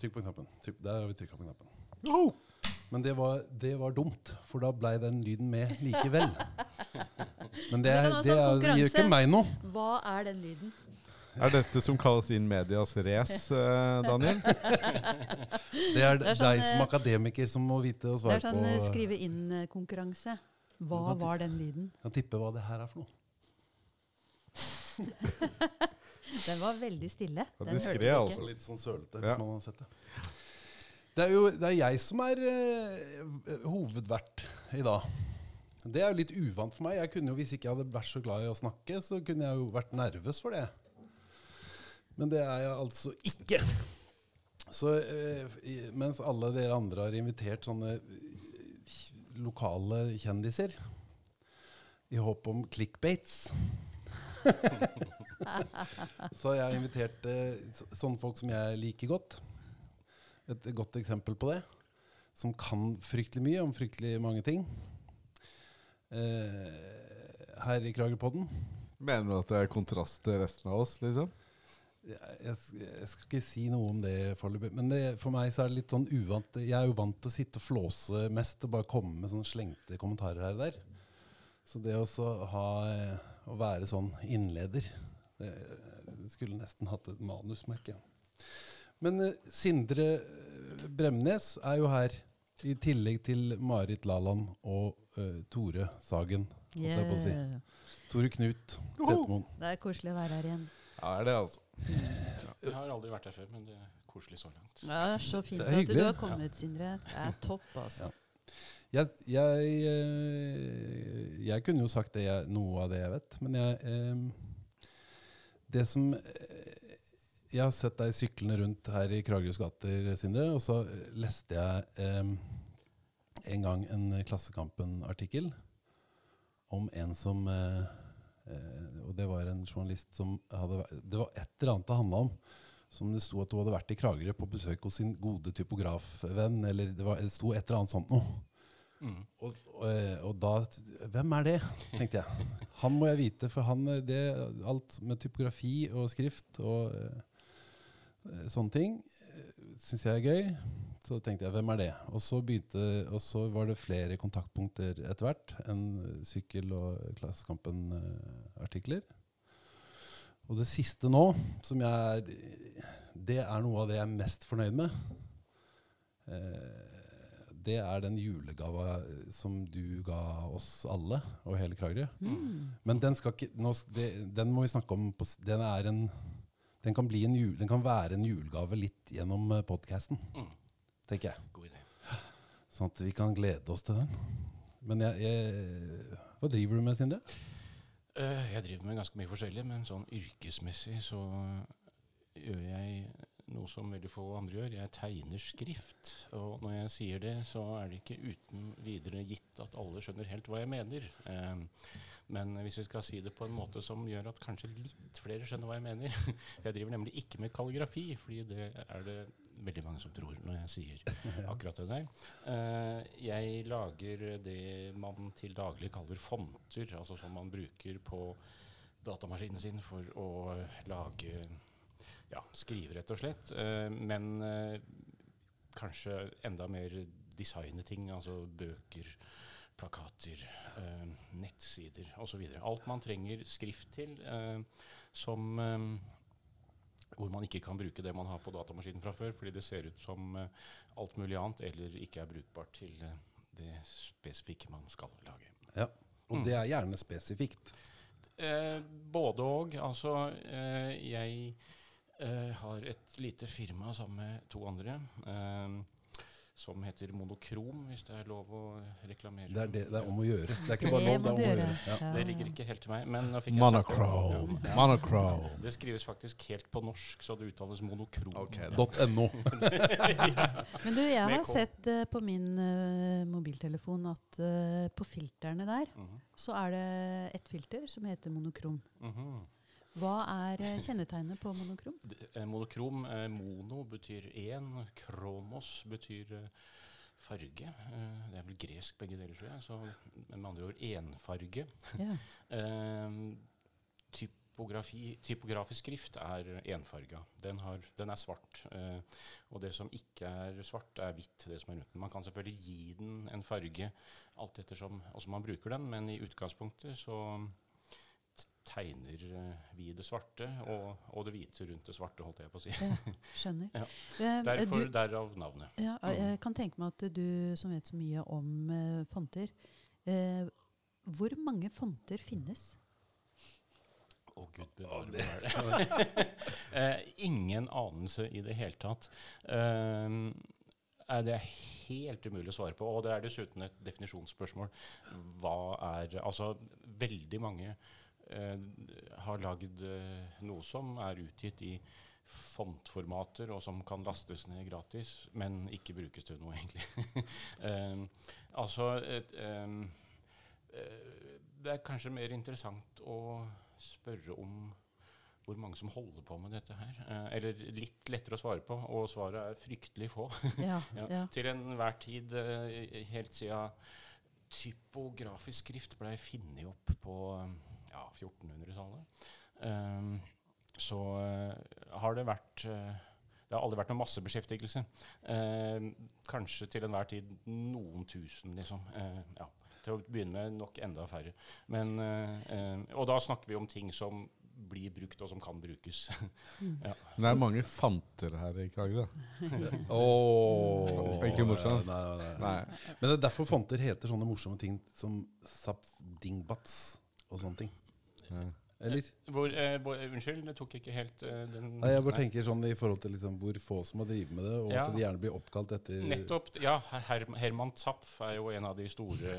Trykk på knappen. Trykk, der har vi trykka på knappen. Men det var, det var dumt, for da blei den lyden med likevel. Men det, kan er, det sånn er, det gir ikke meg noe. Hva er den lyden? Er dette som kalles inn medias race, eh, Daniel? Det er, Det er sånn, deg som eh, akademiker som må vite å Det er sånn eh, på skrive inn-konkurranse. Hva Hva var den lyden? Kan tippe hva det her er for noe. Den var veldig stille. Den vi altså. Litt sånn sølete, Ja. hvis man har sett det. Det er jo det er jeg som er uh, hovedvert i dag. Det er jo litt uvant for meg. Jeg kunne jo, Hvis ikke jeg hadde vært så glad i å snakke, så kunne jeg jo vært nervøs for det. Men det er jeg altså ikke. Så uh, mens alle dere andre har invitert sånne eh, lokale kjendiser i håp om clickbaits så jeg har invitert eh, sånne folk som jeg liker godt. Et godt eksempel på det. Som kan fryktelig mye om fryktelig mange ting. Eh, her i Kragerpodden. Mener du at det er kontrast til resten av oss, liksom? Jeg, skal ikke si noe om det foreløpig. Men det, for meg så er det litt sånn uvant. Jeg er jo vant til å sitte og flåse mest og bare komme med sånne slengte kommentarer her og der. Så det å ha eh, Å være sånn innleder det, det Skulle nesten hatt et manus, merker jeg. Men eh, Sindre eh, Bremnes er jo her, i tillegg til Marit Laland og uh, Tore Sagen. holdt jeg på å si. Tore Knut Setermoen. Det er koselig å være her igjen. Ja, er det, altså. Jeg har aldri vært her før, men det er koselig så langt. Ja, det er så fint er at du har kommet, Sindre. Det er topp, altså. Jeg, jeg, eh, jeg kunne jo sagt det jeg, noe av det jeg vet, men jeg eh, Det som eh, Jeg har sett deg syklende rundt her i Kragerøs gater, Sindre, og så leste jeg eh, en gang en Klassekampen-artikkel om en som eh, eh, Og det var en journalist som hadde Det var et eller annet det handla om. Som det sto at hun hadde vært i Kragerø på besøk hos sin gode typografvenn. Eller det, var, det sto et eller annet sånt noe. Og, og, og da Hvem er det? tenkte jeg. Han må jeg vite, for han det, alt med typografi og skrift og uh, sånne ting syns jeg er gøy. Så tenkte jeg hvem er det? Og så, begynte, og så var det flere kontaktpunkter etter hvert enn sykkel- og Klassekampen-artikler. Og det siste nå, som jeg er Det er noe av det jeg er mest fornøyd med. Eh, det er den julegava som du ga oss alle og hele Kragerø. Mm. Men den, skal ikke, nå, det, den må vi snakke om. På, den, er en, den, kan bli en jul, den kan være en julegave litt gjennom podkasten, Mm. tenker jeg. God idé. Sånn at vi kan glede oss til den. Men jeg, jeg, hva driver du med, Sindre? Eh, jeg driver med ganske mye forskjellig, men sånn yrkesmessig så gjør jeg noe som veldig få andre gjør. Jeg tegner skrift. Og når jeg sier det, så er det ikke uten videre gitt at alle skjønner helt hva jeg mener. Eh, men hvis vi skal si det på en måte som gjør at kanskje litt flere skjønner hva jeg mener Jeg driver nemlig ikke med kalligrafi, fordi det er det veldig mange som tror når jeg sier akkurat det der. Eh, jeg lager det man til daglig kaller fonter, altså som man bruker på datamaskinen sin for å lage ja, skrive, rett og slett. Eh, men eh, kanskje enda mer designe ting, altså bøker, plakater, eh, nettsider osv. Alt man trenger skrift til, som hvor man ikke kan bruke det man har på datamaskinen fra før, fordi det ser ut som alt mulig annet, eller ikke er brukbart til det spesifikke man skal lage. Ja. Og Mm. det er gjerne spesifikt. Eh, både og. Altså, eh, jeg eh, har et lite firma sammen med to andre eh, som heter Monokrom, hvis det er lov å reklamere. Det er, det, det er om å gjøre. Det er ikke bare lov, det er om å gjøre. Ja. Ja. Det ligger ikke helt til meg, men nå fikk jeg sagt det. Monochrome. Ja. Monochrome. Det skrives faktisk helt på norsk, så det uttales monokrom. Ok, Ja. .no. Men du, jeg har sett uh, på min uh, mobiltelefon at uh, på filterne der Mhm. så er det et filter som heter monokrom. Mhm. Hva er eh, kjennetegnet på monokrom? Eh, Monokrom, eh, mono betyr én, kromos betyr farge. Det er vel gresk begge deler, tror jeg. Så med andre ord enfarge. Ja. Typografi, typografisk skrift er enfarga. Den, har, den er svart. Eh, og det som ikke er svart, er hvitt. det som er rundt den. Man kan selvfølgelig gi den en farge alt ettersom man bruker den, men i utgangspunktet så tegner eh, vi det svarte og, og det hvite rundt det svarte, holdt jeg på å si. Ja, skjønner. Ja. Eh, Derfor, du, derav navnet. ja, jeg kan tenke meg at du som vet så mye om eh, fonter eh, Hvor mange fonter finnes? Å, gud bevare meg. eh, ingen anelse i det hele tatt. Eh, eh, det er helt umulig å svare på. Og det er dessuten et definisjonsspørsmål. Hva er Altså, veldig mange eh, har lagd eh, noe som er utgitt i fontformater, og som kan lastes ned gratis, men ikke brukes til noe, egentlig. Eh, altså et, eh, eh, Det er kanskje mer interessant å spørre om hvor mange som holder på med dette her. Eh, eller litt lettere å svare på, og svaret er fryktelig få. Ja, Ja, ja. Til enhver tid, eh, helt siden typografisk skrift ble funnet opp på eh, ja, 1400-tallet, um, så eh, har det vært eh, Det har aldri vært noen massebeskjeftigelse. Eh, kanskje til enhver tid noen tusen, liksom. Eh, ja. Til å begynne med nok enda færre. Men, eh, eh, og da snakker vi om ting som blir brukt, og som kan brukes. Men det er mange fanter her i Kragerø. Åh, Ikke morsomt. Nei, nei, nei. Nei. Men det er derfor fanter heter sånne morsomme ting som sapdingbats og sånne ting. Eller? Hvor, eh, hvor, unnskyld, det tok ikke helt eh, den Nei, jeg bare Nei. tenker sånn i forhold til liksom hvor få som må drive med det, og Ja. at det gjerne blir oppkalt etter Nettopp. Ja, Her Herman Zapf er jo en av de store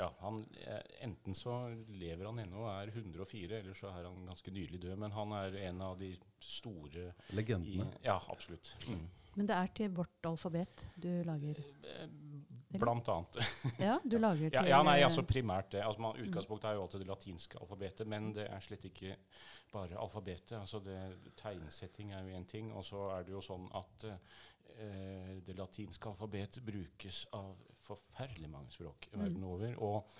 Ja, han, eh, Enten så lever han ennå og er 104, eller så er han ganske nylig død. Men han er en av de store i legendene. Ja, absolutt. Mm. Men det er til vårt alfabet du lager? Blant annet. Ja, du lager Ja, til ja, nei, eh, altså primært det. Altså, man, utgangspunktet er jo alltid det latinske alfabetet, men det er slett ikke bare alfabetet. Altså det, tegnsetting er jo én ting, og så er det jo sånn at eh, det latinske alfabetet brukes av forferdelig mange språk Mm. verden over. Og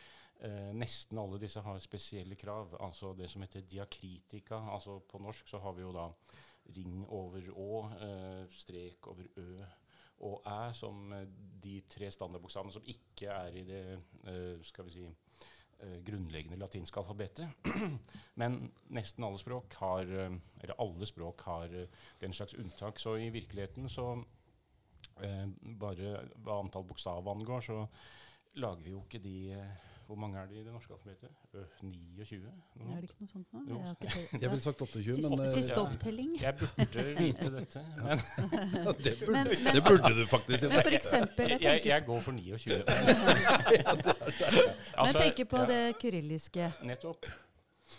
eh, nesten alle disse har spesielle krav. Altså det som heter diakritika. Altså på norsk så har vi jo da ring over å, eh, strek over ø og æ som eh, de tre standardbokstavene som ikke er i det eh, skal vi si, eh, grunnleggende latinske alfabetet. Men nesten alle språk har, eller alle språk har den slags unntak. Så i virkeligheten så bare hva antall bokstav angår, så lager vi jo ikke de Hvor mange er det i det norske alfabetet? Ø, 29? noe Er det ikke noe sånt nå? Jo. Jeg ville sagt 28, Siste, men eh, siste Ja. opptelling. Jeg burde vite dette, men ja, det, burde, Men, men, det burde du faktisk. men for eksempel, jeg jeg, tenker, jeg går for 29. men tenk jeg tenker på det kyrilliske. Nettopp.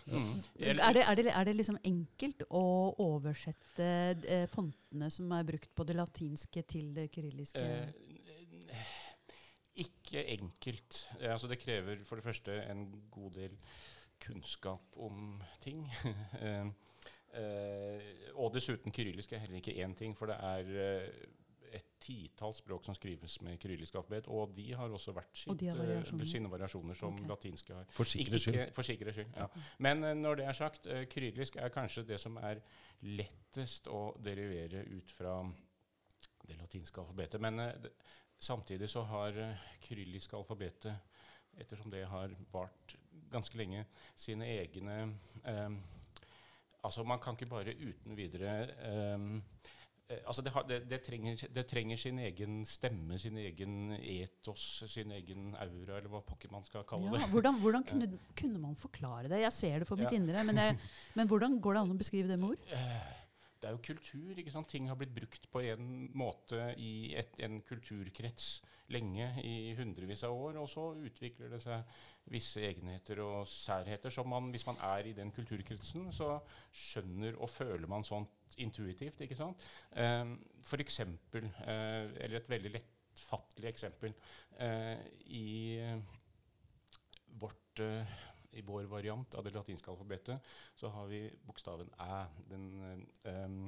Mm. Er det, er, det, er det liksom enkelt å oversette eh, fontene som er brukt på det latinske, til det kyrilliske? Eh, ikke enkelt. Eh, altså det krever for det første en god del kunnskap om ting. eh, eh, og dessuten kyrillisk er heller ikke én ting, for det er et titall språk som skrives med kyrillisk alfabet, og de har også hvert sitt, har variasjoner? sine variasjoner som okay. latinske har. For sikkerhets skyld. For sikkerhets skyld, ja. Men uh, når det er sagt, uh, kyrillisk er kanskje det som er lettest å derivere ut fra det latinske alfabetet. Men det, samtidig så har uh, kyrilliske alfabetet, ettersom det har vart ganske lenge, sine egne eh, Altså, man kan ikke bare uten videre eh, eh, altså det, har, det, det, trenger, det trenger sin egen stemme, sin egen etos, sin egen aura, eller hva pokker man skal kalle Ja, det. hvordan hvordan kunne, kunne man forklare det? Jeg ser det for mitt Ja. indre, men, jeg, men hvordan går det an å beskrive det med ord? Det er jo kultur. ikke sant? Ting har blitt brukt på en måte i et, en kulturkrets lenge, i hundrevis av år, og så utvikler det seg visse egenheter og særheter som man, hvis man er i den kulturkretsen, så skjønner og føler man sånt intuitivt. ikke sant? Eh, for eksempel, eh, eller et veldig lettfattelig eksempel, eh, i vårt eh, i vår variant av det latinske alfabetet så har vi bokstaven æ. Den, um,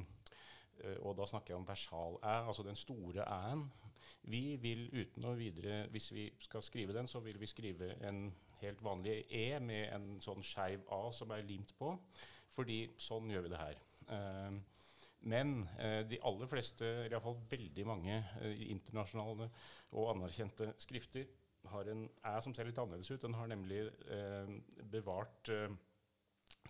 og da snakker jeg om versal-æ, altså den store æ-en. Vi vil uten å videre, hvis vi skal skrive den, så vil vi skrive en helt vanlig e med en sånn skeiv a som er limt på. Fordi sånn gjør vi det her. Um, men eh, de aller fleste, iallfall veldig mange eh, internasjonale og anerkjente skrifter en æ som ser litt annerledes ut. Den har nemlig eh, bevart eh,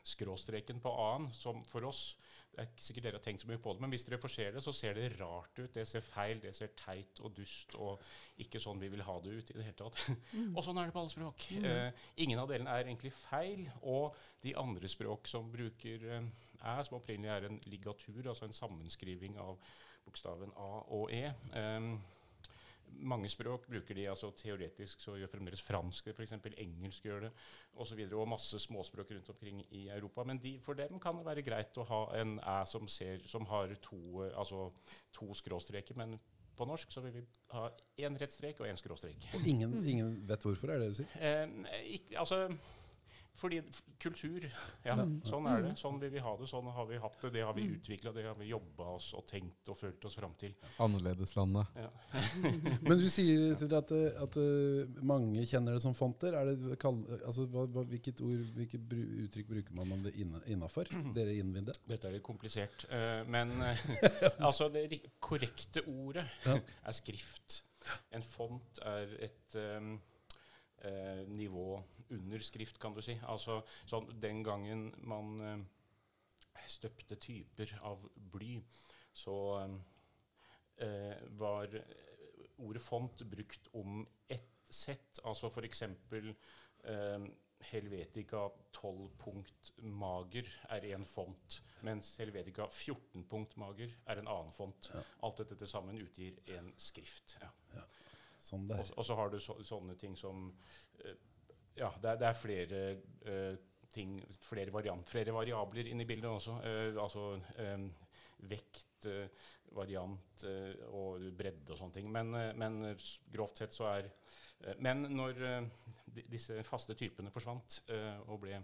skråstreken på a-en, som for oss Det er ikke sikkert dere har tenkt så mye på det, men hvis dere får se det, så ser det rart ut. Det ser feil, det ser teit og dust og ikke sånn vi vil ha det ut i det hele tatt. og sånn er det på alle språk. Eh, ingen av delene er egentlig feil. Og de andre språk som bruker eh, æ, som opprinnelig er en ligatur, altså en sammenskriving av bokstaven A og E. Um, mange språk bruker de altså teoretisk, så gjør fremdeles fransk det, f.eks. Engelsk gjør det, osv. Og, og masse småspråk rundt omkring i Europa. Men de, for dem kan det være greit å ha en æ som, ser, som har to, altså, to skråstreker. Men på norsk så vil vi ha én rett strek og én skråstrek. Og ingen, ingen vet hvorfor, er det det du sier? Eh, ikke, altså fordi kultur Ja, sånn er det. Sånn vil vi ha det. Sånn har vi hatt det. Det har vi utvikla, det har vi jobba oss og tenkt og følt oss fram til. Annerledeslandet. Ja. Men du sier at, eh, at eh, mange kjenner det som fonter. Er det, altså, hva, hva, hvilket ord, hvilket uttrykk bruker man om det innafor? Dere innvinde? Dette er litt komplisert. eh, men altså det korrekte ordet er skrift. En font er et um, eh, nivå under skrift, kan du si. Altså sånn den gangen man eh, støpte typer av bly, så eh, var ordet font brukt om ett sett. Altså f.eks. Eh, Helvetica 12 punkt mager er én font, mens Helvetica 14 punkt mager er en annen font. Ja. Alt dette til sammen utgir en skrift. Ja. Sånn Og, og så har du så, sånne ting som uh, Ja, det er, det er flere uh, ting, flere, variant, flere variabler inne i bildet også. Uh, altså eh, vekt, variant og bredde og sånne ting. Men, men grovt sett så er Men når eh, disse faste typene forsvant og ble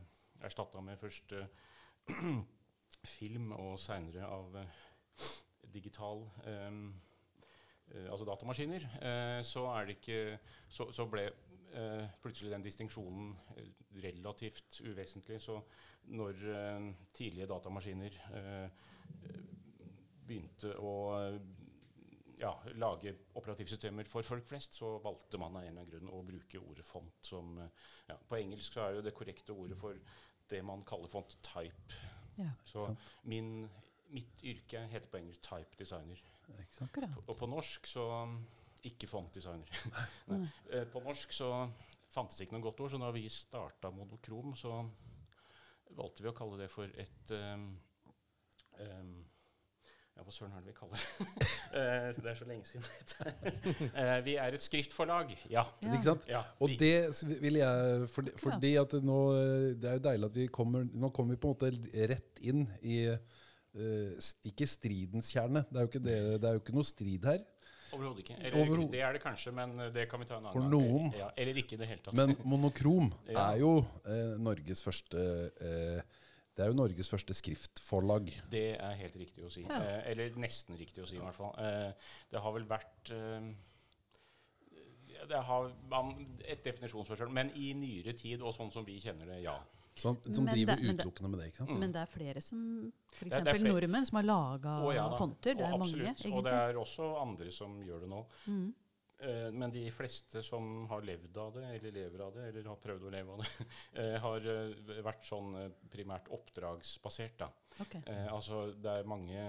erstatta med først film og seinere av digital eh, altså datamaskiner, eh, så, er det ikke, så, så ble eh, plutselig den distinksjonen eh, relativt uvesentlig. Så når eh, tidlige datamaskiner eh, begynte å eh, ja, lage operativsystemer for folk flest, så valgte man av en eller annen grunn å bruke ordet font som eh, ja, På engelsk så er jo det korrekte ordet for det man kaller font type. Ja. Så min, mitt yrke heter på engelsk type designer. Akkurat. Og på norsk så ikke fontdesigner. Eh, på norsk så fantes ikke noe godt ord, så da vi starta Monokrom, så valgte vi å kalle det for et um, um, Ja, hva søren er det vi kaller det? Eh, så det er så lenge siden. Eh, vi er et skriftforlag, ja. Ja. Ikke sant? ja Og det vil jeg fordi, fordi at nå, Det er jo deilig at vi kommer Nå kommer vi på en måte rett inn i Ikke stridens kjerne. Det er jo ikke, det, det er jo ikke noe strid her. Overhodet ikke. Eller, det er det kanskje, men eh, det kan vi ta en annen For gang. noen. Ja, eller ikke i det hele tatt. Men monokrom Ja. er jo eh, Norges første eh, Det er jo Norges første skriftforlag. Det er helt riktig å si. Ja. Eh, eller nesten riktig å si, i hvert fall. Eh, det har vel vært eh, det har man, et definisjonsforskjell, men i nyere tid, og sånn som vi kjenner det, ja. Som, som Men driver det- utelukkende med det. ikke sant? Mm. Men det er flere som F.eks. Nordmenn som har laga oh, ja fonter. Det er er mange, egentlig. Og det er også andre som gjør det nå. Mm. Eh, men de fleste som har levd av det, eller lever av det, eller har prøvd å leve av det, eh, har eh, vært sånn eh, primært oppdragsbasert. da. Okay. Eh, altså, det er mange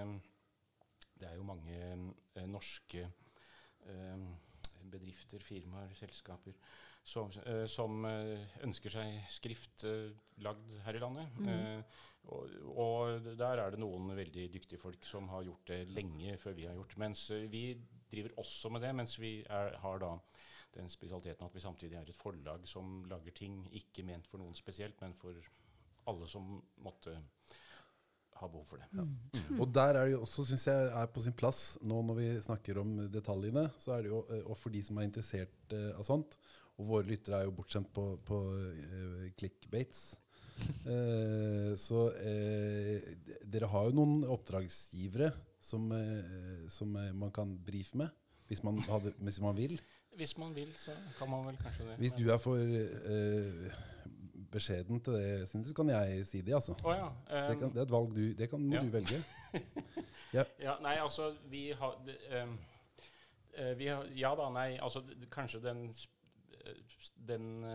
Det er jo mange eh, norske bedrifter, firmaer, selskaper som, som ønsker seg skrift lagd her i landet. Mm. Eh, og, og der er det noen veldig dyktige folk som har gjort det lenge før vi har gjort. Mens eh, vi driver også med det, mens vi er, har da den spesialiteten at vi samtidig er et forlag som lager ting ikke ment for noen spesielt, men for alle som måtte ha behov for det. Mm. Og der er det jo også, syns jeg, er på sin plass, nå når vi snakker om detaljene, så er det jo, eh, og for de som er interessert eh, av sånt, og våre lyttere er jo bortskjemt på, på eh, clickbaits, eh, så eh, dere har jo noen oppdragsgivere som, eh, som eh, man kan brife med, hvis man, hadde, hvis man vil. Hvis man vil, så kan man vel kanskje det. Hvis du er for eh, beskjeden til det, Sindre, så kan jeg si det. altså. Oh, ja. Det, ehm, kan, det er et valg du Det kan, må ja. du velge. Ja, nei, altså Vi har det, eh, vi har, Ja da, nei. Altså kanskje den, den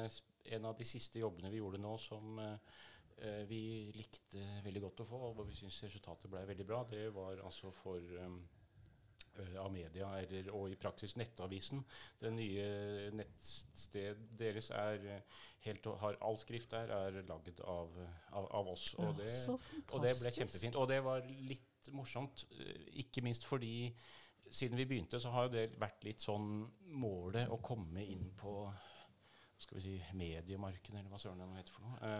En av de siste jobbene vi gjorde nå som eh, eh, vi likte veldig godt å få, og vi syns resultatet ble veldig bra, det var altså for um, Amedia, eller, og i praksis Nettavisen. Det nye nettstedet deres er eh, helt, har all skrift der er laget av, av, av oss. Og det, og det ble kjempefint. Og det var litt morsomt, eh, ikke minst fordi siden vi begynte, så har det vært litt sånn målet å komme inn på skal vi si, mediemarkedet, eller hva søren det nå heter for noe.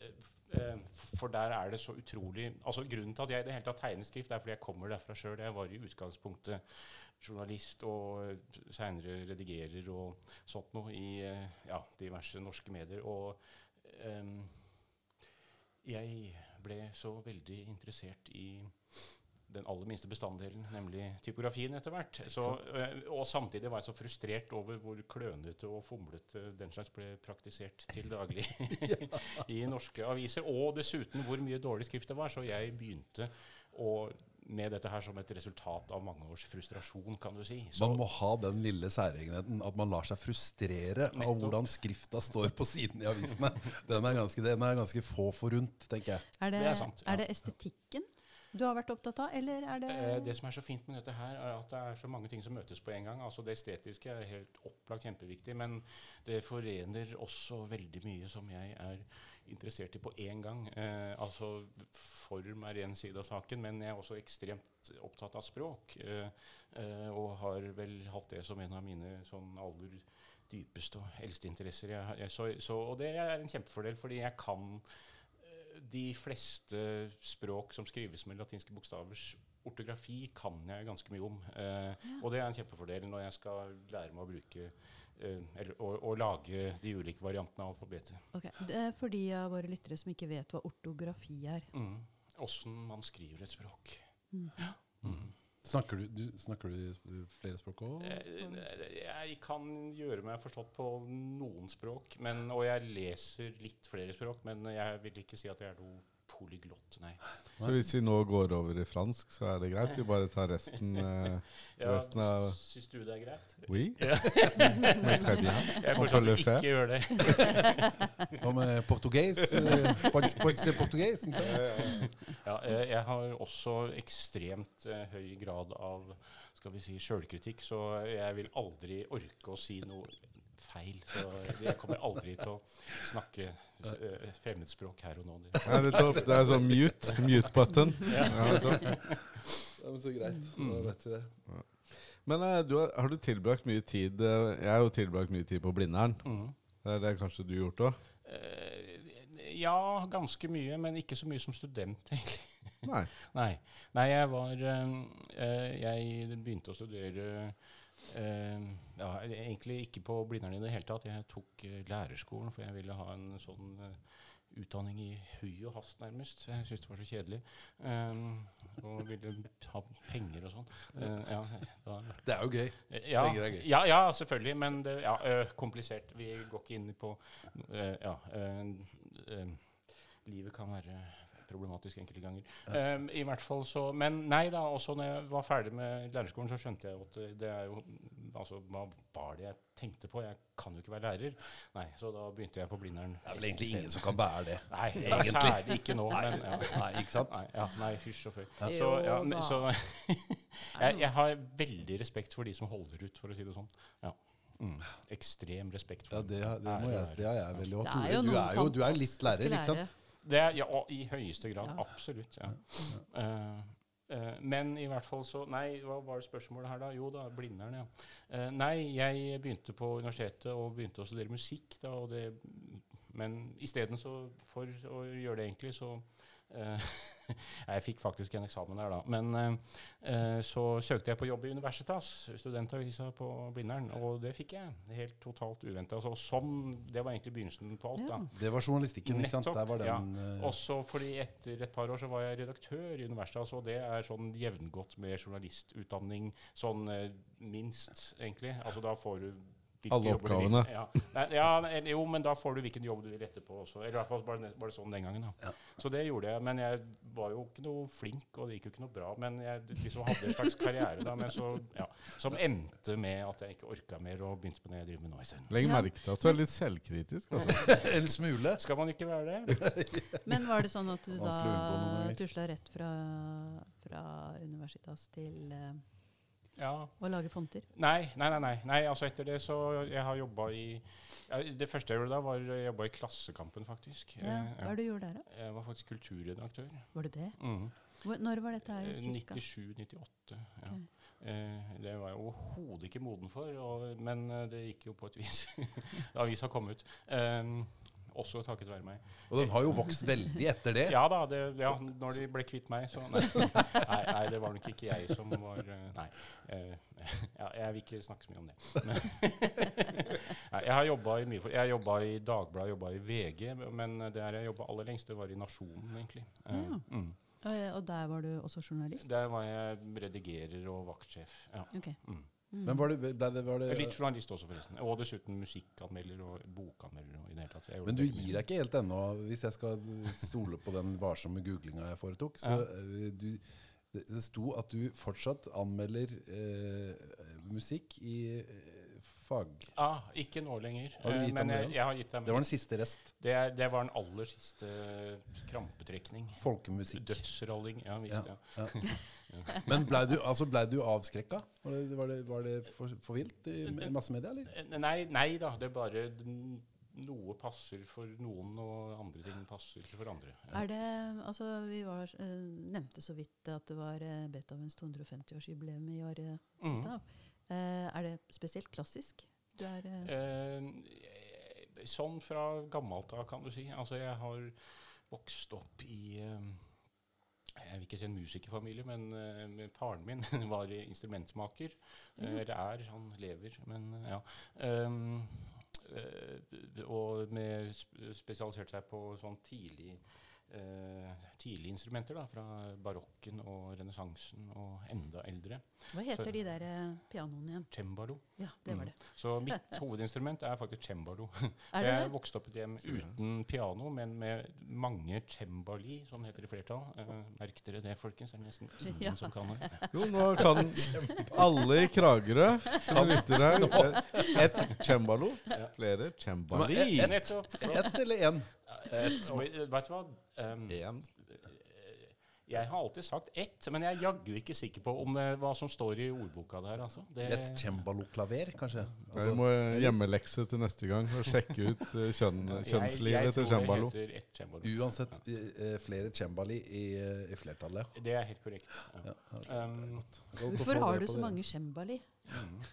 Eh, eh, for der er det så utrolig altså Grunnen til at jeg i det hele tatt tegner skrift, er fordi jeg kommer derfra sjøl. Jeg var i utgangspunktet journalist og seinere redigerer og sånt noe i eh, ja, diverse norske medier. Og eh, jeg ble så veldig interessert i den aller minste bestanddelen, nemlig typografien etter hvert. Så, øh, og samtidig var jeg så frustrert over hvor klønete og fomlete den slags ble praktisert til daglig i norske aviser. Og dessuten hvor mye dårlig skrift det var. Så jeg begynte å med dette her som et resultat av mange års frustrasjon, kan du si. Så, Man må ha den lille særegenheten at man lar seg frustrere av hvordan skrifta står på siden i avisene. Den er ganske, den er ganske få forunt, tenker jeg. Er det, Det er sant, ja. er det estetikken du har vært opptatt av, eller er det Eh, det som er så fint med dette her, er at det er så mange ting som møtes på en gang. Altså Det estetiske er helt opplagt kjempeviktig, men det forener også veldig mye som jeg er interessert i på én gang. Eh, altså Form er én side av saken, men jeg er også ekstremt opptatt av språk. Eh, eh, og har vel hatt det som en av mine sånn aller dypeste og eldste interesser. Jeg, jeg, så, så, og det er en kjempefordel, fordi jeg kan de fleste språk som skrives med latinske bokstavers ortografi, kan jeg ganske mye om. Eh, Og det er en kjempefordel når jeg skal lære meg å bruke eh, eller å, å lage de ulike variantene av alfabetet. Okay. Det er for de av våre lyttere som ikke vet hva ortografi er. Mm. Man skriver et språk. Mm. Mm. Snakker du, du, snakker du flere språk òg? Jeg, Jeg kan gjøre meg forstått på noen språk, men, og jeg leser litt flere språk, men jeg vil ikke si at jeg er noe polyglott, nei. Så hvis vi nå går over i fransk, så er det greit? Vi bare tar resten eh, Ja, Resten av- Syns du det er greit? Oui? Ja. Très bien. Jeg forstår at ikke gjør det. Hva med portugis? Portugis? Ja, eh, jeg har også ekstremt eh, høy grad av skal vi si, sjølkritikk, så jeg vil aldri orke å si noe feil. Så jeg kommer aldri til å snakke eh, fremmedspråk her og nå. Det- er. Det er sånn mute. Mute-button. Ja. Ja. Ja, men så greit. Da Mm. vet vi det. Men eh, du har, har du tilbrakt mye tid eh, Jeg har jo tilbrakt mye tid på Blindern. Mm. Det er det kanskje du gjort òg? Eh, ja, ganske mye, men ikke så mye som student, egentlig. Nei. Nei. Nei, jeg var Jeg begynte å studere ja, Egentlig ikke på Blindern i det hele tatt. Jeg tok eh, lærerskolen, for jeg ville ha en sånn eh, utdanning i høy og hast, nærmest. Jeg syntes det var så kjedelig. Um, og ville ha penger og sånn. Uh, ja, Det er jo gøy. ja, Penger er gøy. ja, ja, selvfølgelig. Men det, ja, øh, komplisert. Vi går ikke inn på øh, Ja. øh, livet kan være problematisk enkelte ganger. Um, I hvert fall så, Men nei da, også når jeg var ferdig med lærerskolen, så skjønte jeg at det er jo Altså, hva var det jeg tenkte på? Jeg kan jo ikke være lærer. Nei, Så da begynte jeg på Blindern. Det er vel egentlig ingen som kan bære det. Nei, Egentlig. særlig ikke nå. Men, ja. Nei, ikke sant? Nei, ja, nei, fysj og føy. Så, ja, så jeg, jeg har veldig respekt for de som holder ut, for å si det sånn. Ja. Mm. Ekstrem respekt Ja, for det, har- det, må jeg, det har jeg veldig. Det er Tore, du er jo du litt lærer, ikke sant? Det er, ja, i høyeste grad. Ja. Absolutt. ja. Uh, uh, men i hvert fall så Nei, hva var det spørsmålet her, da? Jo da, Blindern, ja. Uh, nei, jeg begynte på universitetet og begynte å studere musikk, da, og det Men isteden så For å gjøre det enkelt, så Jeg fikk faktisk en eksamen der, da. Men eh, eh, så søkte jeg på jobb i Universitas, studentavisa på Blindern, og det fikk jeg. Helt totalt uventa. Altså, sånn, det var egentlig begynnelsen på alt. Da. Det var journalistikken, ikke sant? Der var den ja. Også fordi etter et par år så var jeg redaktør i Universitas, og det er sånn jevngodt med journalistutdanning, sånn eh, minst, egentlig. Altså da får du Alle oppgavene. Ja. Nei, ja, jo, men da får du hvilken jobb du vil etterpå også. Eller i hvert fall var det, var det sånn den gangen. da. Ja. Så det gjorde jeg. Men jeg var jo ikke noe flink, og det gikk jo ikke noe bra. Men jeg liksom hadde en slags karriere da, men så, ja, som endte med at jeg ikke orka mer og begynte på det jeg driver med nå isteden. Legg merke til at du er litt selvkritisk. Altså. En smule. Skal man ikke være det? Men var det sånn at du da tusla rett fra, fra Universitas til eh, Ja. å lage fonter? Nei, nei, nei, nei, altså etter det så Jeg har jobba i ja, Det første jeg gjorde da, var å jobbe i Klassekampen, faktisk. Ja. Eh, Hva er det du gjorde der, da? Jeg var faktisk kulturredaktør. Var det det? Mm. Hvor, når var dette her? Eh, cirka? 97-98. Ja. Okay. Eh, det var jeg overhodet ikke moden for, og, men eh, det gikk jo på et vis. Avisa kom ut. Eh, også takket være meg. Og den har jo vokst veldig etter det. Ja da, det, ja, når de ble kvitt meg, så Nei, nei, nei det var nok ikke jeg som var eh, Nei. Eh, ja, jeg vil ikke snakke så mye om det. Men, nei, jeg har jobba i mye for, Jeg jobba i Dagbladet, jobba i VG, men det her jeg jobba aller lengst, det var i Nasjonen, egentlig. Ja. mm. Eh, Og der var du også journalist? Der var jeg redigerer og vaktsjef. Ja. Ok. Mm. Mm. Men var det, ble det, var det Litt journalist også, forresten. Og dessuten musikkanmelder og bokanmelder. Og i det hele tatt. Men du gir deg ikke helt ennå, hvis jeg skal stole på den varsomme googlinga jeg foretok. Så Ja. eh, du, det, det sto at du fortsatt anmelder eh, musikk i eh, fag... Ah, ikke nå lenger. Har du Eh, gitt men dem jeg, det? jeg har gitt dem Det var den siste rest. det, det var den aller siste krampetrekning. Folkemusikk. Dødsrolling. Ja, visst, Ja. ja. Ja. Men blei du, altså ble du avskrekka? Var det, var det, var det for, for vilt i i massemedia, eller? Eh, Nei, nei da. Det er bare noe passer for noen, og andre ting passer for andre. Ja. Er det, altså Vi var, eh, nevnte så vidt at det var eh, Beethovens 250-årsjubileum i år eh, i Mhm. stad. Eh, er det spesielt klassisk? Du er eh, Eh, sånn fra gammelt av, kan du si. Altså, jeg har vokst opp i eh, Jeg vil ikke si en musikerfamilie, men eh, men faren min var instrumentmaker. Eh, Eller er, han lever, men eh, ja. Um, eh, og med spesialisert seg på sånn tidlig eh, tidlige instrumenter da, fra barokken og renessansen og enda eldre. Hva heter så- de der eh, pianoene igjen? Cembalo. Ja, det var Mm. Så mitt hovedinstrument er faktisk cembalo. Er det jeg det? vokste opp i et hjem uten piano, men med mange cembali, som det heter i flertall. Eh, merk dere det, folkens. Det er nesten ingen Ja. som kan det. Jo, nå kan alle i Kragerø som lytter her Ett cembalo, flere cembali. Et- et, et eller én? Et. Og, eh, vet du hva? Um, En. jeg har alltid sagt ett, men jeg er jaggu ikke sikker på om det, hva som står i ordboka der. Altså. Det, Et cembaloklaver, kanskje? Vi du må hjemmelekse til neste gang og sjekke ut eh, kjønn, jeg, jeg kjønnslivet til cembalo. uansett eh, flere cembali i, eh, i flertallet. Det er helt korrekt. Ja. Ja. Ok, Um, Hvorfor har du så mange cembali?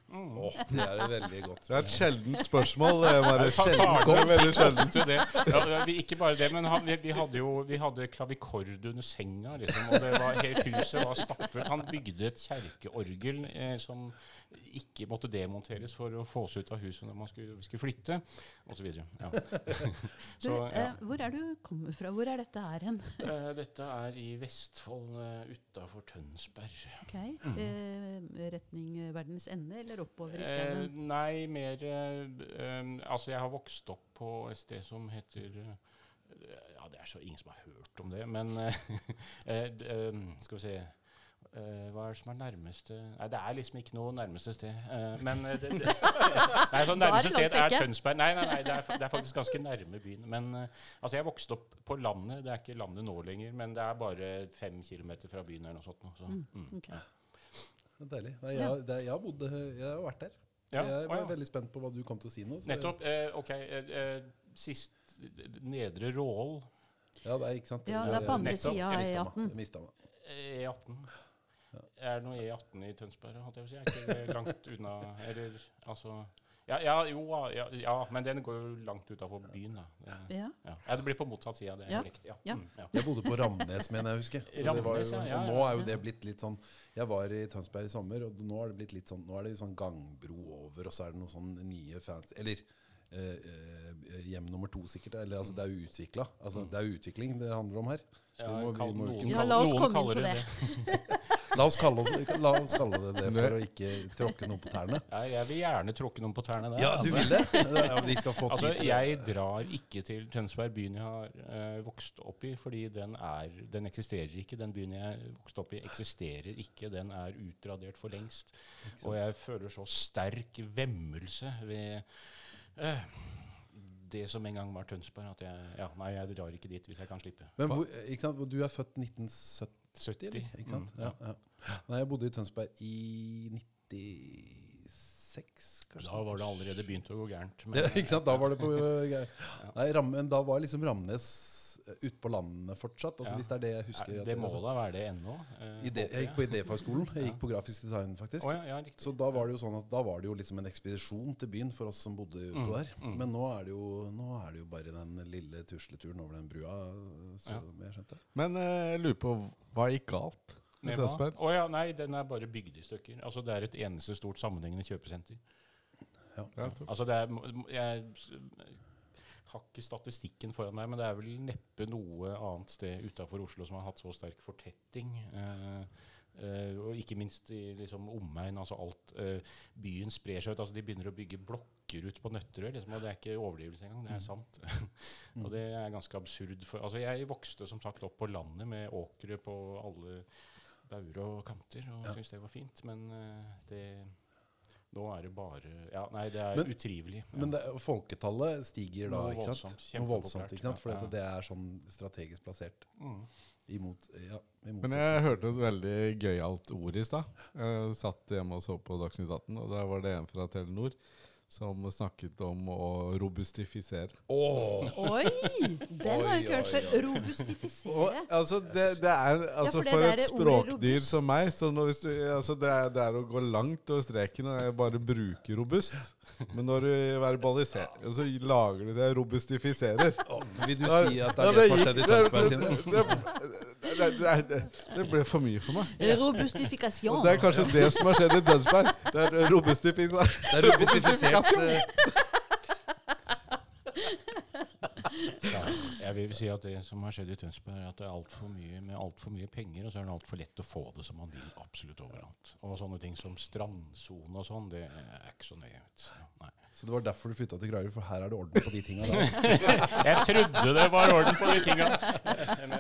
Mm. Åh, det er et veldig godt Det er et sjeldent spørsmål. Det var Fa- sjeldent, veldig sjeldent. det. Ja, vi, ikke bare det, men han, vi, vi hadde jo vi hadde klavikord under senga, liksom, og det var, hele huset var stappfullt. Han bygde et kjerkeorgel eh, som ikke måtte demonteres for å få oss ut av huset når man skulle, skulle flytte, osv. Ja. Så, ja. eh, hvor er du kommer fra? Hvor er dette her hen? Eh, Dette er i Vestfold, uh, utafor Tønsberg. Ok, eh, Retning eh, verdens ende, eller oppover i Eh, skauen? nei, mer eh, eh, Altså, jeg har vokst opp på et sted som heter eh, Ja, det er så ingen som har hørt om det, men eh, eh, eh, Skal vi se eh, Hva er det som er nærmeste Nei, det er liksom ikke noe nærmeste sted. Uh, men det, det, det, Nei, så er nærmeste sted er. Tønsberg. Nei, nei, nei det, er, det er faktisk ganske nærme byen. Men uh, altså, jeg vokste opp på landet. Det er ikke landet nå lenger, men det er bare fem kilometer fra byen eller noe sånt. Så, Mm, mm. ja. Det er deilig. Nei, jeg, det, er- jeg, har bodd, jeg har vært der. Ja, jeg var ja. veldig spent på hva du kom til å si nå. så- Nettopp. Eh, ok, eh, eh, sist Nedre Rål, Ja, det er ikke sant. Ja, det er på andre sida av Jeg mistet meg. E18. Jeg mistet meg. E18. Ja. Er det noe E18 i Tønsberg? Holdt jeg på å si? Er ikke langt unna Eller altså ja, ja, jo, ja, ja, men den går jo langt utafor byen, da. Det, Ja. ja. ja, det blir på motsatt side, det er Ja. riktig. Ja. Ja. Mm, ja. Jeg bodde på Ramnes, mener jeg det ja, ja, og nå er jo det blitt litt sånn Jeg var i Tønsberg i sommer, og nå er det blitt litt sånn Nå er det jo sånn gangbro over, og så er det noen sånn nye fans Eller eh, eh, hjem nummer to, sikkert. Eller altså, det er jo utvikla. Altså, det er utvikling det handler om her. Ja, må- kall- må noen Ja, la oss noen komme inn på på det La oss kalle, oss, la oss kalle det det for å ikke tråkke noen på tærne. Ja, jeg vil gjerne tråkke noen på tærne der. Ja, du altså. vil det? Ja, de skal få Altså, jeg drar ikke til Tønsberg, byen jeg har uh, vokst opp i, fordi den, er, den eksisterer ikke. Den byen jeg vokste opp i, eksisterer ikke. Den er utradert for lengst. Og jeg føler så sterk vemmelse ved uh, det som en gang var Tønsberg, at jeg ja, Nei, jeg drar ikke dit hvis jeg kan slippe. Men hvor? Du er født 1970, 70. eller? Ikke sant? Mm, ja. Ja, Nei, jeg bodde i Tønsberg i 96, kanskje. Da var det allerede begynt å gå gærent. ikke sant? Da var det på Nei, Ram, da var liksom Ramnes ute på landet fortsatt. Altså Ja. Hvis det er det jeg husker. Ja, det må da være det ennå. eh, jeg gikk på idéfagskolen. Jeg gikk på grafisk design, faktisk. Oh, ja, ja. Så da var det jo sånn at da var det jo liksom en ekspedisjon til byen for oss som bodde ute Mm, der. mm. Men nå er, det jo, nå er det jo bare den lille tusleturen over den brua, så Ja. jeg skjønte. Men eh, jeg lurer på hva gikk galt med? Tønsberg? Å ja, nei, den er bare bygd i stykker. Altså Det er et eneste stort sammenhengende kjøpesenter. Ja, Altså det er, Jeg har ikke statistikken foran meg, men det er vel neppe noe annet sted utafor Oslo som har hatt så sterk fortetting. Eh, eh, og ikke minst i liksom omegn. altså alt eh, Byen sprer seg ut. altså De begynner å bygge blokker ut på Nøtterøy. Liksom, og Det er ikke overdrivelse engang, det er sant. og det er ganske absurd. For, altså Jeg vokste som sagt opp på landet med åkre på alle bauger og kanter, og Ja. syntes det var fint. Men eh, det nå er det bare Ja, nei, det er Men- utrivelig. Ja. Men det, folketallet stiger da, Noe ikke sant? Noe voldsomt, ikke sant? For ja. det er sånn strategisk plassert mm. imot, ja, imot Men jeg hørte et veldig gøyalt ord i stad. Jeg satt hjemme og så på Dagsnytt 18, og der var det en fra Telenor som snakket om å robustifisere. Åh! Oi! Den har jeg ikke hørt før. Robustifisere. Og, altså, det, det er altså, for det For der et språkdyr som meg så når, hvis du, altså, det, er, det er å gå langt over streken og bare bruker robust. Men når du verbaliserer, så lager du det robustifiserer. Vil du si at det er det som har skjedd i Tønsberg sine? det, det, det, det, det ble for mye for meg. Robustifikasjon. Det er kanskje det som har skjedd i Tønsberg. Det er robustifisering. Det eh, Ja, jeg vil si at det som har skjedd i Tønsberg, er at det er altfor mye med altfor mye penger, og så er det altfor lett å få det som man vil absolutt overalt. Og sånne ting som strandsone og sånn, det er ikke så nøye. vet nei. Så det var derfor du flytta til Kragerø, for her er det orden på de tinga der. Jeg trodde det var orden på de tinga.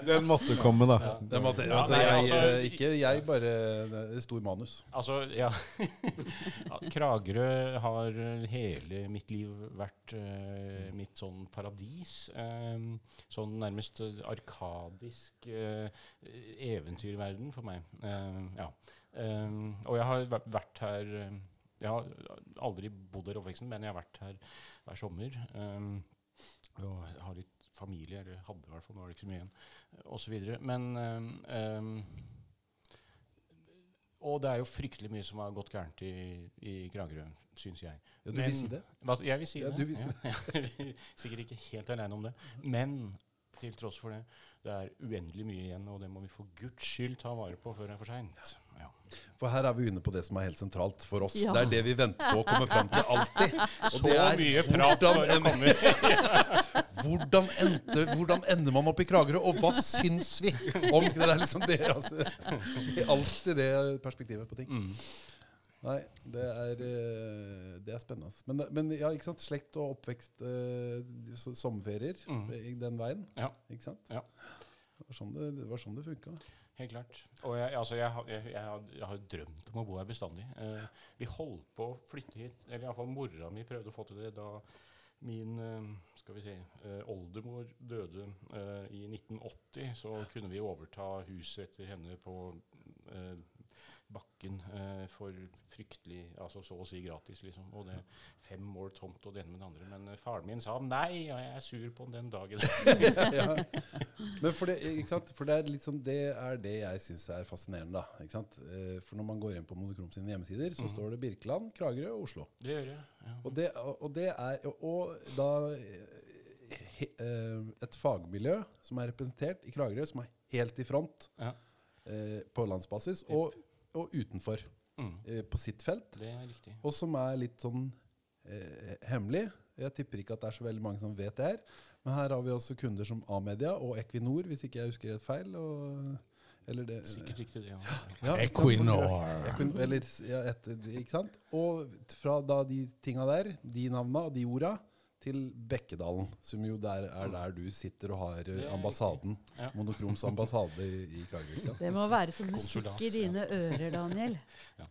Den måtte komme, da. Den måtte, Ja, altså, nei, jeg, altså- eh, ikke jeg, bare det er stor manus. Altså, ja. Ja, Kragerø har hele mitt liv vært uh, mitt sånn paradis. Eh, sånn nærmest eh, arkadisk eh, eventyrverden for meg. Eh, ja. Eh, og jeg har vært her eh, Jeg har aldri bodd her i oppveksten, men jeg har vært her hver sommer. Eh, og har litt familie, eller hadde i hvert fall, nå er det ikke så mye igjen, osv. Men eh, eh, og det er jo fryktelig mye som har gått gærent i, i Kragerø, syns jeg. Ja, du Men- vil si det? Hva, jeg vil si Ja, det. du vil si Ja. Sikkert ikke helt aleine om det. Men til tross for det, det er uendelig mye igjen, og det må vi for guds skyld ta vare på før det er for seint. Ja. For her er vi inne på det som er helt sentralt for oss. Ja. Det er det vi venter på å komme fram til alltid. Og Så det er mye prat hvordan, hvordan, endte, hvordan ender man opp i Kragerø, og hva syns vi om det? er liksom det, altså, det er alltid det perspektivet på ting. mm. Nei, det er, eh, det er spennende. Men, men ja, ikke sant? slekt og oppvekst, eh, sommerferier Mm. i den veien. Ja. Ikke sant? Ja. Det var sånn det, det, var sånn det funka. Helt klart. Og jeg, altså, jeg, jeg, jeg, har- drømt om å bo her bestandig. Eh, vi holdt på å flytte hit, eller iallfall mora mi prøvde å få til det da min eh, skal vi si, eh, oldemor døde eh, i 1980. Så kunne vi overta huset etter henne på eh, bakken eh, for fryktelig Altså så å si gratis, liksom. Og det fem år tomt og det ene med det andre. Men eh, faren min sa nei, og jeg er sur på den dagen. ja. Men for det, ikke sant? For det er litt sånn Det er det jeg syns er fascinerende. da, ikke sant? Eh, For når man går inn på Monokrom sine hjemmesider, så Mhm. står det Birkeland, Kragerø og Oslo. Det gjør jeg. Ja. Og det, og det er og, da he, et fagmiljø som er representert i Kragerø, som er helt i front Ja. eh, på landsbasis, og, og utenfor Mm. eh, på sitt felt. Det er riktig. Og som er litt sånn eh, hemmelig. Jeg tipper ikke at det er så veldig mange som vet det her. Men her har vi også kunder som A-media og Equinor, hvis ikke jeg husker rett feil. Og Eller det, Sikkert riktig, det. Ja. Ja, Equinor. Equinor. Eller, ja, et, ikke sant? Og fra da de tinga der, de navna og de orda, til Bekkedalen, som jo der er der du sitter og har eh, ambassaden. Ja. Monokroms ambassade i, i Kragerø. Det må være som musikk i dine ører, Daniel.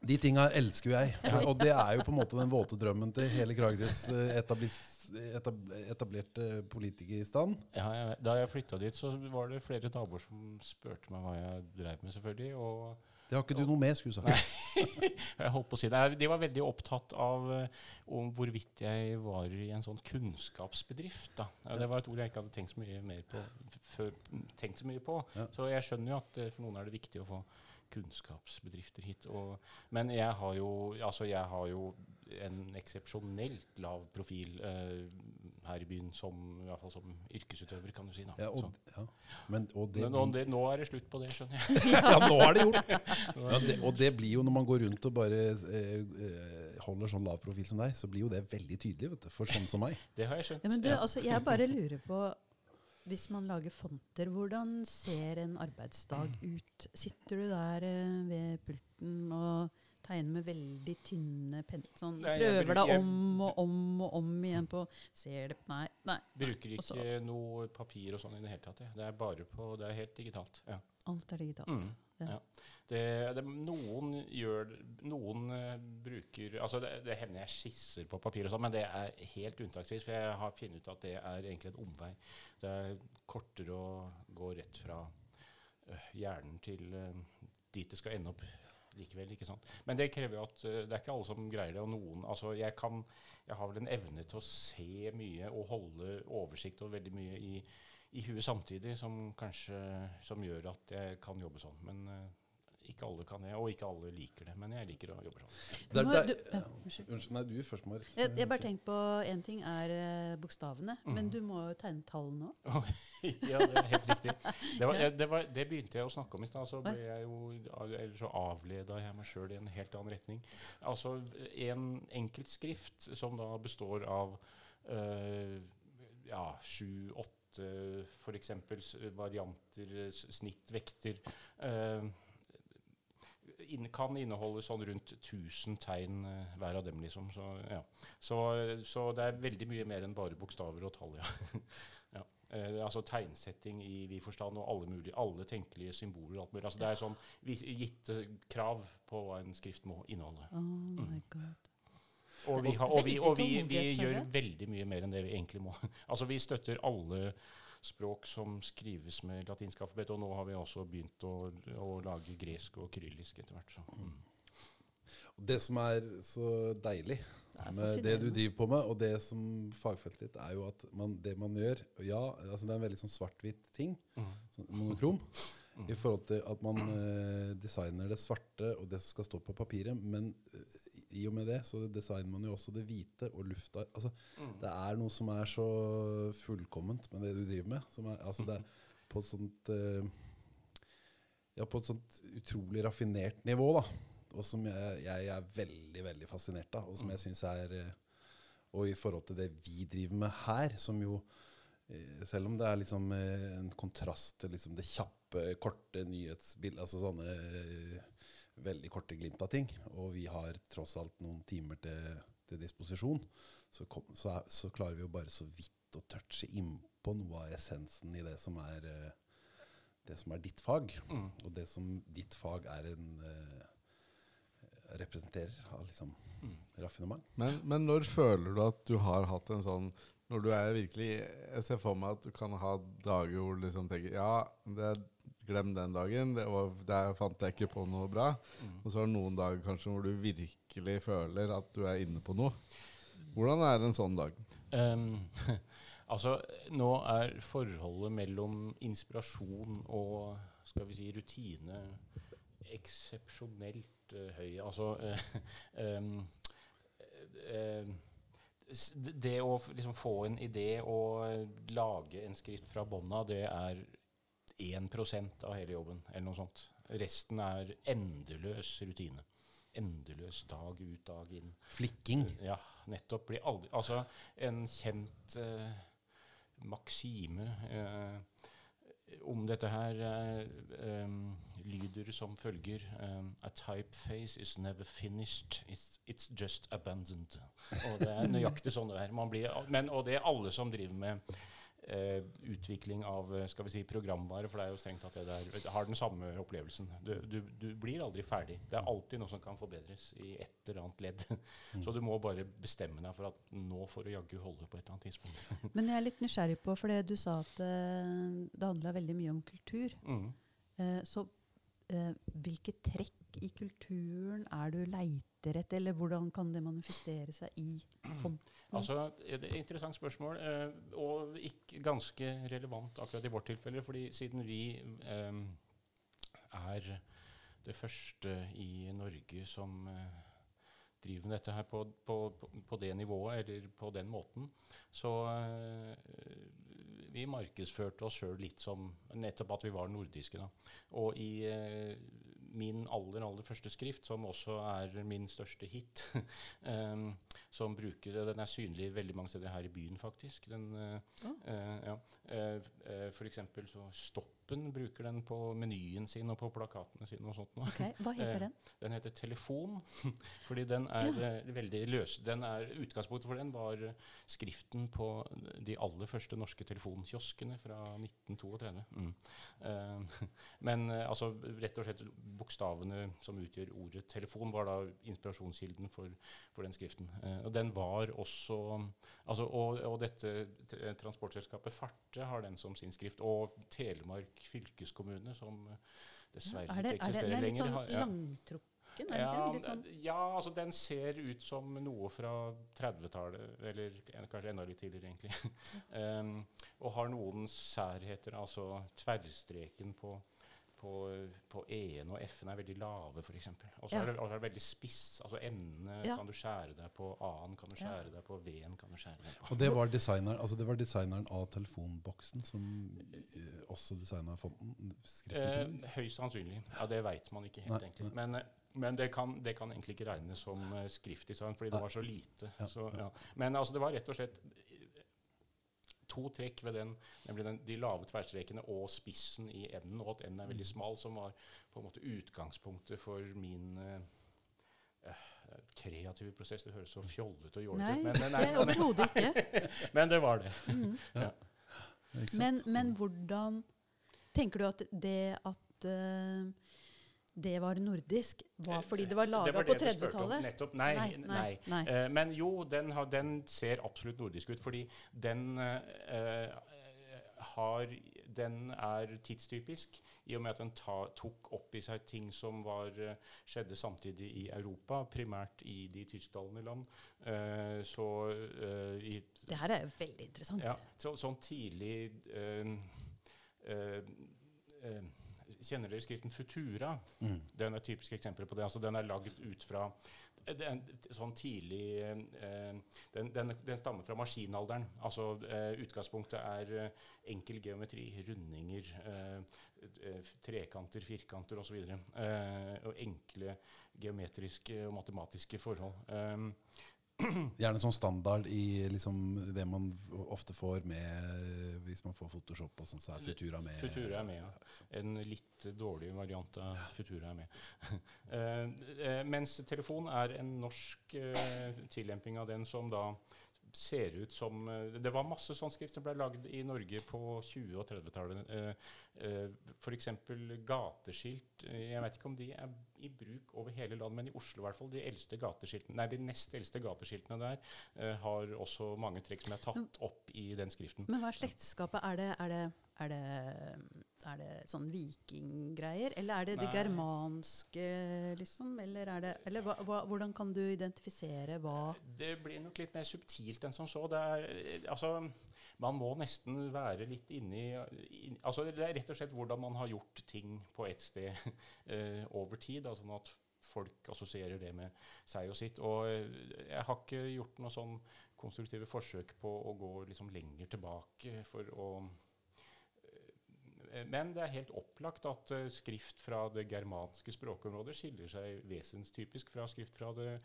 De tinga elsker jo jeg. Og det er jo på en måte den våte drømmen til hele Kragerøs eh, etablerte politikerstand. Ja, jeg, da jeg flytta dit, så var det flere naboer som spurte meg hva jeg drev med, selvfølgelig. Og Det har ikke du noe med, skulle du sagt. jeg holdt på å si det. De var veldig opptatt av eh, om hvorvidt jeg var i en sånn kunnskapsbedrift. Da. Det var et ord jeg ikke hadde tenkt så mye, mer på, før, tenkt så mye på. Ja. Så jeg skjønner jo at eh, for noen er det viktig å få kunnskapsbedrifter hit. Og, men jeg har jo, altså jeg har jo en eksepsjonelt lav profil eh, her i byen, som, i hvert fall som yrkesutøver, kan du si. Da. Ja, og, ja. Men, og det men nå, det, nå er det slutt på det, skjønner jeg. ja, nå er det gjort! Ja, det, og det blir jo når man går rundt og bare eh, holder sånn lav profil som deg, så blir jo det veldig tydelig vet du, for sånn som meg. Det har jeg skjønt. Ja, men du, Ja. altså, jeg bare lurer på Hvis man lager fonter, hvordan ser en arbeidsdag ut? Sitter du der eh, ved pulten og tegner med veldig tynne penner? Sånn, Nei, prøver bruker- deg om og om og om igjen på Ser det Nei. nei Bruker ikke Også- noe papir og sånn i det hele tatt. Ja. Det er bare på, det er helt digitalt. Ja. alt er digitalt. Mm. Ja. Ja. Det, det, noen gjør Noen uh, bruker Altså, det, det hender jeg skisser på papir og sånn, men det er helt unntaksvis. For jeg har funnet ut at det er egentlig en omvei. Det er kortere å gå rett fra uh, hjernen til uh, dit det skal ende opp likevel. ikke sant? Men det krever jo at øh, det er ikke alle som greier det. og noen, altså Jeg kan, jeg har vel en evne til å se mye og holde oversikt over veldig mye i, i huet samtidig, som kanskje som gjør at jeg kan jobbe sånn. Men øh, ikke alle kan det, og ikke alle liker det. Men jeg liker å jobbe sånn. Er der- du- ja, unnskyld. Unnskyld, nei, du først, Marit. Jeg, jeg bare tenker på én ting er bokstavene, bokstavene, men Mhm. du må jo tegne tallene òg. ja, det er helt riktig. Det, var, det, var, det begynte jeg å snakke om i stad. Så ble jeg jo, eller så avleda jeg meg sjøl i en helt annen retning. Altså en enkelt skrift som da består av øh, ja, sju-åtte f.eks. varianter, snittvekter. snitt, øh, kan inneholde sånn rundt 1000 tegn eh, hver av dem, liksom. Så, ja. så, så det er veldig mye mer enn bare bokstaver og tall, ja. ja. Eh, altså tegnsetting i vid forstand, og alle mulige, alle tenkelige symboler. Alt mulig. Altså, det er sånn gitte krav på hva en skrift må inneholde. Oh my god. Og vi, har, og vi, og vi, vi gjør veldig mye mer enn det vi egentlig må. altså Vi støtter alle språk som skrives med latinsk alfabet, og nå har vi også begynt å, å lage gresk og kyrillisk etter hvert. Mm. Det som er så deilig med det du driver på med, og det som fagfeltet ditt, er jo at man, det man gjør Ja, altså det er en veldig sånn svart-hvitt ting, sånn monokrom, Mm. i forhold til at man eh, designer det svarte og det som skal stå på papiret, men eh, i og med det så designer man jo også det hvite og lufta. Altså, Mm. det er noe som er så fullkomment med det du driver med. Som er, altså det er på et sånt eh, Ja, på et sånt utrolig raffinert nivå, da. Og som jeg, jeg er veldig, veldig fascinert av, og som jeg syns er eh, Og i forhold til det vi driver med her, som jo eh, selv om det er liksom en kontrast til liksom det kjappe, korte nyhetsbildet, altså sånne veldig korte glimt av ting, og vi har tross alt noen timer til, til disposisjon, så, kom, så, er, så klarer vi jo bare så vidt å touche innpå noe av essensen i det som er, eh, det som er ditt fag, Mm. og det som ditt fag er en eh, representerer av liksom Mm. raffinement. Men, men når føler du at du har hatt en sånn Når du er virkelig Jeg ser for meg at du kan ha dager hvor du liksom tenker Ja, det, glem den dagen. Det var, der fant jeg ikke på noe bra. Mm. Og så er det noen dager kanskje hvor du virkelig føler at du er inne på noe. Hvordan er en sånn dag? Um, altså, nå er forholdet mellom inspirasjon og skal vi si rutine eksepsjonelt uh, høy. Altså uh, um, uh, Det å liksom få en idé og lage en skrift fra bånda, det er 1% av hele jobben, eller noe sånt. Resten er endeløs rutine. Endeløs dag ut, dag inn. Flikking. Ja, nettopp. Blir aldri Altså, en kjent eh, maksime eh, om dette her eh, um, lyder som følger um, A typeface is never finished. It's, it's just abandoned. Og det er nøyaktig sånn det er. Man blir, men, og det er alle som driver med eh, utvikling av eh, skal vi si, programvare, for det er jo strengt at det der har den samme opplevelsen. Du, du, du blir aldri ferdig. Det er alltid noe som kan forbedres i et eller annet ledd. Så du må bare bestemme deg for at nå får du jaggu holde på et eller annet tidspunkt. Men jeg er litt nysgjerrig på, for du sa at eh, det handla veldig mye om kultur. Mm. Eh, så eh, hvilke trekk i kulturen er du leiter etter, eller hvordan kan det manifestere seg i fond? Altså, Det er et interessant spørsmål, eh, og ikke ganske relevant akkurat i vårt tilfelle. fordi siden vi eh, er det første i Norge som eh, driver med dette her på, på, på, det nivået, eller på den måten, så vi markedsførte oss sjøl litt som nettopp at vi var nordiske. da. Og i min aller aller første skrift, som også er min største hit, um, som bruker, Den er synlig veldig mange steder her i byen, faktisk. Den, uh, uh, ja. Uh, for eksempel så Stoppen bruker den på menyen sin og på plakatene sine. og sånt. Okay, Hva heter den? Den heter Telefon, fordi den er ja. veldig løs. Den er, utgangspunktet for den var eh, skriften på de aller første norske telefonkioskene fra 1932. Mm. Eh, men eh, altså, rett og slett bokstavene som utgjør ordet telefon, var da inspirasjonskilden for, for den skriften. Eh, og den var også altså, og, og dette transportselskapet transportselskapet Farte har den som sin skrift, og Telemark fylkeskommune, som eh, dessverre ja, det, ikke er det, eksisterer den er litt lenger. sånn har- ja. langtrukken? Er det Ja. Litt sånn, ja, altså den ser ut som noe fra 30-tallet, eller kanskje enda litt tidligere, egentlig. um, og har noen særheter, altså tverrstreken på, på, på E-en og F-en er veldig lave, f.eks. Og så Ja. er, det- er det veldig spiss. Altså N-ene Ja. kan du skjære deg på, A-en kan du Ja. skjære deg på, V-en kan du skjære deg på. Og det var designeren, altså det var designeren av telefonboksen som eh, også designa fonten? Eh, høyst sannsynlig. Ja, Det veit man ikke helt, Nei, egentlig. nei. Men, eh, men det, kan, det kan egentlig ikke regnes som uh, skriftdesign, fordi det var så lite. Ja, Så, ja. ja. Men altså, det var rett og slett to trekk ved den, nemlig den, de lave tverrstrekene og spissen i enden, og at enden er Mm. veldig smal, som var på en måte utgangspunktet for min eh, kreative prosess. Det høres så fjollete og jålete nei, ut, men, men, det er overhodet ikke. men det var det. Mm. Sant? Men, men hvordan Tenker du at det at eh, det var nordisk, var fordi det var laga på det du spurte om. 30-tallet? Nettopp. Nei, Nei, nei. nei. Eh, men jo, den, har, den ser absolutt nordisk ut, fordi den uh, har Den er tidstypisk i og med at den ta, tok opp i seg ting som var, uh, skjedde samtidig i Europa, primært i de tysktalende land. Eh, så eh, i Det her er jo veldig interessant. ja, så, sånn tidlig uh, eh, eh, Kjenner dere skriften Futura? Mm. Den er et typisk eksempel på det. Altså, den er lagd ut fra det er en t- sånn tidlig eh, den, den, den stammer fra maskinalderen. Altså eh, Utgangspunktet er eh, enkel geometri, rundinger, eh, eh, trekanter, firkanter osv. Eh, og enkle geometriske og matematiske forhold. Um, Gjerne sånn standard i liksom det man ofte får med hvis man får Photoshop og sånn, så er Futura med. Futura er med, ja. En litt dårlig variant av Futura er med. Eh, eh, mens telefon er en norsk uh, tillemping av den som da ser ut som eh, Det var masse sånn skrift som ble lagd i Norge på 20- og 30-tallet. Uh, uh, F.eks. gateskilt. Eh, jeg vet ikke om de er i bruk over hele landet, men i Oslo i hvert fall. De eldste gateskiltene, nei, de nest eldste gateskiltene der eh, har også mange trekk som er tatt opp i den skriften. Men hva er slektskapet? Er det, er det, er det, er det sånn vikinggreier? Eller er det det germanske, liksom? Eller, er det, eller hva, hva, hvordan kan du identifisere hva Det blir nok litt mer subtilt enn som så. Det er, eh, altså, man må nesten være litt inni in, altså, Det er rett og slett hvordan man har gjort ting på et sted eh, over tid. Da, sånn at folk assosierer det med seg og sitt. Og eh, jeg har ikke gjort noe sånn konstruktive forsøk på å gå liksom lenger tilbake for å men det er helt opplagt at eh, skrift fra det germanske språkområdet skiller seg vesenstypisk fra skrift fra det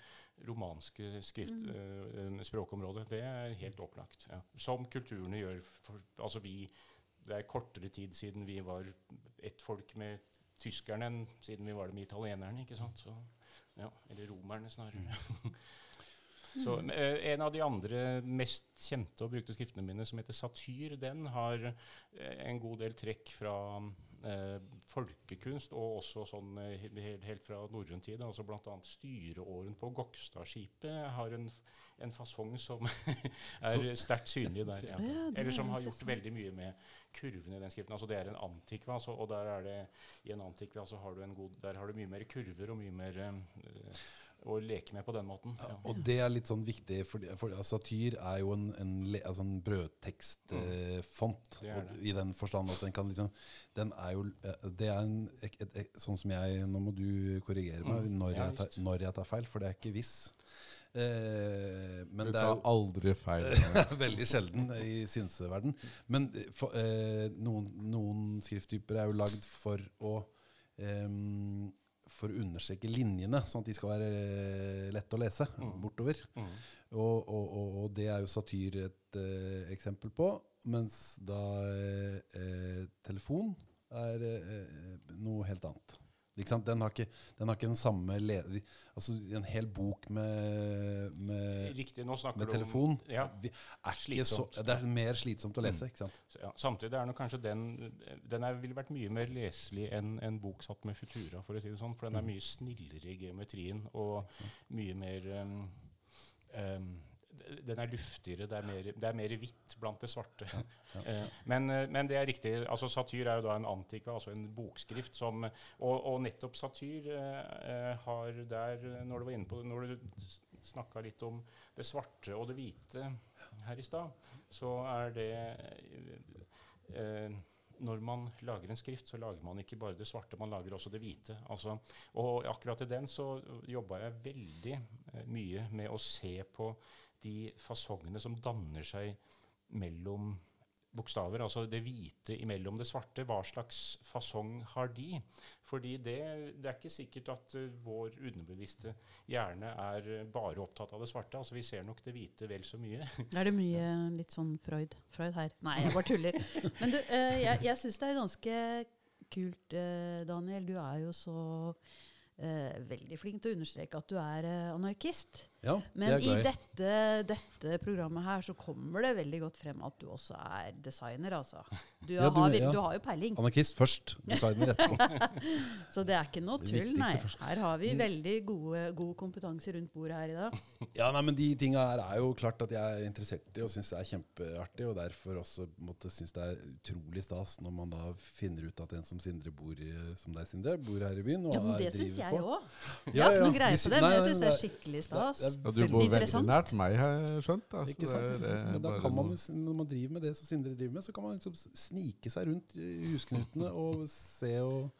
romanske skrift, mm. språkområdet. Det er helt opplagt. Ja. Som kulturene gjør. For, altså vi det er kortere tid siden vi var ett folk med tyskerne enn siden vi var det med italienerne. ikke sant? Så, ja, eller romerne, snarere. Så eh, En av de andre mest kjente og brukte skriftene mine, som heter Satyr, den har eh, en god del trekk fra eh, folkekunst, og også sånn eh, helt, helt fra norrøn tid. altså Bl.a. styreåren på Gokstadskipet har en, en fasong som er sterkt synlig der. Ja. Eller som har gjort veldig mye med kurvene i den skriften. altså Det er en antikva, altså, og der er det, i en antikva så har du en god, der har du mye mer kurver og mye mer eh, å leke med på den måten. Ja, Ja. og det er litt sånn viktig, for, for altså, satyr er jo en, en, altså en brødtekstfont. Det er. I den forstand at den kan liksom Den er jo eh, Det er en et, et, et, Sånn som jeg Nå må du korrigere meg Mm. når, Ja, jeg tar, når jeg tar feil, for det er ikke viss. Eh, men Du det er tar jo aldri feil. Veldig sjelden i synseverden. Men eh, for, eh, noen, noen skrifttyper er jo lagd for å em, For å understreke linjene, sånn at de skal være eh, lette å lese Mm. bortover. Mm. Og, og, og, og det er jo satyr et eh, eksempel på. Mens da eh, telefon er eh, noe helt annet. Den, har ikke, den har ikke den samme le Altså En hel bok med, med, Riktig, med du om telefon Ja, er så, Det er mer slitsomt å lese. så, ja. Samtidig er nok kanskje den Den er, ville vært mye mer leselig enn en bok satt med Futura, for å si det sånn. For den er Mm. mye snillere i geometrien og mye mer um, um, den er luftigere, det er mer, det er mer hvitt blant det svarte. Ja. men, eh, men det er riktig. altså Satyr er jo da en antikva, altså en bokskrift som Og, og nettopp satyr eh, eh, har der, eh, når du var inne på Når du snakka litt om det svarte og det hvite her i stad, så er det eh, når man lager en skrift, så lager man ikke bare det svarte, man lager også det hvite. Altså, og akkurat i den så jobba jeg veldig eh, mye med å se på de fasongene som danner seg mellom bokstaver, altså det hvite imellom det svarte. Hva slags fasong har de? Fordi det, det er ikke sikkert at eh, vår underbevisste hjerne er eh, bare opptatt av det svarte. Altså Vi ser nok det hvite vel så mye. Er det mye litt sånn Freud, Freud her? Nei, jeg bare tuller. Men du, eh, jeg, jeg syns det er ganske kult, Daniel. Du er jo så veldig flink til å understreke at du er anarkist. Ja, Men det i dette, dette programmet her så kommer det veldig godt frem at du også er designer, altså. Du, Ja, du- har, ja. du har jo peiling. Anarkist først, designer etterpå. Så det er ikke noe tull, nei. Her har vi Mm. veldig gode, god kompetanse rundt bordet her i dag. Ja, nei, men De tinga her er jo klart at jeg er interessert i og syns det er kjempeartig. Og derfor også måtte synes det er utrolig stas når man da finner ut at en som Sindre bor i, som deg, Sindre, bor her i byen. Og Ja, men det syns jeg òg. Jeg har ikke ja. noe greie på det, men jeg syns det er skikkelig stas. Er Og du bor veldig nært meg, har jeg skjønt. Altså, Ikke sant? det er, eh, Men da kan man, når man driver med det som Sindre driver med, så kan man liksom snike seg rundt husknutene og se og,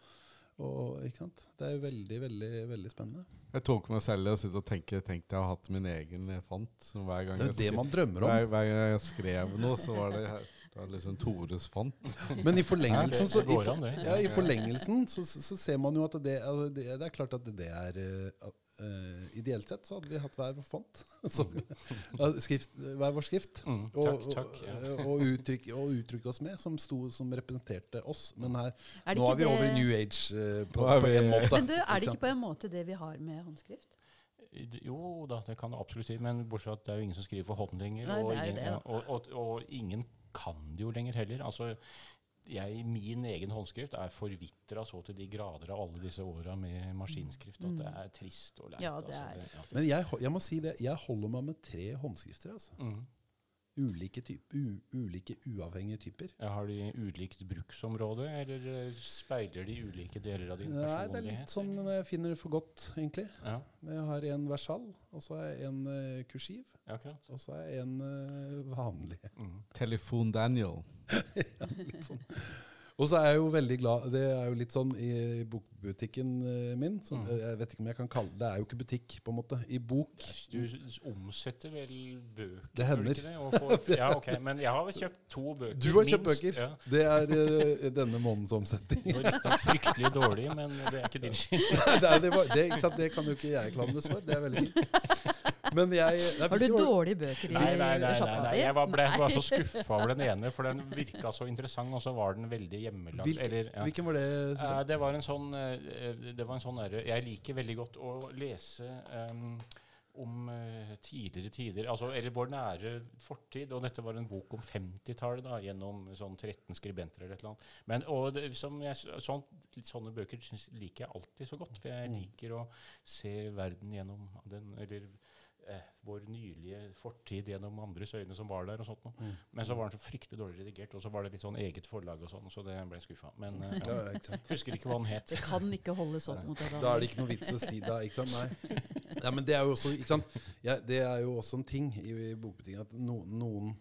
og Ikke sant? Det er jo veldig, veldig veldig spennende. Jeg tok meg selv i å sitte og tenke Tenk deg å ha hatt min egen fant. Som hver gang Det er jo det skrev- man drømmer om. hver gang jeg skrev noe, så var det, her- det er liksom Tores fant. Men i forlengelsen, så, i, for, ja, i forlengelsen så, så ser man jo at det, altså det, det er klart at det er eh, at, eh, Ideelt sett så hadde vi hatt hver vår font. Som, ja, skrift, hver vår skrift. Mm, Og, takk, takk. Ja. og, uttrykk, og uttrykke oss med, som, sto, som representerte oss. Men her, Er nå er vi det- over i New Age uh, på, på en måte. Men du, er det Ikke på en måte det vi har med håndskrift? Jo da, det kan det absolutt si, men bortsett fra at det er jo ingen som skriver for hånd lenger. Nei, og, det er jo ingen, det, da. og, og, og ingen kan det jo lenger heller. Altså, jeg, min egen håndskrift er forvitra så til de grader av alle disse åra med maskinskrift at det er trist og leit. Ja, det altså, er- det- ja. Men jeg, jeg må si det, jeg holder meg med tre håndskrifter. Altså. Mm. Ulike, typ, u, ulike uavhengige typer. Ja, har de ulikt bruksområde, eller eh, speiler de ulike deler av din Nei, personlighet? det er litt sånn eller? når jeg finner det for godt, egentlig. Ja, Jeg har en versal, og så har jeg en eh, kursiv, ja, og så har jeg en eh, vanlig. Mm. Telefon Daniel. Ja, sånn. Og så er jeg jo veldig glad Det er jo litt sånn i bokbutikken eh, min. Så, Mm. Jeg vet ikke om jeg kan kalle Det er jo ikke butikk, på en måte. I bok. Du omsetter vel bøker? Det hender. det? Får- ja, ok, Men jeg har vel kjøpt to bøker. Du har kjøpt minst. bøker. Ja. Det er uh, denne månedens omsetning. Det var riktignok fryktelig dårlig, men det er ikke din skyld. det, det, det, det kan jo ikke jeg klandres for. Det er veldig fint. Men jeg nei, Har du var- dårlige bøker i Nei, nei, nei, nei, nei. Jeg var, ble Nei. bare så skuffa over den ene, for den virka så interessant, og så var den veldig hjemmelagd. Hvilken, ja. hvilken var det? Uh, det var en sånn, uh, det var en sånn der, Jeg liker veldig godt å lese um, om uh, tidligere tider, altså, eller vår nære fortid. Og dette var en bok om 50-tallet, da, gjennom sånn 13 skribenter eller et eller annet. Men, og det, som jeg, sånn, sånne bøker synes, liker jeg alltid så godt, for jeg Mm. liker å se verden gjennom den, eller eh, vår nylige fortid gjennom andres øyne som var der. og sånt. Mm. Men så var den så fryktelig dårlig redigert, og så var det litt sånn eget forlag og sånn, så det ble jeg skuffa. Men eh, Ja, ikke sant? husker ikke hva den het. Det kan ikke holdes opp mot det. Da er det ikke noe vits å si da, ikke sant? Nei. Ja, men det er jo også, ikke sant? Ja, det er jo også en ting i, i bokbutikken at no, noen,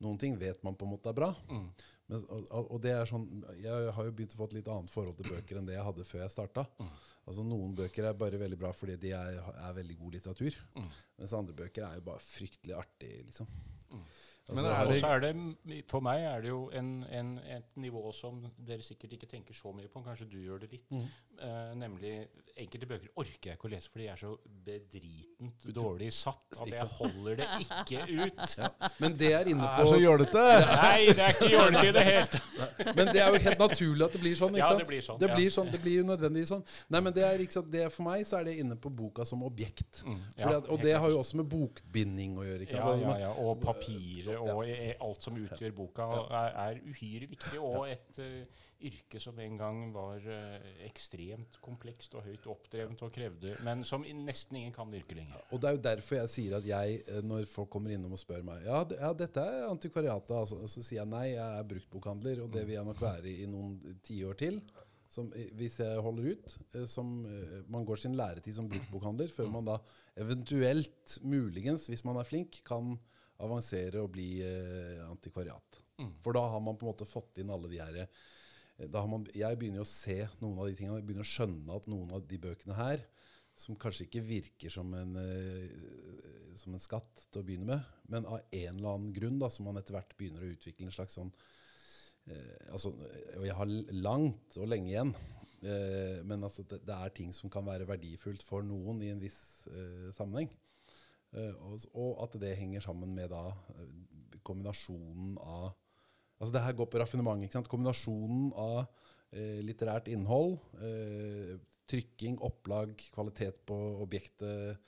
noen ting vet man på en måte er bra. Mm. Men, og, og det er sånn, Jeg har jo begynt å få et litt annet forhold til bøker enn det jeg hadde før jeg starta. Mm. Altså, noen bøker er bare veldig bra fordi de er, er veldig god litteratur. Mm. Mens andre bøker er jo bare fryktelig artig, liksom. Mm. Altså, Men er det- er det, For meg er det jo en, en, et nivå som dere sikkert ikke tenker så mye på. Kanskje du gjør det litt. Mhm. Eh, nemlig enkelte bøker orker jeg ikke å lese, fordi jeg er så bedritent dårlig satt at jeg holder det ikke ut. Men det er inne Det på er så jålete! Nei, det er ikke jålete i det hele tatt. Men det er jo helt naturlig at det blir sånn. ikke Ja, det blir sånn, Det blir, sånn, det blir jo nødvendigvis sånn. Nei, men det er ikke sant, det For meg så er det inne på boka som objekt. Mm, ja, at, og det har jo også med bokbinding å gjøre. ikke sant? Ja, Altså, ja, ja. Og papiret og e- alt som utgjør boka, er, er uhyre viktig. Og et eh, yrke som en gang var eh, ekstremt komplekst og høyt oppdrevet og krevde Men som nesten ingen kan virke lenger. Og det er jo derfor jeg sier at jeg, eh, når folk kommer innom og spør meg Ja, det, ja dette er antikvariatet. Altså, så sier jeg nei, jeg er bruktbokhandler, og det vil jeg nok være i noen tiår til. Som, eh, hvis jeg holder ut. Som, man går sin læretid som bruktbokhandler før man da eventuelt, muligens, hvis man er flink, kan avansere og bli eh, antikvariat. Mm. For da har man på en måte fått inn alle de her man, Jeg begynner å se noen av de tingene. Jeg begynner å skjønne at noen av de bøkene her, som kanskje ikke virker som en, eh, som en skatt til å begynne med, men av en eller annen grunn, da, som man etter hvert begynner å utvikle en slags sånn eh, altså, Og jeg har langt og lenge igjen. Eh, men altså, det, det er ting som kan være verdifullt for noen i en viss eh, sammenheng. Eh, og, og at det henger sammen med da eh, kombinasjonen av Altså det her går på raffinement. ikke sant? Kombinasjonen av eh, litterært innhold, eh, trykking, opplag, kvalitet på objektet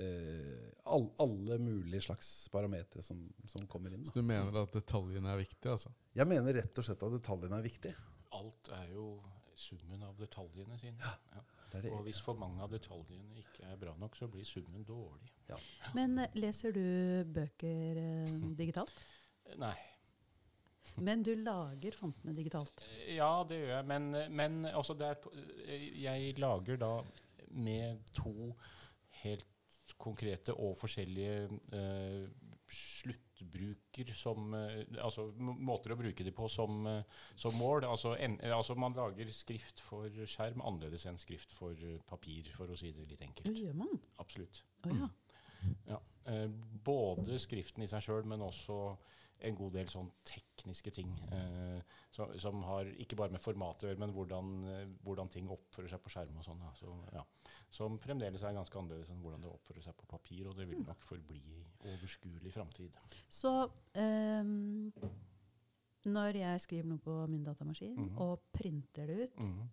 eh, all, Alle mulige slags parametere som, som kommer inn. Så du mener at detaljene er viktige, altså? Jeg mener rett og slett at detaljene er viktige. Alt er jo summen av detaljene sine. Ja. Det er det. Og hvis for mange av detaljene ikke er bra nok, så blir summen dårlig. Men eh, leser du bøker eh, digitalt? Nei. Men du lager fontene digitalt. Ja, det gjør jeg. Men, men altså det er, jeg lager da med to helt konkrete og forskjellige uh, sluttbruker som uh, Altså måter å bruke det på som, uh, som mål. Altså, en, eh, altså man lager skrift for skjerm annerledes enn skrift for eh, papir, for å si det litt enkelt. Det gjør man? Absolutt. Oh, ja. Ja. Eh, både skriften i seg sjøl, men også en god del sånn tekniske ting. Eh, som, som har ikke bare med formatet å gjøre, men hvordan, eh, hvordan ting oppfører seg på skjerm og sånn. Ja. Så, ja. Som fremdeles er ganske annerledes enn hvordan det oppfører seg på papir, og det vil nok forbli i overskuelig framtid. Så um, når jeg skriver noe på min datamaskin Mhm. og printer det ut, Mhm.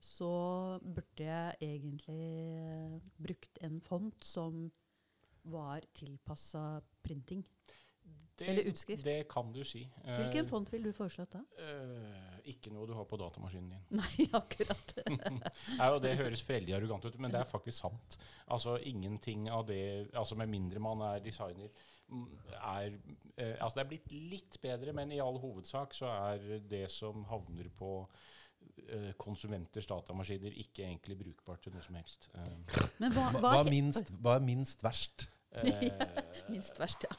så burde jeg egentlig eh, brukt en font som var tilpassa printing. Det, Eller utskrift. Det kan du si. Eh, Hvilken font ville du foreslått da? Uh, ikke noe du har på datamaskinen din. Nei, akkurat. Nei, og Det høres veldig arrogant ut, men det er faktisk sant. Altså Ingenting av det altså Med mindre man er designer mm, er, uh, altså Det er blitt litt bedre, men i all hovedsak så er det som havner på eh, konsumenters datamaskiner, ikke egentlig brukbart til noe som helst. Eh, Men Hva, hva, hva, er minst, hva er minst verst? Eh, Minst verst, ja.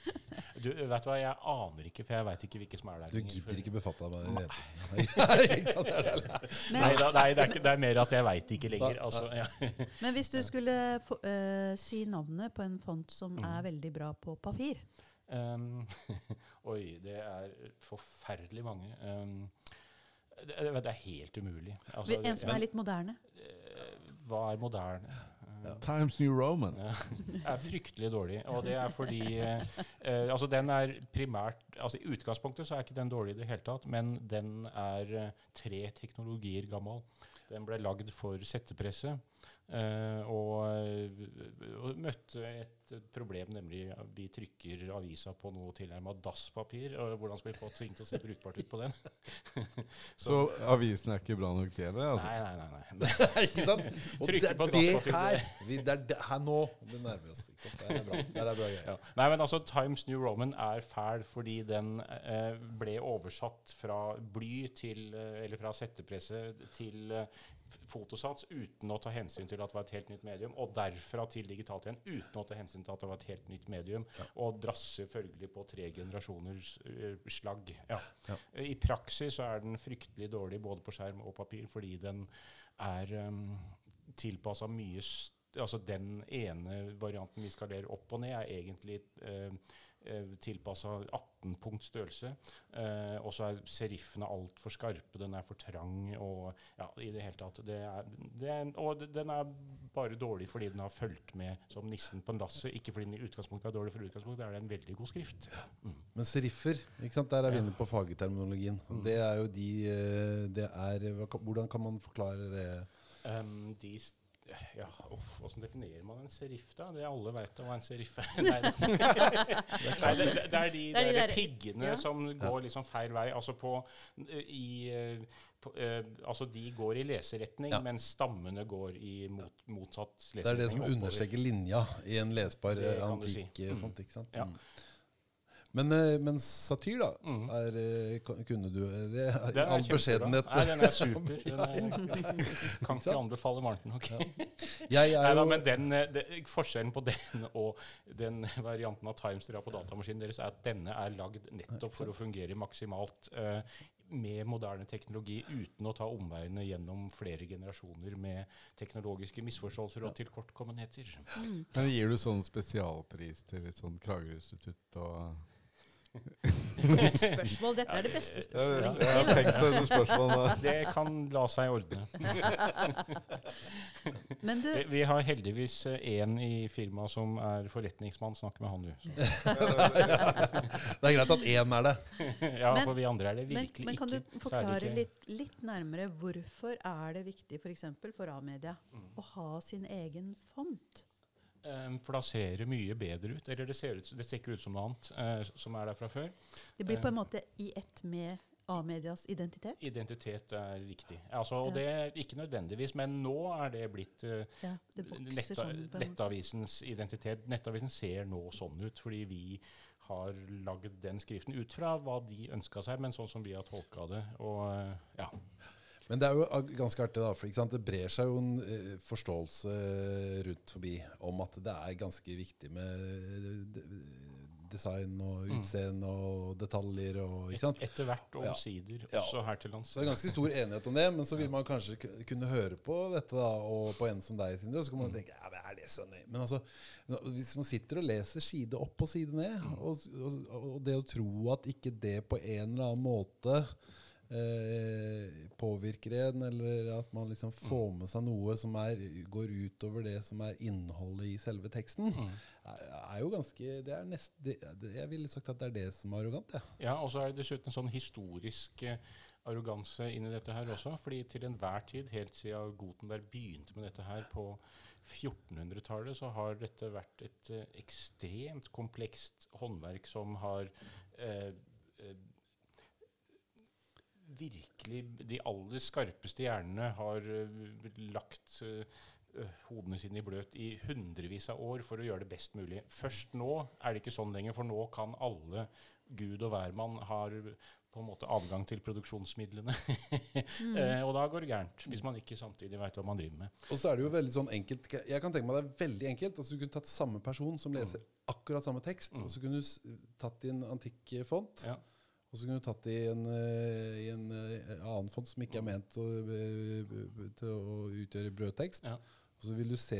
du, vet du hva, Jeg aner ikke, for jeg veit ikke hvilke som er der. Du gidder ikke befatte deg med det? Nei, da, nei det, er ikke, det er mer at jeg veit ikke lenger. Altså, ja. men hvis du skulle få, uh, si navnet på en font som Mm. er veldig bra på papir Um, oi, det er forferdelig mange. Um, det, det er helt umulig. Altså, En som er litt moderne? eh, Hva er moderne? Ja. Times New Roman. Ja, er fryktelig dårlig. Og det er fordi eh, eh, Altså, den er primært Altså, i utgangspunktet så er ikke den dårlig i det hele tatt, men den er eh, tre teknologier gammel. Den ble lagd for settepresse. Eh, og, eh, og møtte et problem, nemlig at vi trykker avisa på noe tilnærma dasspapir. og Hvordan skal vi få ting til å se brukbart ut på den? Så avisen er ikke bra nok til det? Altså. Nei, nei, nei. nei. ikke sant? Og det på er det her vi, Det er det her nå det nærmer oss. Ikke sant? Det er bra. Det er bra greier. Ja. Nei, men altså, Times New Roman er fæl fordi den eh, ble oversatt fra bly til eh, Eller fra settepresse til fotosats uten å ta hensyn til at det var et helt nytt medium, og derfra til digitalt igjen uten å ta hensyn til at det var et helt nytt medium, og drasser følgelig på tre generasjoners uh, slagg. Ja. Ja. I praksis så er den fryktelig dårlig både på skjerm og papir fordi den er um, tilpassa mye Altså Den ene varianten vi skalerer opp og ned, er egentlig eh, tilpassa 18 punkt størrelse. Eh, og så er seriffene altfor skarpe, den er for trang og Ja, i det hele tatt. Det er, det er, og den er bare dårlig fordi den har fulgt med som nissen på en lasset. Ikke fordi den i utgangspunktet er dårlig, for i utgangspunktet er det en veldig god skrift. Mm. Men seriffer, ikke sant? der er vi inne på fagterminologien. Mm. Det er jo de eh, det er, Hvordan kan man forklare det? Um, de ja, uff, Hvordan definerer man en seriff, da? Det alle vet hva en seriff er. Nei, det, Nei, det, det, er de, Det er de der piggene ja. som går liksom feil vei. Altså på, i, eh, på eh, Altså de går i leseretning, Ja. mens stammene går i mot, motsatt Det er det som understreker linja i en lesbar eh, antikk si. eh, Mm. font. ikke sant? Ja. Men, eh, men satyr, da? Mm. Er, eh, kunne du eh, det? er- Den er All beskjedenhet. Nei, den er super. Den er, kan ikke anbefale varmt nok. Jeg er Nei, da, jo men den, det, Forskjellen på den og den varianten av Times dere har på datamaskinen deres, er at denne er lagd nettopp for å fungere maksimalt uh, med moderne teknologi, uten å ta omveiene gjennom flere generasjoner med teknologiske misforståelser og tilkortkommenheter. Mm. Men gir du sånn spesialpris til et sånt Kragerø-institutt og Godt spørsmål. Dette er det beste spørsmålet jeg har tenkt på dette spørsmålet. Det kan la seg ordne. Men du, Vi, vi har heldigvis én i firmaet som er forretningsmann. Snakk med han, du. Det er greit at én er det. Ja, Men- for vi andre er det virkelig ikke. men kan du forklare litt, litt nærmere hvorfor er det viktig f.eks. for, for A-media Mm. å ha sin egen font? Um, for da ser det mye bedre ut. Eller det ser, ut, det ser ikke ut som noe annet eh, som er der fra før. Det blir på en Eh. måte i ett med A-medias identitet? Identitet er riktig. Altså, og Ja. det er ikke nødvendigvis, men nå er det blitt eh, Ja, det netta, sånn. Nettavisens identitet. Nettavisen ser nå sånn ut fordi vi har lagd den skriften ut fra hva de ønska seg, men sånn som vi har tolka det. Og eh, ja. Men det er jo ganske artig, da. For det brer seg jo en eh, forståelse rundt forbi om at det er ganske viktig med eh, design og Mm. utseende og detaljer og Et, etter hvert og omsider, Ja. også her til lands. Det er ganske stor enighet om det, men så vil man kanskje kunne høre på dette da, og på en som deg, Sindre, og så kan man tenke ja, men er det så nøye? Men altså, hvis man sitter og leser side opp og side ned, og, og, og det å tro at ikke det på en eller annen måte eh, påvirker en, eller at man liksom får med seg noe som er, går utover det som er innholdet i selve teksten, Mm. er, er jo ganske det er nest, det, Jeg ville sagt at det er det som er arrogant. Ja. Ja, og så er det dessuten en sånn historisk eh, arroganse inni dette her også. fordi til enhver tid, helt siden Gutenberg begynte med dette her på 1400-tallet, så har dette vært et eh, ekstremt komplekst håndverk som har eh, virkelig De aller skarpeste hjernene har eh, lagt eh, hodene sine i bløt i hundrevis av år for å gjøre det best mulig. Først nå er det ikke sånn lenger, for nå kan alle gud og hvermann har på en måte adgang til produksjonsmidlene. eh, og da går det gærent, hvis man ikke samtidig veit hva man driver med. Og så er det jo veldig sånn enkelt Jeg kan tenke meg det er veldig enkelt. Altså Du kunne tatt samme person som leser akkurat samme tekst, Mm. og så kunne du tatt i en antikk font, Ja. Og så kunne du tatt i en, eh, i en eh, annen fond som ikke er ment å, eh, til å utgjøre brødtekst. Ja. Og så vil du se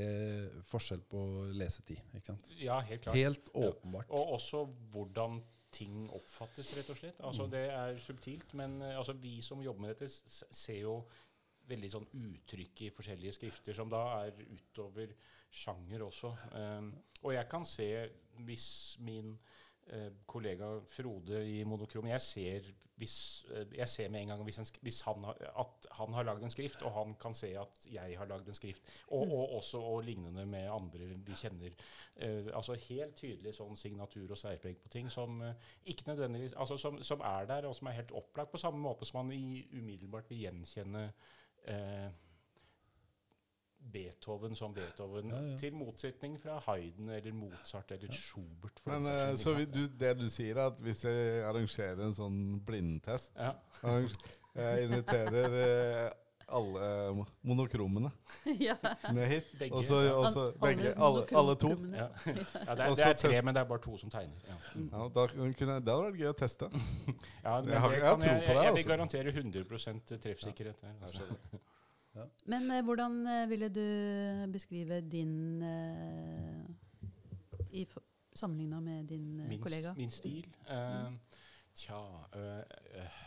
forskjell på lesetid. Ikke sant? ja, helt klart. Helt Ja. åpenbart. Og også hvordan ting oppfattes, rett og slett. Altså, Det er subtilt, men altså, vi som jobber med dette, ser jo veldig sånn uttrykk i forskjellige skrifter, som da er utover sjanger også. Um, og jeg kan se, hvis min kollega Frode i Monokrom Jeg ser, hvis, eh, jeg ser med en gang hvis, en, hvis han har, at han har lagd en skrift, og han kan se at jeg har lagd en skrift. Og, og også og lignende med andre vi kjenner. Uh, altså helt tydelig sånn signatur og særpreg på ting som uh, ikke nødvendigvis altså som, som er der, og som er helt opplagt, på samme måte som man i, umiddelbart vil gjenkjenne eh, Beethoven som Beethoven, Ja, ja. til motsetning fra Hayden eller Mozart eller Schubert. For Men eh, så vi, du, det du sier, er at hvis jeg arrangerer en sånn blindtest ja. Jeg inviterer eh, alle monokromene ja. ned hit. Begge, Og så ja. og så Alle begge, alle, alle to. Ja. ja, det, er, det er tre, men det er bare to som tegner. Ja, Ja, da kunne, det hadde vært gøy å teste. ja men Jeg har- jeg tro jeg, på deg, jeg, vil garantere 100 treffsikkerhet her. Altså. Men eh, hvordan eh, ville du beskrive din eh, Sammenligna med din eh, Min, kollega? min stil? Eh, tja eh,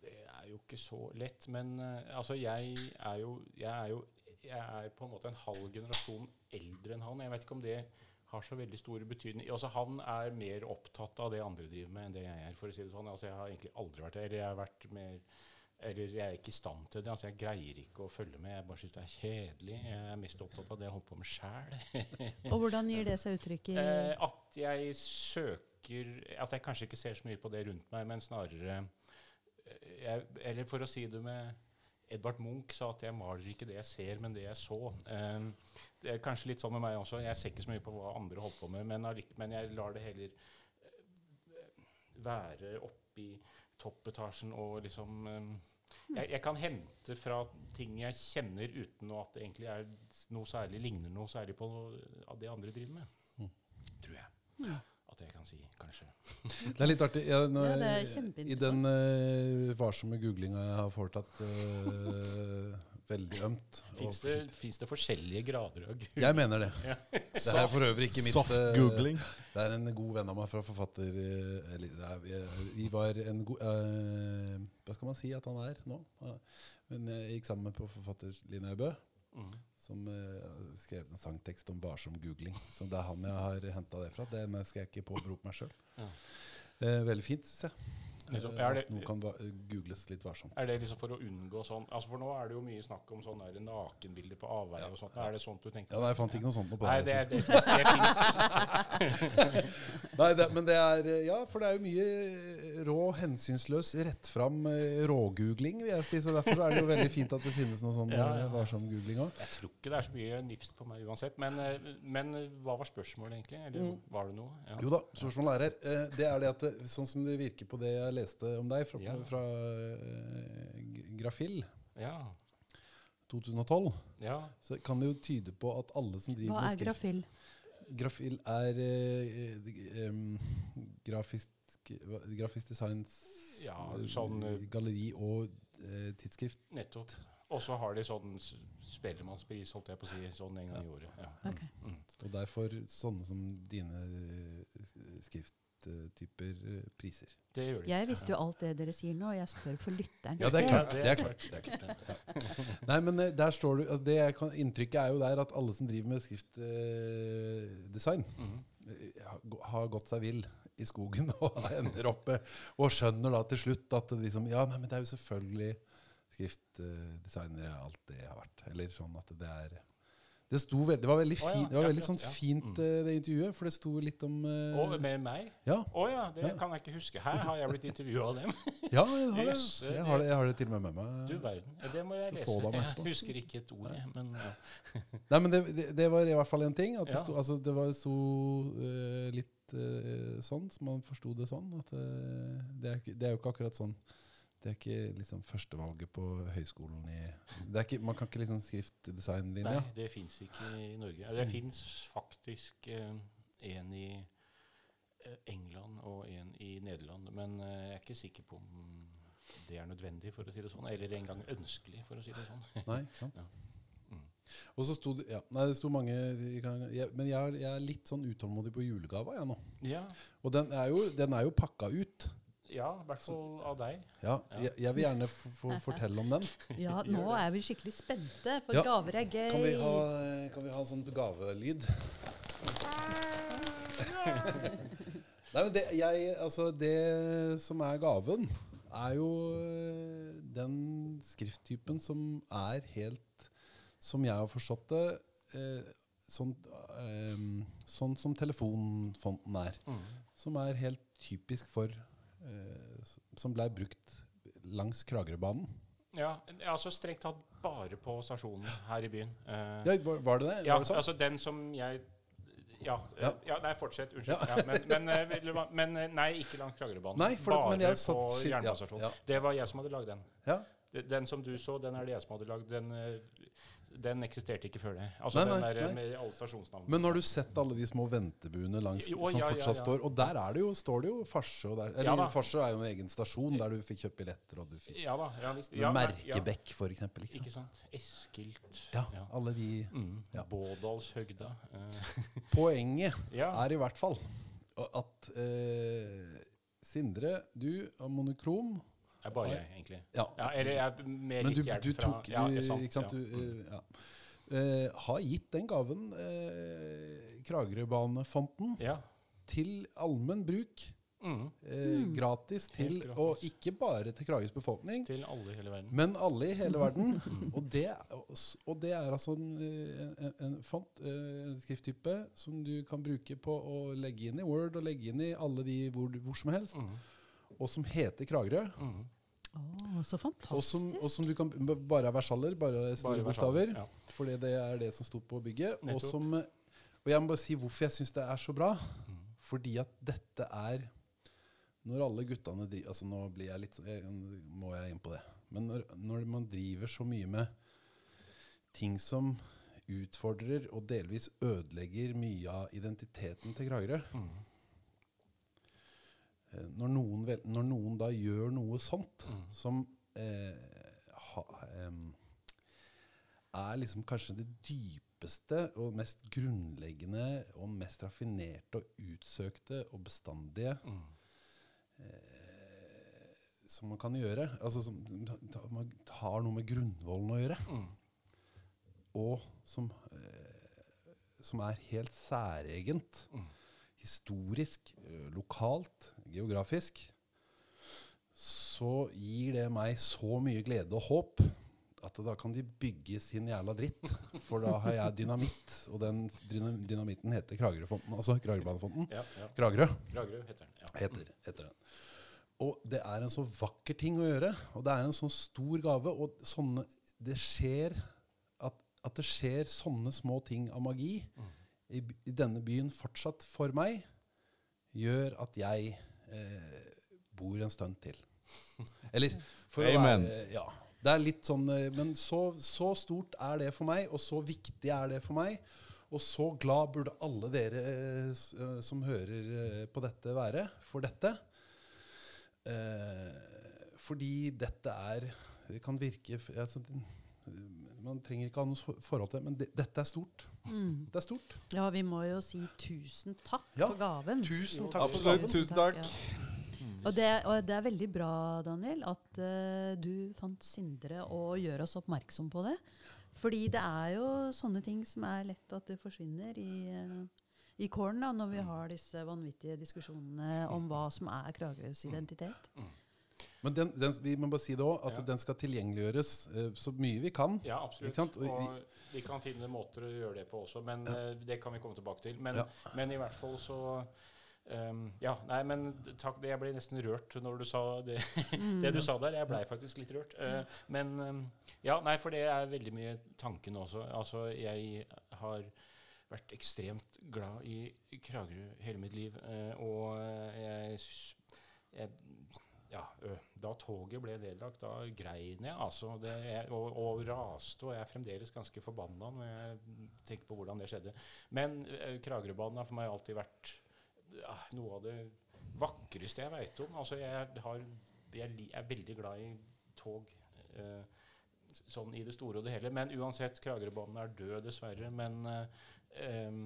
Det er jo ikke så lett, men altså, jeg er jo Jeg er jo jeg er på en måte en halv generasjon eldre enn han. Jeg vet ikke om det har så veldig stor betydning. Altså, han er mer opptatt av det andre driver med, enn det jeg er. for å si det sånn. Altså, jeg har egentlig aldri vært der. Jeg har vært mer eller jeg er ikke i stand til det. altså Jeg greier ikke å følge med. Jeg bare syns det er kjedelig. Jeg er mest opptatt av det jeg holder på med sjæl. Og hvordan gir det seg uttrykk i Eh, at jeg søker At jeg kanskje ikke ser så mye på det rundt meg, men snarere eh, jeg, Eller for å si det med Edvard Munch sa at jeg maler ikke det jeg ser, men det jeg så. Eh, det er kanskje litt sånn med meg også. Jeg ser ikke så mye på hva andre holder på med, men, men jeg lar det heller være være oppi toppetasjen og liksom eh, jeg, jeg kan hente fra ting jeg kjenner uten at det egentlig er noe særlig ligner noe særlig på det andre driver med. Mm. Tror jeg. At jeg kan si, kanskje. Det er litt artig. Jeg, når, Ja, det er I den uh, varsomme googlinga jeg har foretatt, eh, veldig ømt. Fins det, det forskjellige grader av gud? Jeg mener det. Ja. Det er for øvrig ikke mitt Soft eh, googling. Det er en god venn av meg fra forfatter... eh, Eller det er, vi, vi var en god uh, Hva skal man si at han er nå? Men jeg gikk sammen med på forfatter Line Bø, Mm. som uh, skrev en sangtekst om varsom googling. Så det er han jeg har henta det fra. Den skal jeg ikke påberope meg sjøl. Ja. veldig fint, syns jeg. Nettopp. Eh, Er det- noe kan googles litt varsomt. Er det liksom for å unngå sånn altså For nå er det jo mye snakk om sånne der nakenbilder på avveie og sånt. Er det sånt du tenker? Ja, nei, jeg fant ikke noe sånt på Nei, det. det, det, det, ikke. Nei, det, men det er eh, Ja, for det er jo mye rå, hensynsløs, rett fram eh, rågoogling, vil jeg si. Så derfor er det jo veldig fint at det finnes noe sånn Ja, ja, eh, varsom googling òg. Jeg tror ikke det er så mye nifst på meg uansett. Men, eh, men eh, hva var spørsmålet egentlig? Eller Mm. var det noe? Ja. Jo da, spørsmålet er her. Eh, Det er det at sånn som det virker på det jeg leste om deg fra, Ja. fra uh, Grafill. Ja. 2012, ja. så kan det jo tyde på at alle som driver Hva med er skrift Hva Grafil er eh, eh, er grafisk, hva- grafisk designs Ja, eh, sånn, eh, galleri og uh, tidsskrift. Nettopp. Og så har de sånn Spellemannspris, holdt jeg på å si, sånn en gang i året. Ja. Okay. Mm. Og derfor sånne som dine eh, skrifttyper eh, priser. Det gjør de. Jeg visste jo alt det dere sier nå, og jeg spør for lytteren. Ja, det er klart. Det er klart. Det er klart. Nei, men eh, der står du altså det jeg kan, Inntrykket er jo der at alle som driver med skriftdesign, mm -hmm. har gå- gått seg vill i skogen og ender oppe og skjønner da til slutt at det liksom Ja, nei, men det er jo selvfølgelig skriftdesignere alt det har vært. Eller sånn at det er Det, sto veld, det var veldig, Å, ja, fin, det var veldig sånn ja. fint, Mm. eh, det intervjuet, for det sto litt om uh, Og med meg? Ja, Oh, ja, det Ja. kan jeg ikke huske. Her har jeg blitt intervjua av dem. ja jeg, har det. Yes, det. jeg, har det, jeg har det til og med med meg. Du verden. Det må jeg Skal lese. Jeg husker ikke et ord, jeg. Men ja. Nei, men det, det, det var i hvert fall en ting. At det, Ja. sto, altså, det var sto uh, litt uh, sånn, så man forsto det sånn. At eh, det, er, det er jo ikke akkurat sånn Det er ikke liksom førstevalget på høyskolen i det er ikke, Man kan ikke liksom skriftdesignlinja. Nei, det fins ikke i Norge. Det fins faktisk eh, en i eh, England og en i Nederland. Men eh, jeg er ikke sikker på om det er nødvendig, for å si det sånn. Eller engang ønskelig, for å si det sånn. Nei, sant? Ja. Mm. Og så sto det ja, Nei, det sto mange jeg, Men jeg, er- jeg er litt sånn utålmodig på julegava, jeg nå. Ja, Og den er jo, den er jo pakka ut. Ja, i hvert fall av deg. Ja, jeg, jeg vil gjerne få fortelle om den. Ja, nå er vi skikkelig spente, for Ja. gaver er gøy. Kan vi ha, kan vi ha sånn gavelyd? Nei, men det, jeg, altså det som er gaven, er jo øh, den skrifttypen som er helt Som jeg har forstått det, eh, sånn, eh, sånn som telefonfonten er. Mm. Som er helt typisk for eh, Som blei brukt langs Kragerøbanen. Ja, altså strengt tatt bare på stasjonen her i byen. Eh, Ja, var, det det? Ja, var det sånn? altså den som jeg ja, Ja. ja. nei, fortsett. Unnskyld. Ja. men, men, eh, men eh, nei, ikke langs Kragerøbanen. Nei, for Bare på satt ja, jernbanestasjonen. Det var jeg som hadde lagd den. Ja. Den- som du så, den er det jeg som hadde lagd. Den, den eksisterte ikke før det. Altså Nei, den der med alle stasjonsnavnene. Men har du sett alle de små ventebuene langs, Jo, som ja, ja, fortsatt ja. står? Og der er det jo, står det jo farse. Eller farse er jo en egen stasjon der du fikk kjøpt billetter. Og du fikk Ja da. Ja, visst. Ja, Merkebekk, for eksempel. Ja, Ikke ikke sant? Eskilt. Ja, Ja. alle de Mm. Ja. Bådalshøgda. Eh, Poenget ja. er i hvert fall at eh, Sindre, du er monokrom Det er bare jeg, egentlig. Ja, Ja, eller jeg er mer men du, litt hjelp du fra tok ja, du, sant, ikke sant, ja. du, eh, ja. Uh, Har gitt den gaven, uh, Kragerøbanefonten, ja. til allmenn bruk. Mm. Eh, Gratis til, gratis. og ikke bare til Krages befolkning, Til alle i hele verden. men alle i hele verden. og, det, og det er altså en, en, en font, en skrifttype, som du kan bruke på å legge inn i Word og legge inn i alle de hvor, hvor som helst, Mm. Og som heter Kragerø. Mm. Oh, så fantastisk. Og som, og som du kan bare er versaller, bare store bokstaver. ja. For det er det som sto på bygget. Og, som, og jeg må bare si hvorfor jeg syns det er så bra. Mm. Fordi at dette er Når alle guttene driver altså Nå blir jeg litt jeg, må jeg inn på det. Men når, når man driver så mye med ting som utfordrer og delvis ødelegger mye av identiteten til Kragerø Mm. Eh, når, noen når noen da gjør noe sånt, Mm. som eh, ha, eh, er liksom kanskje det dypeste og mest grunnleggende og mest raffinerte og utsøkte og bestandige Mm. eh, som man kan gjøre. Altså som man har noe med grunnvollen å gjøre. Mm. Og som, eh, som er helt særegent. Mm. Historisk, eh, lokalt, geografisk. Så gir det meg så mye glede og håp at da kan de bygge sin jævla dritt. For da har jeg dynamitt, og den dynamitten heter Kragerøfonten. Altså Kragerøbanefonten. Ja, ja. Kragerø Kragerø heter den. Ja. heter, heter den. Og det er en så vakker ting å gjøre, og det er en sånn stor gave. Og sånne, det skjer at, at det skjer sånne små ting av magi i, i denne byen fortsatt for meg, gjør at jeg eh, bor en stund til. Eller for Amen. å være Ja. Det er litt sånn eh, Men så, så stort er det for meg, og så viktig er det for meg. Og så glad burde alle dere eh, eh, som hører på dette, være for dette. Eh, fordi dette er Det kan virke altså, Man trenger ikke ha noe forhold til det, men dette er stort. Mm. Det er stort. Ja, vi må jo si tusen takk Ja, for gaven. Tusen Jo, takk for Absolutt. gaven. Tusen takk. Ja. Mm. Og det, og det er veldig bra, Daniel, at uh, du fant Sindre og gjør oss oppmerksom på det. Fordi det er jo sånne ting som er lett at det forsvinner i, uh, i kålen da, når vi har disse vanvittige diskusjonene om hva som er Kragerøs identitet. Men den, den, vi må bare si det også, at Ja. den skal tilgjengeliggjøres eh, så mye vi kan. Ja, absolutt. Og vi- Og vi kan finne måter å gjøre det på også, men ja. det kan vi komme tilbake til. Men, Ja. men i hvert fall så um, Ja, nei, men takk. Jeg ble nesten rørt når du sa det, det du sa der. Jeg blei faktisk litt rørt. Uh, men um, ja, nei, for det er veldig mye tanken også. Altså, jeg har vært ekstremt glad i Kragerø hele mitt liv, uh, og jeg, jeg ja, da toget ble nedlagt, da grein jeg altså. Det, og, og raste, og jeg er fremdeles ganske forbanna når jeg tenker på hvordan det skjedde. Men Kragerøbanen har for meg alltid vært ja, noe av det vakreste jeg veit om. Altså, jeg, har, jeg er veldig glad i tog. ø, sånn i det store og det hele. Men uansett, Kragerøbanen er død, dessverre. Men ø, em,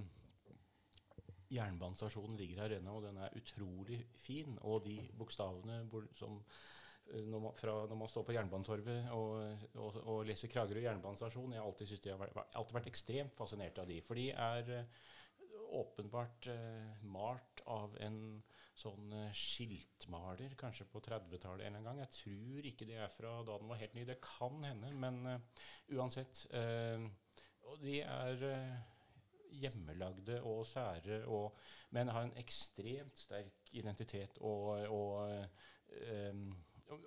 Jernbanestasjonen ligger her ennå, og den er utrolig fin. Og de bokstavene hvor, som eh, når man, fra, når man står på Jernbanetorvet og, og, og leser Kragerø jernbanestasjon Jeg har alltid, de har vært, alltid vært ekstremt fascinert av de. For de er eh, åpenbart eh, malt av en sånn eh, skiltmaler, kanskje på 30-tallet en gang. Jeg tror ikke det er fra da den var helt ny. Det kan hende, men uh, uansett. Uh, og de er eh, hjemmelagde og sære, og, men har en ekstremt sterk identitet. Og, og, um,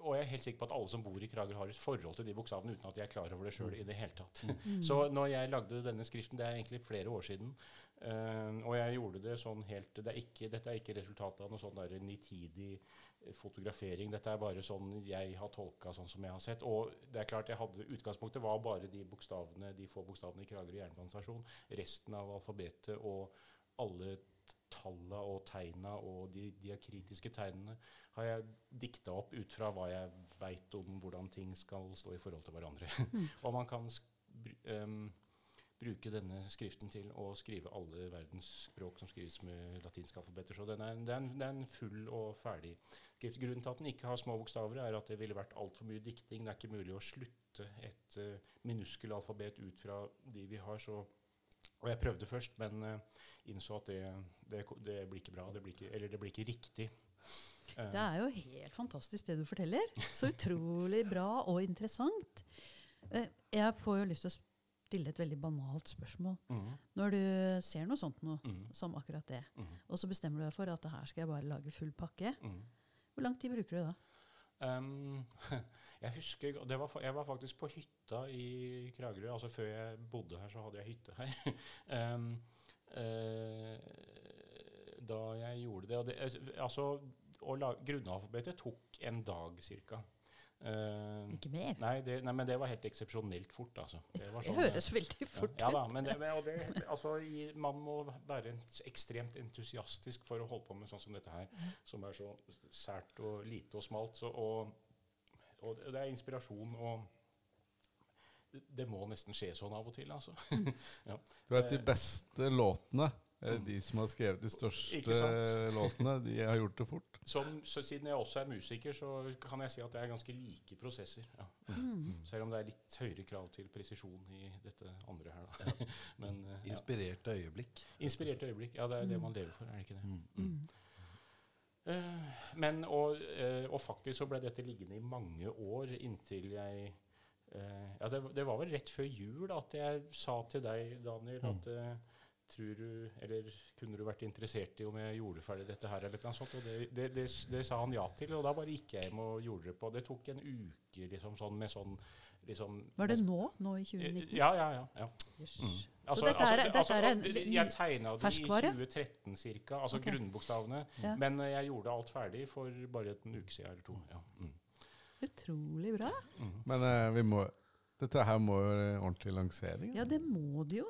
og- jeg er helt sikker på at alle som bor i Kragerø, har et forhold til de bokstavene uten at de er klar over det sjøl i det hele tatt. Så når jeg lagde denne skriften, det er egentlig flere år siden, eh, og jeg gjorde det sånn helt det er ikke, Dette er ikke resultatet av noe sånn der nitidig eh, fotografering. Dette er bare sånn jeg har tolka sånn som jeg har sett. Og det er klart jeg hadde Utgangspunktet var bare de bokstavene, de få bokstavene i Kragerø jernbanestasjon. Resten av alfabetet og alle talla og tegna og de diakritiske tegnene har jeg dikta opp ut fra hva jeg veit om hvordan ting skal stå i forhold til hverandre. og man kan em, bruke denne skriften til å skrive alle verdens språk som skrives med latinske alfabeter. Så den er, det, er en, er en full og ferdig skrift. Grunnen til at den ikke har små bokstaver, er at det ville vært altfor mye dikting. Det er ikke mulig å slutte et uh, minuskelalfabet ut fra de vi har. så og jeg prøvde først, men uh, innså at det, det, det blir ikke bra. Det blir ikke, eller det blir ikke riktig. Uh, Det er jo helt fantastisk det du forteller. Så utrolig bra og interessant. Uh, Jeg får jo lyst til å stille et veldig banalt spørsmål. Mm. Når du ser noe sånt noe, mm. som akkurat det, mm. og så bestemmer du deg for at her skal jeg bare lage full pakke, mhm. hvor lang tid bruker du da? Um, jeg husker det var, Jeg var faktisk på hytta i Kragerø. altså Før jeg bodde her, så hadde jeg hytte her. um, uh, da jeg gjorde det, og det altså, å la- Grunnalfabetet tok en dag ca. Ikke mer? nei, det, nei, men det var helt eksepsjonelt fort. altså. Det, var Det sånn, høres veldig fort ja, ja da, men, det, og det, altså, i, man må være ekstremt entusiastisk for å holde på med sånn som dette her, som er så sært og lite og smalt. Så, og, og det er inspirasjon og det, det må nesten skje sånn av og til, altså. Du vet, de beste låtene, Mm. De som har skrevet de største låtene, de har gjort det fort. Som, så siden jeg også er musiker, så kan jeg si at det er ganske like prosesser. Ja. Mm. Selv om det er litt høyere krav til presisjon i dette andre her. Da. Men, eh, ja. Inspirerte øyeblikk. Inspirerte øyeblikk. Ja, det er det man lever for, er det ikke det? Mm. Mm. Eh, men, og, eh, og faktisk så ble dette liggende i mange år inntil jeg eh, Ja, det, det var vel rett før jul at jeg sa til deg, Daniel, Mm. at eh, tror du, eller kunne du vært interessert i om jeg gjorde ferdig dette her, eller noe sånt? Og det, det, det, det sa han ja til, og da bare gikk jeg hjem og gjorde det på. Det tok en uke liksom sånn med sånn liksom, Var det nå? Nå i Eh, 2019? Ja, ja, ja. ja. Mm. Altså, Så dette er- dette er en det- li- Jeg tegna det i 2013 ca., altså okay. grunnbokstavene. Ja. Men eh, jeg gjorde alt ferdig for bare en uke siden eller to. Ja. Mm. Utrolig bra. Mm. Men uh, vi må Dette her må jo være ordentlig lansering. Ja, det må det jo.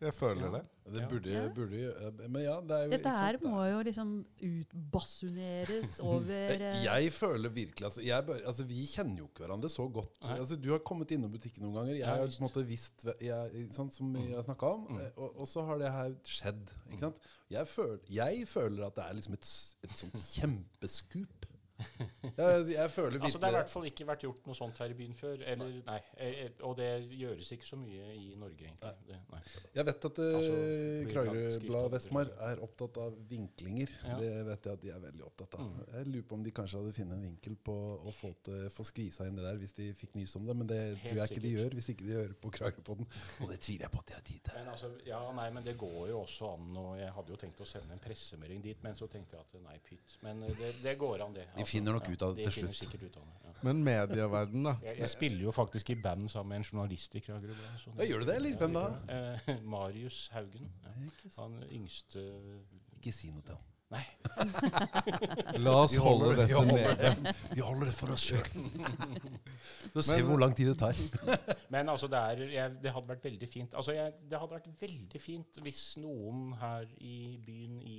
Jeg føler Ja. det. Det burde, Ja. burde Men ja, det er jo Dette her må jo liksom utbasuneres over Eh, eh, Jeg føler virkelig altså, jeg, bør- altså, Vi kjenner jo ikke hverandre så godt. Altså, du har kommet innom butikken noen ganger. Jeg har på en måte visst jeg, Sånn som vi Mm. har snakka om. Mm. eh, Og, og så har det her skjedd. Ikke sant? Jeg, føl, jeg føler at det er liksom et, et sånt kjempeskup. Ja, altså, jeg føler virkelig Altså, det har i hvert fall ikke vært gjort noe sånt her i byen før. Eller, nei. eh, eh, Og det gjøres ikke så mye i Norge, egentlig. Nei. Nei. Jeg vet at uh, Altså, Kragerø-bladet Vestmar er opptatt av vinklinger. Ja. Det vet jeg at de er veldig opptatt av. Mm. Jeg lurer på om de kanskje hadde funnet en vinkel på å få, til, få skvisa inn det der hvis de fikk nys om det, men det Helt tror jeg ikke de gjør hvis ikke de gjør på Kragerøpodden. Og det tviler jeg på at de har tid til. Men altså, ja, nei, men det går jo også an. Og jeg hadde jo tenkt å sende en pressemelding dit, men så tenkte jeg at nei, pytt. Men det, det går an, det. Vi finner nok ut av det til slutt. ut av det. Ja. Men medieverden, da. Jeg, jeg spiller jo faktisk i band sammen med en journalist i Kragerø Sånn. Ja, gjør du det, eller? Hvem da? Eh, Marius Haugen. Ja. Han yngste ikke si noe til ham. Nei. La oss holde vi dette holder med. det, vi holder det for oss sjøl. Så ser vi hvor lang tid det tar. Men altså, det, er, jeg, det hadde vært veldig fint Altså, jeg, det hadde vært veldig fint hvis noen her i byen, i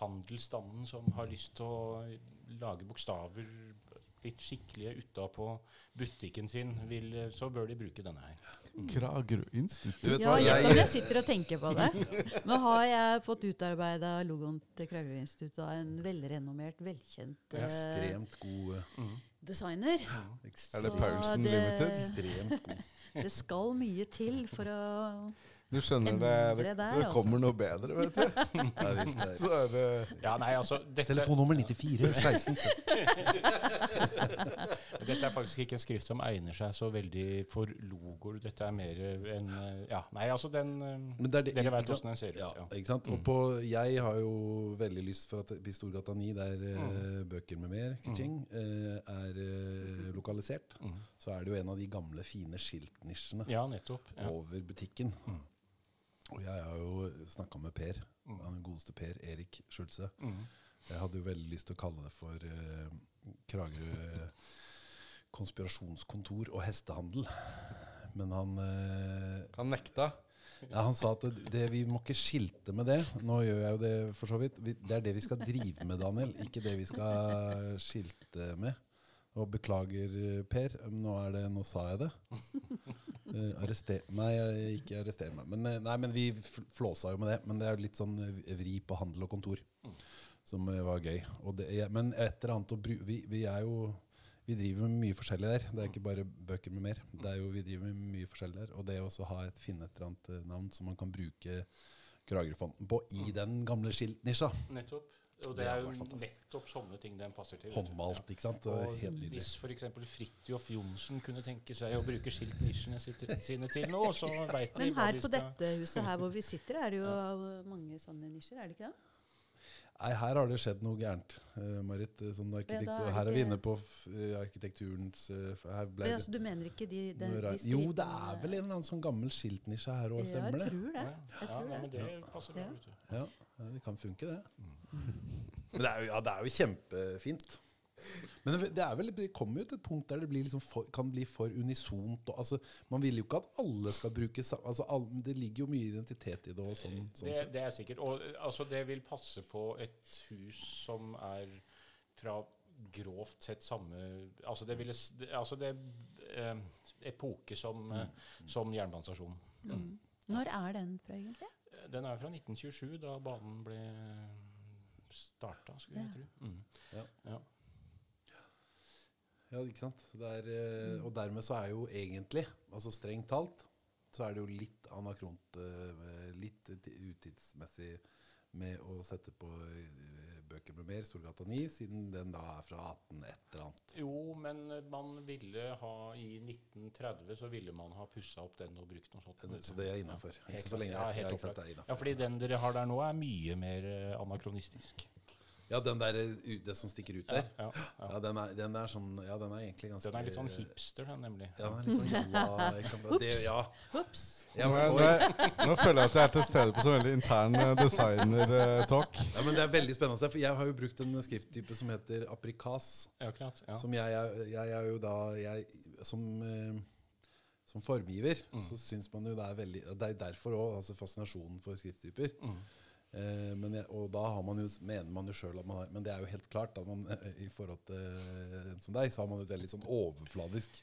handelsstanden, som har lyst til å lage bokstaver litt skikkelige utapå butikken sin, vil, så bør de bruke denne her. Kragerø Du Institutt. Ja, jeg, jeg sitter og tenker på det. Nå har jeg fått utarbeida logoen til Kragerø Institutt av en velrenommert, velkjent eh, ekstremt god Mm. designer. Er det Paulsen Limited? Ekstremt god. Det skal mye til for å Du skjønner det, det, det kommer altså. noe bedre, vet du. Det er vilt, det er- Så er det Ja, nei, altså, dette, Telefonnummer 94 16. dette er faktisk ikke en skrift som egner seg så veldig for logoer. Dette er mer en eh, Ja, nei, altså den eh, Men det er det, Dere vet åssen den ser ut. Ja, Ja. ikke sant? Og Mm. på, jeg har jo veldig lyst for at i Storgata 9, der mm. bøker med mer, kaching, mm. er eh, lokalisert, Mm. så er det jo en av de gamle, fine skiltnisjene Ja, nettopp. Ja. over butikken. Og jeg har jo snakka med Per, Mm. den godeste Per Erik Schulze. Mm. Jeg hadde jo veldig lyst til å kalle det for eh, Kragerø konspirasjonskontor og hestehandel. Men han eh, Han nekta. ja, Han sa at det, det, vi må ikke skilte med det. Nå gjør jeg jo det for så vidt. Vi, det er det vi skal drive med, Daniel. Ikke det vi skal skilte med. Og beklager, Per. Nå, er det, nå sa jeg det. Eh, arrester Nei, ikke arrester meg. Men, eh, nei, men vi flåsa jo med det. Men det er jo litt sånn eh, vri på handel og kontor som eh, var gøy. Det, men et eller annet å bru, vi, vi er jo vi driver med mye forskjellig der. Det er ikke bare bøker med mer. Det er jo, vi driver med mye forskjellig der. Og det å ha et, finne et eller annet eh, navn som man kan bruke Kragerø-fonten på i den gamle skiltnisja. Nettopp. Og Det det er jo nettopp sånne ting den passer til. Håndmalt, ikke sant? Er Og helt nydelig. hvis f.eks. Fridtjof Johnsen kunne tenke seg å bruke skiltnisjene sine til noe, så veit de Men her de på dette huset her hvor vi sitter, er det jo mange sånne nisjer, er det ikke det? Nei, her har det skjedd noe gærent, uh, Marit. eh, Sånn arkitekt, Ja, er her er vi inne på f, eh, arkitekturens uh, her ble Ja, det så du mener ikke de, de, de Jo, det er vel en eller annen sånn gammel skiltnisje her òg, Ja, stemmer jeg det? tror det. Ja, Jeg ja, tror nei, det. men det passer bra. Ja. Det kan funke, det. Men det er jo, ja, det er jo kjempefint. Men det, er vel, det kommer jo til et punkt der det blir liksom for, kan bli for unisont. Og, altså, man vil jo ikke at alle skal bruke altså, all, Det ligger jo mye identitet i det. Og sånn, sånn Det, det er sikkert. Og eh, altså, det vil passe på et hus som er fra grovt sett samme Altså det ville altså det eh, epoke som, mm. som jernbanestasjonen. Mm. Når er den fra, egentlig? Den er fra 1927, da banen ble starta, skulle jeg Ja. tro. Mm. Ja. Ja. Ja, ikke sant? Det er, eh, og dermed så er jo egentlig, altså strengt talt, så er det jo litt anakront, eh, litt utidsmessig med å sette på eh, bøker med mer, Storgata 9, siden den da er fra 18 et eller annet. Jo, men man ville ha I 1930 så ville man ha pussa opp den og brukt noe sånt. Så det er innafor. Ja, så lenge klart. Ja, jeg, helt jeg, er. Ja, fordi den dere har der nå, er mye mer eh, anakronistisk. Ja, den der, eh, det som stikker ut der. ja, Ja, ja. den er, den er sånn, ja, den er egentlig ganske Den er litt sånn hipster, den, nemlig. Ja, den er litt sånn jalla. ikke sant? Det, ja. Ups. Ja, nå, men, nå, føler jeg at jeg er til stede på så veldig intern eh, designer-talk. ja, men det er veldig spennende, for jeg har jo brukt en skrifttype som heter aprikas. Ja, akkurat. Ja. Som jeg, er- jeg er jo da jeg, Som, eh, som formgiver Mm. så syns man jo det er veldig Det er derfor òg altså fascinasjonen for skrifttyper. Mm. Eh, men og da man jo, mener man jo sjøl at man har Men det er jo helt klart at man eh, i forhold til eh, en som deg, så har man jo et veldig sånn overfladisk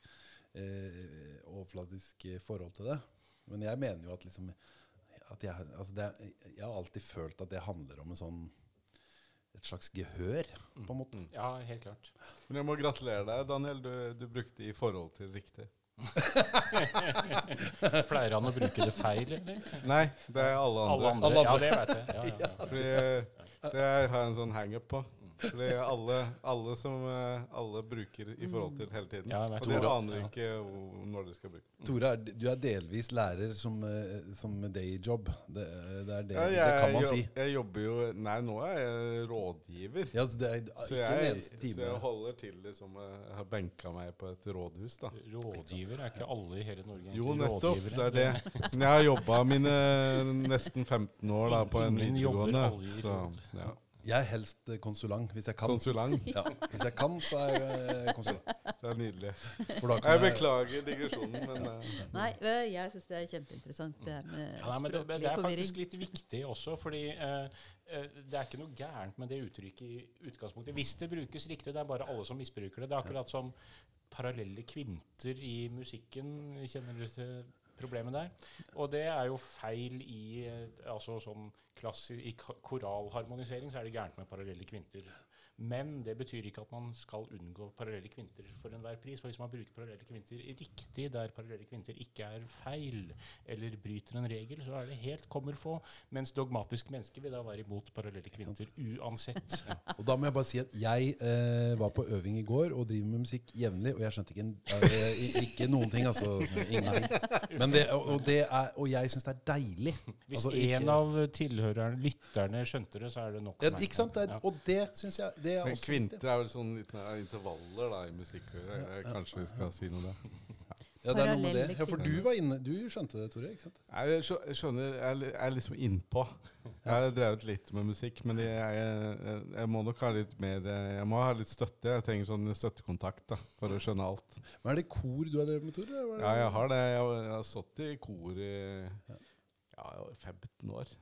eh, Overfladisk eh, forhold til det. Men jeg mener jo at liksom at jeg, altså det, jeg har alltid følt at det handler om en sånn et slags gehør, på en måte. Mm. Ja, helt klart. Men jeg må gratulere deg, Daniel. Du, du brukte 'i forhold til' riktig. Pleier han å bruke det feil, eller? Nei, det er alle andre. Alle andre? Alle Ja, det vet jeg. Ja, ja, ja. Fordi eh, det har jeg en sånn hangup på. Fordi alle, alle som eh, alle bruker i forhold til hele tiden. Ja, jeg og dere det. aner ikke når dere skal bruke den. Tore, du er delvis lærer som, eh, som dayjob. Det, det, er det, Ja, det kan man jeg, si. Jeg jobber jo Nei, nå er jeg rådgiver. Ja, så det er Så ikke en jeg, time. så jeg holder til liksom Jeg har benka meg på et rådhus, da. Rådgiver er ikke alle i hele Norge. Jo, nettopp. Rådgiver, Det er det. Men jeg har jobba mine nesten 15 år da på en videregående. Så, ja. Jeg er helst eh, konsulant, hvis jeg kan. Konsulant. Ja, hvis jeg kan, så er jeg eh, konsulant. Det er nydelig. For da kan Jeg beklager digresjonen, men uh. Nei, jeg syns det er kjempeinteressant det her med Ja, nei, men det, det er faktisk litt viktig også, fordi eh, det er ikke noe gærent med det uttrykket i utgangspunktet. Hvis det brukes riktig, det er bare alle som misbruker det. Det er akkurat som parallelle kvinter i musikken. Kjenner du til problemet der? Og det er jo feil i eh, altså sånn klassisk, I koralharmonisering så er det gærent med parallelle kvinter. Men det betyr ikke at man skal unngå parallelle kvinter for enhver pris. For hvis man bruker parallelle kvinter riktig, der parallelle kvinter ikke er feil, eller bryter en regel, så er det helt kommer få. Mens dogmatisk menneske vil da være imot parallelle kvinter uansett. Ja. Og da må jeg bare si at jeg eh, var på øving i går og driver med musikk jevnlig, og jeg skjønte ikke, en, eh, ikke noen ting, altså. Ingenting. Men det, og, det er, og jeg syns det er deilig. Hvis Altså, en av tilhørerne, lytterne, skjønte det, så er det nok. Ja, ikke sant? Det er, og det syns jeg det er men også viktig. er vel sånn litt mer intervaller da, i musikk. Ja, Kanskje vi skal si noe det. Ja, det er noe med det. Ja, for du var inne Du skjønte det, Tore? ikke sant? Jeg skjønner, jeg er liksom innpå. Jeg har drevet litt med musikk, men jeg, jeg, jeg, må nok ha litt mer Jeg må ha litt støtte. Jeg trenger sånn støttekontakt da, for å skjønne alt. Men er det kor du har drevet med, Tore? det- Ja, jeg har det. Jeg har, jeg har stått i kor i ja, 15 år.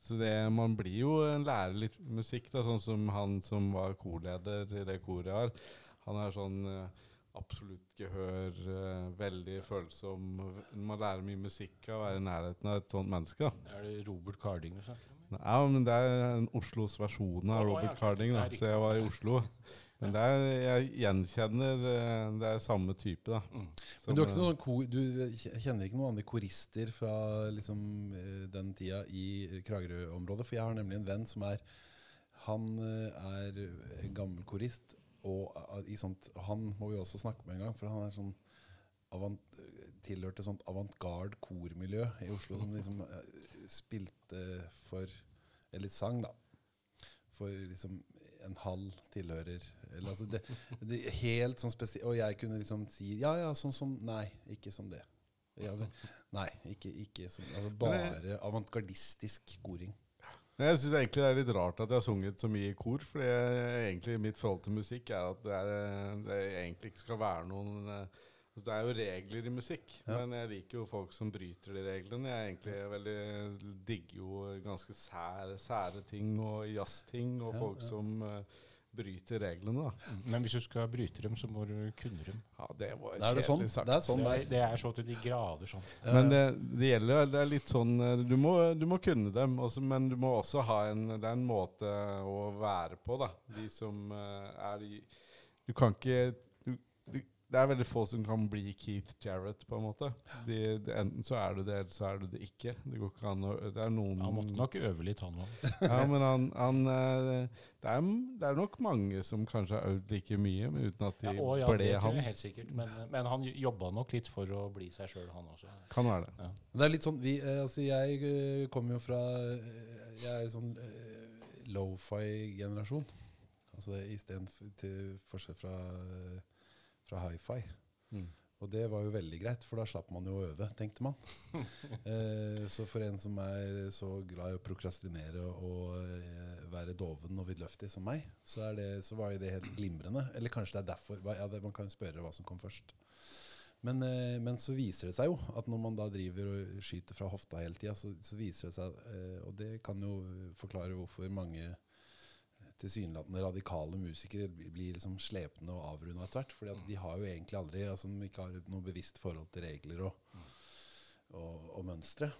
Så det, man blir jo en lærer litt musikk, da, sånn som han som var korleder i det koret jeg har. Han er sånn eh, absolutt gehør, eh, veldig følsom. Man lærer mye musikk av å være i nærheten av et sånt menneske. da. Er det Robert Carding du snakker om? Ja, men det er en Oslos versjon av Robert. Carding, da. Så jeg var i Oslo. Men det er, jeg gjenkjenner eh, Det er samme type, da. Mm. Men du, noen kor, du kjenner ikke noen andre korister fra liksom, eh, den tida i Kragerø-området? For jeg har nemlig en venn som er Han eh, er gammel korist. Og eh, i sånt, han må vi også snakke med en gang, for han er sånn avant, tilhørte sånt avantgarde kormiljø i Oslo som liksom eh, spilte for Eller sang, da. For liksom en halv tilhører eller altså det, det Helt sånn spesielt Og jeg kunne liksom si ja, ja, sånn som Nei, ikke som det. Ja, altså, nei, ikke, ikke som altså Bare avantgardistisk koring. Jeg syns egentlig det er litt rart at jeg har sunget så mye i kor. For egentlig mitt forhold til musikk er at det, er, det egentlig ikke skal være noen eh, altså Det er jo regler i musikk, Ja. men jeg liker jo folk som bryter de reglene. Jeg er egentlig veldig digger jo ganske sære, sære ting og jazzting, og Ja, folk ja. som uh, bryter reglene, da. Men hvis du skal bryte dem, så må du kunne dem. Ja, det var er det sånn. sagt. Det er sånn det, er, det er så til de grader sånn. Men det, det gjelder Det er litt sånn eh, Du må, du må kunne dem, også, men du må også ha en Det er en måte å være på, da. De som uh, er i Du kan ikke Det er veldig få som kan bli Keith Jarrett, på en måte. De, de, enten så er du det, eller så er du det ikke. Det går ikke an å Det er noen Han måtte nok øve litt, han òg. Ja, men han, han eh, det, er, det er nok mange som kanskje har øvd like mye, men uten at de Ja, ja, ble det tror han. jeg helt sikkert. Men, men han jobba nok litt for å bli seg sjøl, han også. Kan være det. Det er litt sånn vi, eh, altså Jeg eh, kommer jo fra Jeg er sånn lofi-generasjon. Altså Istedenfor til forskjell fra, fra hi-fi. Mm. Og det var jo veldig greit, for da slapp man jo å øve, tenkte man. eh, så for en som er så glad i å prokrastinere og eh, være doven og vidløftig som meg, så, er det, så var jo det helt glimrende. Eller kanskje det er derfor. Ja, det, man kan jo spørre hva som kom først. Men, eh, men så viser det seg jo at når man da driver og skyter fra hofta hele tida, så, så viser det seg, eh, og det kan jo forklare hvorfor mange tilsynelatende radikale musikere blir liksom slepne og avrunda etter hvert. fordi at de har jo egentlig aldri altså De ikke har noe bevisst forhold til regler og, og, og mønstre.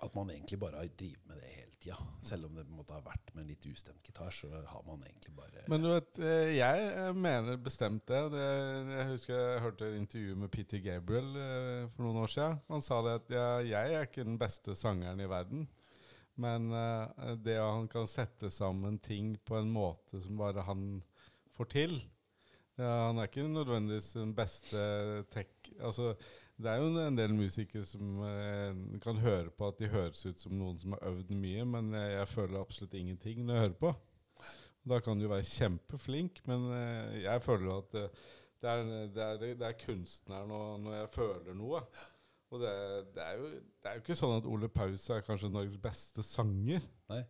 At man egentlig bare har drevet med det hele tida. Selv om det på en måte har vært med en litt ustemt gitar, så har man egentlig bare Men du vet, eh, jeg eh, mener bestemt det. det. Jeg husker jeg hørte et intervju med Peter Gabriel eh, for noen år siden. Han sa det at ja, jeg er ikke den beste sangeren i verden. Men uh, det at han kan sette sammen ting på en måte som bare han får til ja, Han er ikke nødvendigvis den beste tech... Altså, det er jo en del musikere som uh, kan høre på at de høres ut som noen som har øvd mye, men jeg, jeg føler absolutt ingenting når jeg hører på. Da kan du være kjempeflink, men uh, jeg føler at det, er, det, er, det er kunstneren og når jeg føler noe. Og det, det, er jo, det er jo ikke sånn at Ole Paus er kanskje Norges beste sanger. Nei.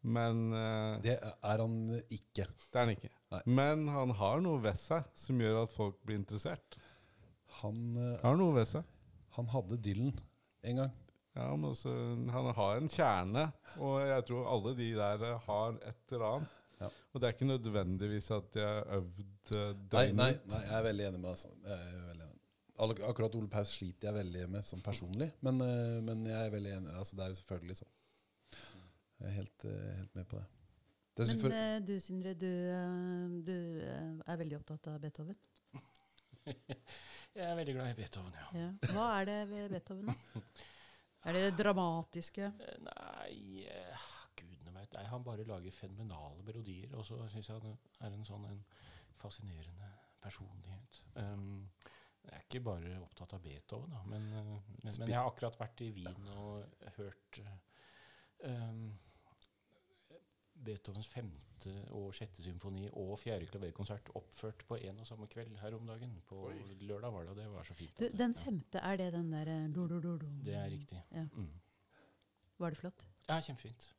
Men uh, Det er han ikke. det er han ikke. Nei. Men han har noe ved seg som gjør at folk blir interessert. Han, uh, Har noe ved seg. han hadde Dylan en gang. Ja, men også, Han har en kjerne, og jeg tror alle de der eh, har et eller annet. Ja. Og det er ikke nødvendigvis at de har øvd døgnet. Nei, nei, nei, jeg er veldig enig med deg. Akkurat Ole Paus sliter jeg veldig med sånn personlig, men, eh, men jeg er veldig enig. Altså, det er jo selvfølgelig sånn. Jeg er helt, eh, helt med på det. det Men for, eh, du Sindre, du, du er veldig opptatt av Beethoven. Jeg er veldig glad i Beethoven, ja. Ja. Hva er det ved Beethoven, da? Er det det dramatiske? Nei, gudene veit. Han bare lager fenomenale melodier. Og så syns jeg han er en sånn en fascinerende personlighet. Um, jeg er ikke bare opptatt av Beethoven, da, men, eh, men, men jeg har akkurat vært i Wien og hørt um, Beethovens femte og sjette symfoni og fjerde klaverkonsert oppført på en og samme kveld her om dagen. På lørdag var det, og det var så fint. Du, den ja, femte, er det den der eh, det er riktig. Ja. Mm. Var det flott? Ja, kjempefint.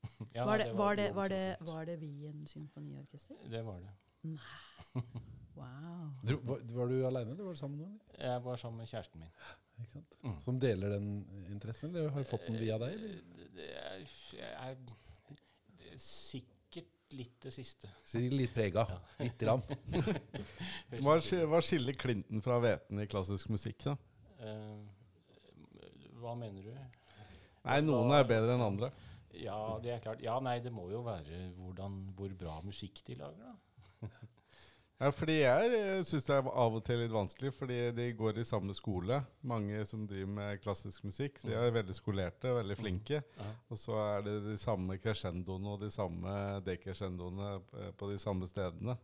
Ja, var, det, var, det, var, det, var det Wien symfoniorkester? Det var det. Wow. Du, var, var du aleine, eller var du sammen med noen? Jeg var sammen med kjæresten min. Ikke sant? Mm. Som deler den interessen, eller har du fått den via deg? Eller? Eh, Det er, jeg er, det er sikkert litt det siste. Sikkert litt prega. Ja. Lite grann. Hva, hva skiller Clinton fra hveten i klassisk musikk? da? Uh, hva mener du? Nei, Noen er bedre enn andre. Ja, det er klart. Ja, nei, det må jo være hvordan, hvor bra musikk de lager, da. Ja, fordi Jeg syns det er av og til litt vanskelig, fordi de går i samme skole. Mange som driver med klassisk musikk. Så de er veldig skolerte veldig flinke. Og så er det de samme crescendoene og de samme decrescendoene eh, på de samme stedene.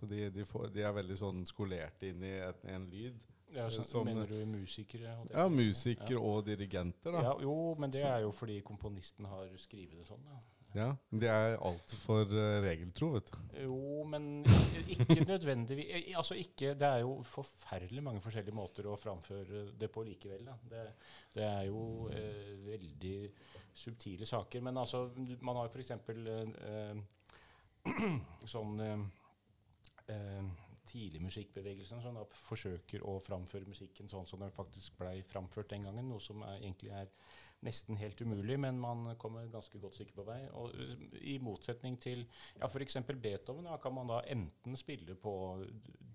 Så de, de, får, de er veldig sånn skolerte inn i et, en lyd. Ja, så, Som- mener du musikere? Ja, musikere Ja, og dirigenter, da. Ja, jo, men det er jo fordi komponisten har skrevet det sånn. da. Ja, De er altfor uh, regeltro, vet du. Jo, men ikke nødvendigvis eh, Altså ikke, Det er jo forferdelig mange forskjellige måter å framføre det på likevel. Det, det er jo eh, veldig subtile saker. Men altså, man har f.eks. Eh, sånn eh, eh, tidlig musikkbevegelsen som da forsøker å framføre musikken sånn som den faktisk blei framført den gangen. Noe som er, egentlig er nesten helt umulig, men man kommer ganske godt stykke på vei. Og uh, I motsetning til ja, f.eks. Beethoven da, kan man da enten spille på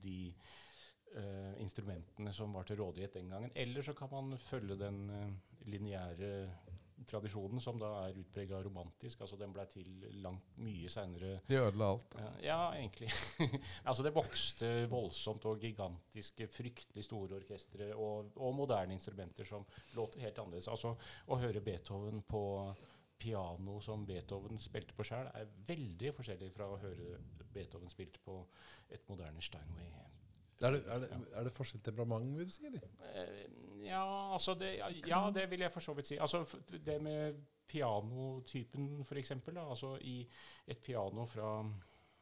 de Uh, instrumentene som var til rådighet den gangen, eller så kan man følge den uh, lineære tradisjonen som da er utprega romantisk. altså Den ble til langt mye seinere De ødela alt. ja, ja, egentlig. altså Det vokste voldsomt og gigantiske, fryktelig store orkestre og, og moderne instrumenter som låter helt annerledes. Altså Å høre Beethoven på piano som Beethoven spilte på sjøl, er veldig forskjellig fra å høre Beethoven spilt på et moderne Steinway. Er det, er, det, er det forskjell temperament, vil du si? eller? Eh, ja, altså det, ja, ja, det vil jeg for så vidt si. Altså Det med pianotypen, f.eks. Altså i et piano fra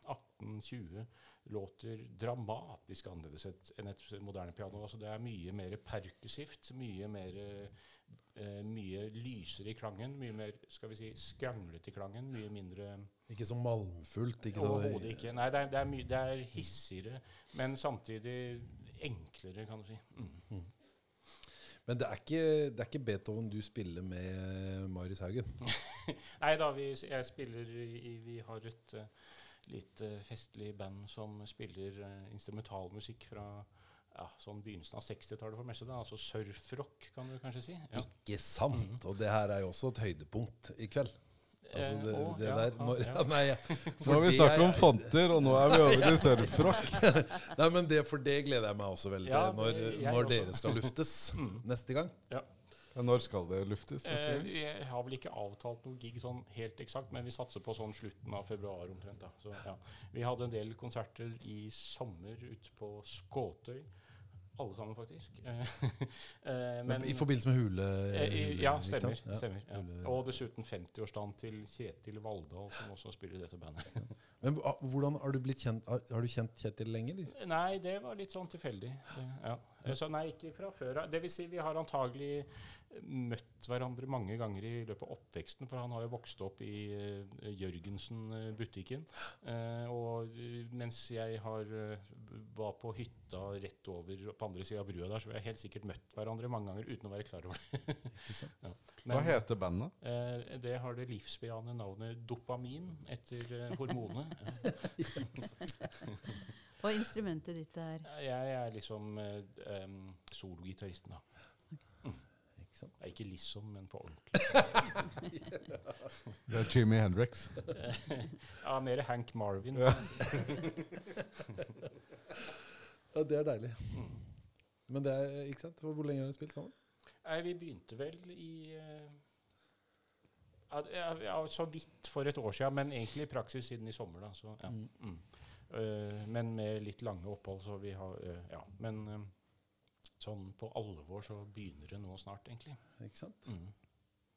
1820 låter dramatisk annerledes enn et moderne piano. Altså Det er mye mer perkusivt, mye mer eh, mye lysere i klangen, mye mer skal vi si, skranglete i klangen. Mye mindre Ikke så malmfullt. Ikke så, Overhodet ikke. Nei, det er, det, er det er hissigere, men samtidig enklere, kan du si. Mm. Men det er, ikke, det er ikke Beethoven du spiller med Marius Haugen. Nei da, vi, jeg spiller i, Vi har et uh, litt eh, festlig band som spiller uh, instrumentalmusikk fra ja, sånn begynnelsen av 60-tallet for meste. da, Altså surfrock, kan du kanskje si. Ja. Ikke sant! Og det her er jo også et høydepunkt i kveld. Altså Eh, det, det ja, der ja, når, ja. ja, nei, Nå har vi snakket om fonter, og nå er vi over i surfrock. Nei, men det, For det gleder jeg meg også veldig til, når, når dere skal luftes neste gang. Ja, når skal det luftes neste Eh, gang? jeg har vel ikke avtalt noe gig sånn helt eksakt, men vi satser på sånn slutten av februar omtrent. da. Så, ja. Vi hadde en del konserter i sommer ute på Skåtøy. Alle sammen, faktisk. Eh, Men, I forbindelse med hule... Eh, hule- ja, stemmer. stemmer ja. Hule- Og dessuten 50-årsdagen til Kjetil Valldal, som også spiller i dette bandet. Men hvordan har du blitt kjent Har, har du kjent Kjetil lenge, eller? Nei, det var litt sånn tilfeldig. Ja. Eh, Så nei, ikke fra før av. Det vil si, vi har antagelig møtt hverandre mange ganger i løpet av oppveksten, for han har jo vokst opp i eh, Jørgensen-butikken. Eh, og eh, mens jeg har, eh, var på hytta rett over på andre sida av brua der, så har jeg helt sikkert møtt hverandre mange ganger uten å være klar over det. ja. Men, Hva heter bandet? Eh, det har det livsbejaende navnet dopamin, etter eh, hormonet. Og instrumentet ditt er Jeg er liksom eh, em, sologitaristen, da. Ikke sant? Er ikke liksom, men på ordentlig. Det er Jimmy Hendrix. ja, mer Hank Marvin. Ja. Ja, det er deilig. Mm. Men det er, ikke sant? Hvor lenge har dere spilt sammen? Nei, vi begynte vel i uh, ja, ja, ja, så vidt for et år siden, men egentlig i praksis siden i sommer. da. Så, ja. Mm. Mm. Eh, men med litt lange opphold, så vi har eh, Ja. Men eh, sånn på alvor så begynner det nå snart, egentlig. Ikke sant? Mm.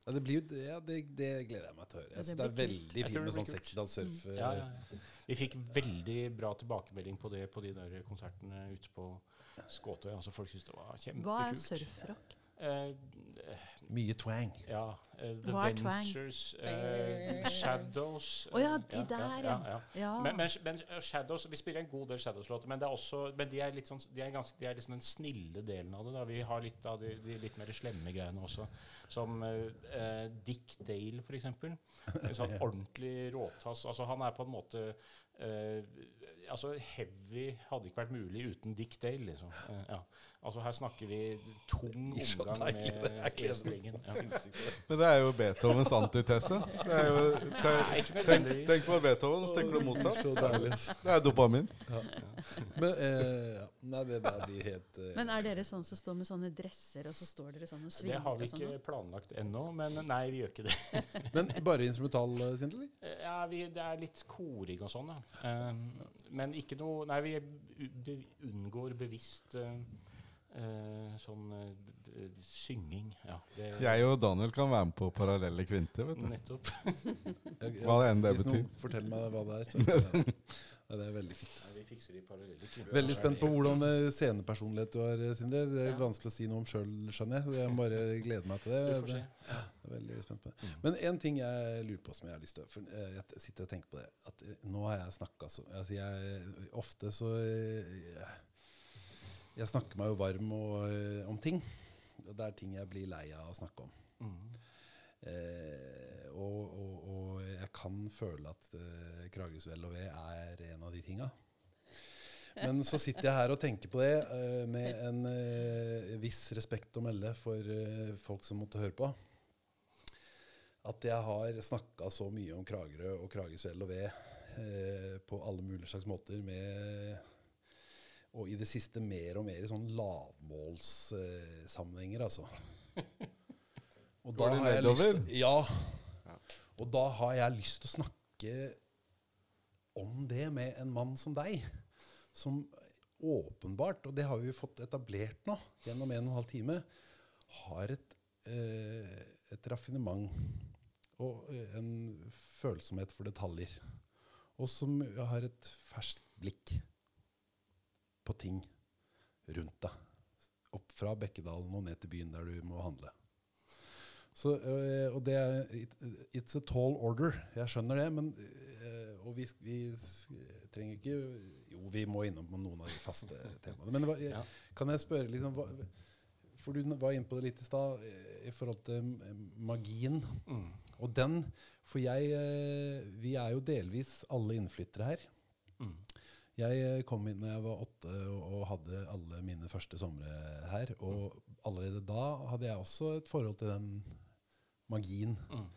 Ja, det, blir jo, det, ja, det, det gleder jeg meg til å høre. Jeg synes det det er veldig fint med sånn blir kult. sekstidalssurf. Ja, ja, ja. Vi fikk veldig bra tilbakemelding på det på de der konsertene ute på Skåtøy. Altså folk syntes det var kjempekult. Hva er surfrock? Eh, Mye twang. ja. Uh, The Hva twang? Ventures, eh, Shadows Å ja, eh, de der, ja. ja. Ja. Men, men, men uh, Shadows, Vi spiller en god del Shadows-låter, men, det er også, men de er litt sånn, de er ganske, de er liksom den snille delen av det. da. Vi har litt av de, de litt mer slemme greiene også. Som Dick Dale, for eksempel. En sånn ordentlig råtass. Altså, han er på en måte eh, altså Heavy hadde ikke vært mulig uten Dick Dale, liksom. Ja. Altså Her snakker vi tung omgang er med ikke E-strengen. Ja. Men det er jo Beethovens antitese. Det er jo, tenk, tenk, tenk på Beethoven, så tenker du motsatt. Det er dopamin. Men eh. Nei, det der blir helt eh, Men er dere sånn som står med sånne dresser, og så står dere sånn og Det har vi sånn? ikke planlagt ennå, men nei, vi gjør ikke det. Men bare instrumental, eh, Sindre? Eh, Ja, vi, Det er litt koring og sånn, ja. Um, men ikke noe Nei, vi unngår bevisst eh, eh, sånn eh, d- synging. Ja, det, Jeg og Daniel kan være med på parallelle kvinter. vet du. Nettopp. hva Hva enn det Hvis betyr. noen forteller meg hva det er, så ja, det er veldig fint. Ja, vi fikser de parallelle kvinter. Veldig spent på hvordan eh, scenepersonlighet du har, Sindre. Det er Ja. vanskelig å si noe om sjøl, skjønner jeg. Så jeg må bare gleder meg til det. Vi får se. Jeg er veldig spent på det. Mm. Men en ting jeg lurer på som jeg har lyst til å For jeg sitter og tenker på det. At nå har jeg snakka så altså jeg, Ofte så eh, Jeg snakker meg jo varm og, eh, om ting. Og det er ting jeg blir lei av å snakke om. Mm. Eh, og, og, og jeg kan føle at eh, Kragerøs vel og ve er en av de tinga. Men så sitter jeg her og tenker på det eh, med en eh, viss respekt å melde for eh, folk som måtte høre på. At jeg har snakka så mye om Kragerø og Kragerøs vel og ve eh, på alle mulige slags måter med Og i det siste mer og mer i sånn lavmålssammenhenger, altså. Og da, har jeg lyst Ja. Og da har jeg lyst til å snakke om det med en mann som deg. Som åpenbart, og det har vi jo fått etablert nå gjennom en og en halv time, har et, eh, et raffinement og eh, en følsomhet for detaljer. Og som har et ferskt blikk på ting rundt deg. Opp fra Bekkedalen og ned til byen der du må handle. Så, øh, og det er It's a tall order. Jeg skjønner det, men øh, Og vi, vi trenger ikke Jo, vi må innom noen av de faste temaene. Men hva, Ja. kan jeg spørre liksom hva, For du var inne på det litt i stad, eh, i forhold til eh, magien. Mm. Og den For jeg eh, Vi er jo delvis alle innflyttere her. Mm. Jeg eh, kom inn da jeg var åtte og, og hadde alle mine første somre her. Og allerede da hadde jeg også et forhold til den magien. Mm.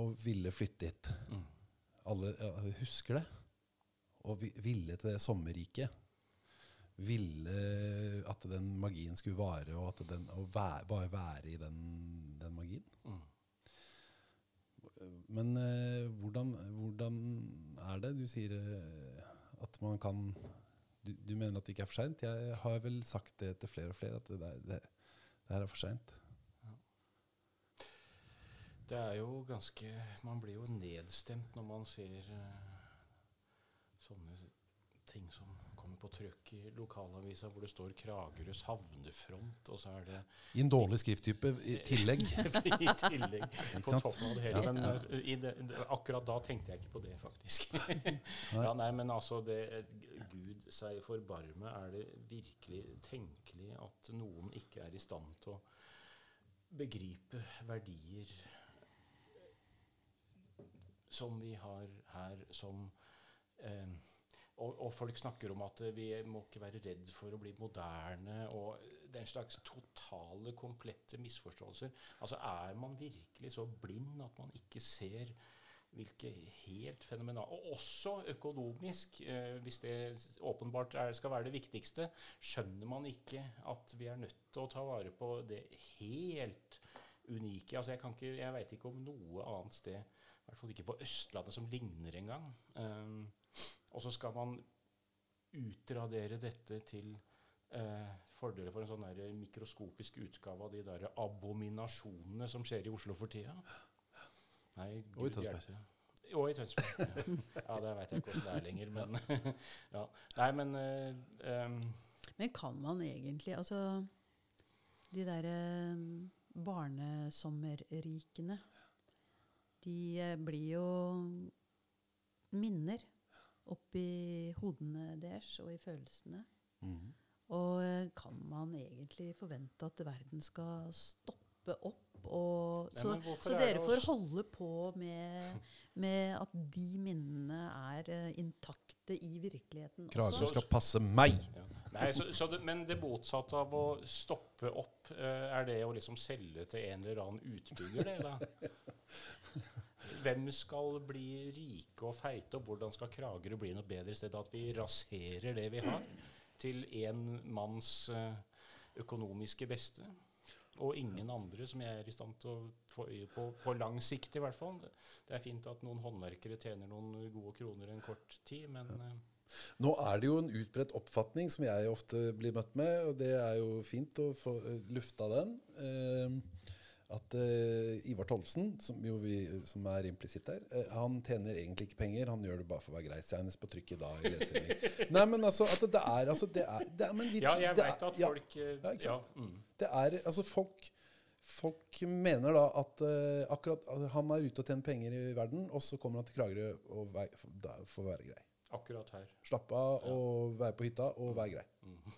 Og ville flytte hit. Mm. Alle jeg husker det. Og vi, ville til det sommerriket. Ville at den magien skulle vare, og at den, å være, bare være i den, den magien. Mm. Men eh, hvordan, hvordan er det? Du sier eh, at man kan du, du mener at det ikke er for seint? Jeg har vel sagt det til flere og flere, at det, det, det her er for seint. Det er jo ganske Man blir jo nedstemt når man ser eh, sånne ting som på trykk i lokalavisa, hvor det står 'Kragerøs havnefront', og så er det I en dårlig skrifttype i tillegg. i tillegg på toppen av det hele. Ja. Men eh, i det, det, akkurat da tenkte jeg ikke på det, faktisk. ja, nei, men altså det, Gud seg forbarme, er det virkelig tenkelig at noen ikke er i stand til å begripe verdier som vi har her, som eh, og, og folk snakker om at vi må ikke være redd for å bli moderne. og Den slags totale, komplette misforståelser. Altså Er man virkelig så blind at man ikke ser hvilke helt fenomenale Og også økonomisk, eh, hvis det åpenbart er, skal være det viktigste, skjønner man ikke at vi er nødt til å ta vare på det helt unike. Altså Jeg, kan ikke, jeg veit ikke om noe annet sted, i hvert fall ikke på Østlandet, som ligner engang. Um, og så skal man utradere dette til eh, fordeler for en sånn der mikroskopisk utgave av de der abominasjonene som skjer i Oslo for tida. Nei, Gud hjelpe. Og i Tønsberg. Ja, ja det veit jeg ikke hvordan det er lenger, men ja. Nei, men eh, um. Men kan man egentlig Altså, de derre barnesommerrikene, de eh, blir jo minner oppi hodene deres og i følelsene. Mhm. Og eh, kan man egentlig forvente at verden skal stoppe opp? Og, så, Nei, så er dere får holde på med, med at de minnene er uh, intakte i virkeligheten Kragerø også? skal passe meg! ja. Nei, så, så det, men det motsatte av å stoppe opp, uh, er det å liksom selge til en eller annen utbygger, det? Hvem skal bli rike og feite, og hvordan skal Kragerø bli noe bedre sted? At vi raserer det vi har, til én manns eh, økonomiske beste. Og ingen andre som jeg er i stand til å få øye på på lang sikt, i hvert fall. Det er fint at noen håndverkere tjener noen gode kroner en kort tid, men eh, Nå er det jo en utbredt oppfatning som jeg ofte blir møtt med, og det er jo fint å få eh, lufta den. eh, at uh, Ivar Tolvsen, som, jo vi, som er implisitt her, uh, han tjener egentlig ikke penger. Han gjør det bare for å være grei. Senest på trykk i dag. Nei, men altså, at det er altså det er, det er, men vi, Ja, jeg veit at ja, folk Ja, Ja, ikke ja, mm. det er altså folk Folk mener da at uh, akkurat altså, han er ute og tjener penger i verden, og så kommer han til Kragerø og vei, da, å være grei. Akkurat her. Slappe av og være på hytta og være grei. Mm.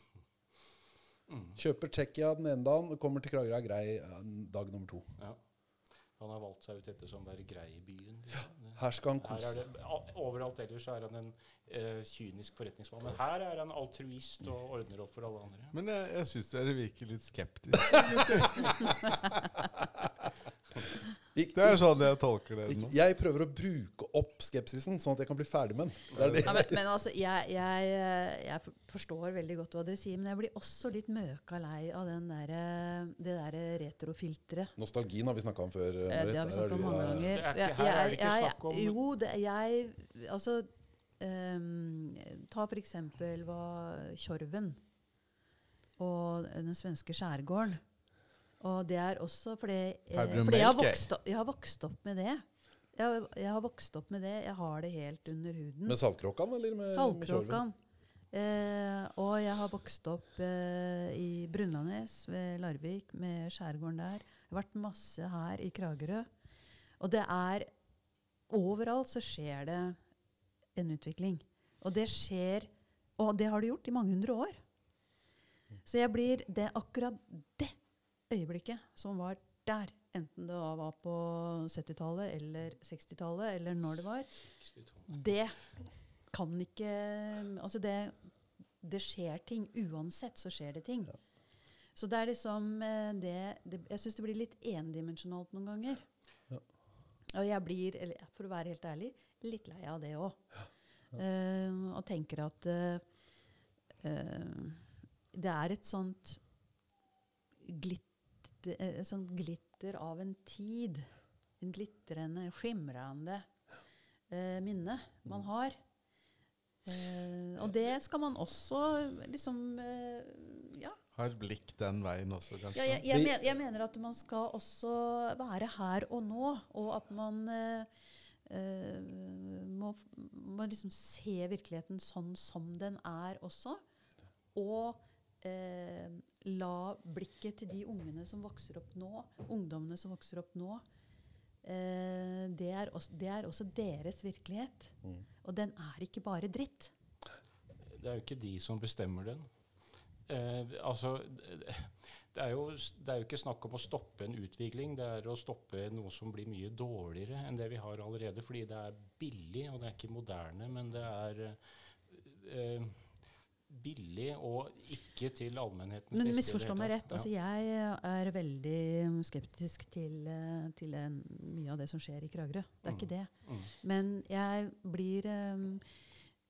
Mm. Kjøper Tsjekkia den ene dagen og kommer til Kragerø er grei eh, dag nummer to. Ja. Han har valgt seg ut etter som være grei i byen. Liksom. Det- Her skal han Her kose er det, overalt ellers er han en uh, kynisk forretningsmann. Men her er han altruist og ordner opp for alle andre. Men jeg, jeg syns dere virker litt skeptiske. Det er sånn jeg tolker det nå. Jeg prøver å bruke opp skepsisen, sånn at jeg kan bli ferdig med den. Det er det. Ja, men, men altså, jeg, jeg, eh, jeg forstår veldig godt hva dere sier, men jeg blir også litt møka lei av den der, eh, det derre retrofilteret. Nostalgien har vi snakka om før. Eh, Marit. Det har vi snakka om mange ganger. Det er ikke- her er det ikke snakk om- Jo, det, jeg Altså um, Ta for eksempel hva Tjorven og den svenske skjærgården. Og det er også fordi, eh, fordi jeg, har vokst jeg har vokst opp med det. Jeg, jeg har vokst opp med det. Jeg har det helt under huden. Med Saltkråkan, eller med, med Saltkråkan. Eh, og jeg har vokst opp eh, i Brunlandnes ved Larvik, med skjærgården der. Jeg har vært masse her i Kragerø. Og det er Overalt så skjer det en utvikling. Og det skjer Og det har det gjort i mange hundre år. Så jeg blir det akkurat det øyeblikket som var der, enten det var på 70-tallet eller 60-tallet, eller når det var, det kan ikke Altså, det, det skjer ting. Uansett så skjer det ting. Så det er liksom eh, det, det Jeg syns det blir litt endimensjonalt noen ganger. Ja. Og jeg blir, eller for å være helt ærlig, litt lei av det òg. og tenker at uh, uh, det er et sånt glitter, sånn glitter av en tid. En glitrende, skimrende eh, minne man har. Eh, og det skal man også liksom eh, Ja. Ha et blikk den veien også, kanskje. ja jeg, jeg, men, jeg mener at man skal også være her og nå, og at man eh, eh, må, må liksom se virkeligheten sånn som den er også. Og eh, la blikket til de ungene som vokser opp nå, ungdommene som vokser opp nå, eh, det, er også, det er også deres virkelighet. Mm. Og den er ikke bare dritt. Det er jo ikke de som bestemmer den. Eh, altså, det, er jo, det er jo ikke snakk om å stoppe en utvikling, det er å stoppe noe som blir mye dårligere enn det vi har allerede. Fordi det er billig, og det er ikke moderne, men det er eh, billig og ikke til allmennheten. Men misforstå meg rett. Altså, jeg er veldig skeptisk til, eh, til en, mye av det som skjer i Kragerø. Det er Mm. ikke det. Mm. Men jeg blir um,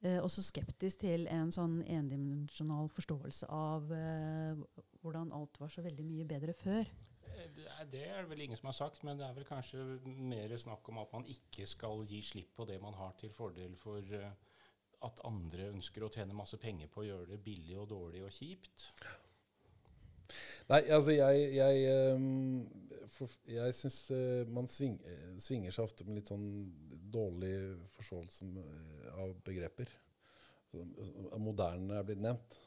eh, også skeptisk til en sånn endimensjonal forståelse av uh, hvordan alt var så veldig mye bedre før. Eh, Det er, det vel ingen som har sagt, men det er vel kanskje mer snakk om at man ikke skal gi slipp på det man har til fordel for eh, at andre ønsker å tjene masse penger på å gjøre det billig og dårlig og kjipt. Nei, altså jeg Jeg, ehm, jeg syns eh, man sving, eh, svinger seg ofte med litt sånn dårlig forståelse eh, av begreper. Moderne er blitt nevnt.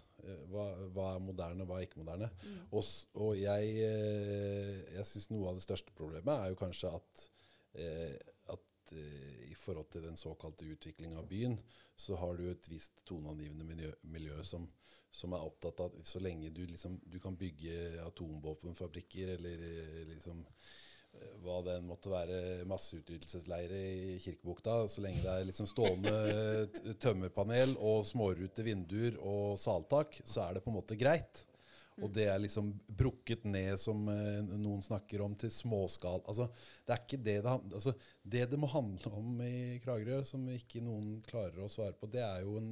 Hva, hva er moderne, hva er ikke moderne? Og, og jeg, jeg syns noe av det største problemet er jo kanskje at, eh, at eh, i forhold til den såkalte utviklinga av byen, så har du et visst toneangivende miljø, miljø som, som er opptatt av at så lenge du, liksom, du kan bygge atomvåpenfabrikker eller eh, liksom eh, hva det enn måtte være, masseutryddelsesleire i Kirkebukta, så lenge det er liksom stående tømmerpanel og smårute vinduer og saltak, så er det på en måte greit. Og det er liksom brukket ned, som eh, noen snakker om, til småskal. Altså, det er ikke det det altså, Det det må handle om i Kragerø, som ikke noen klarer å svare på, det er jo en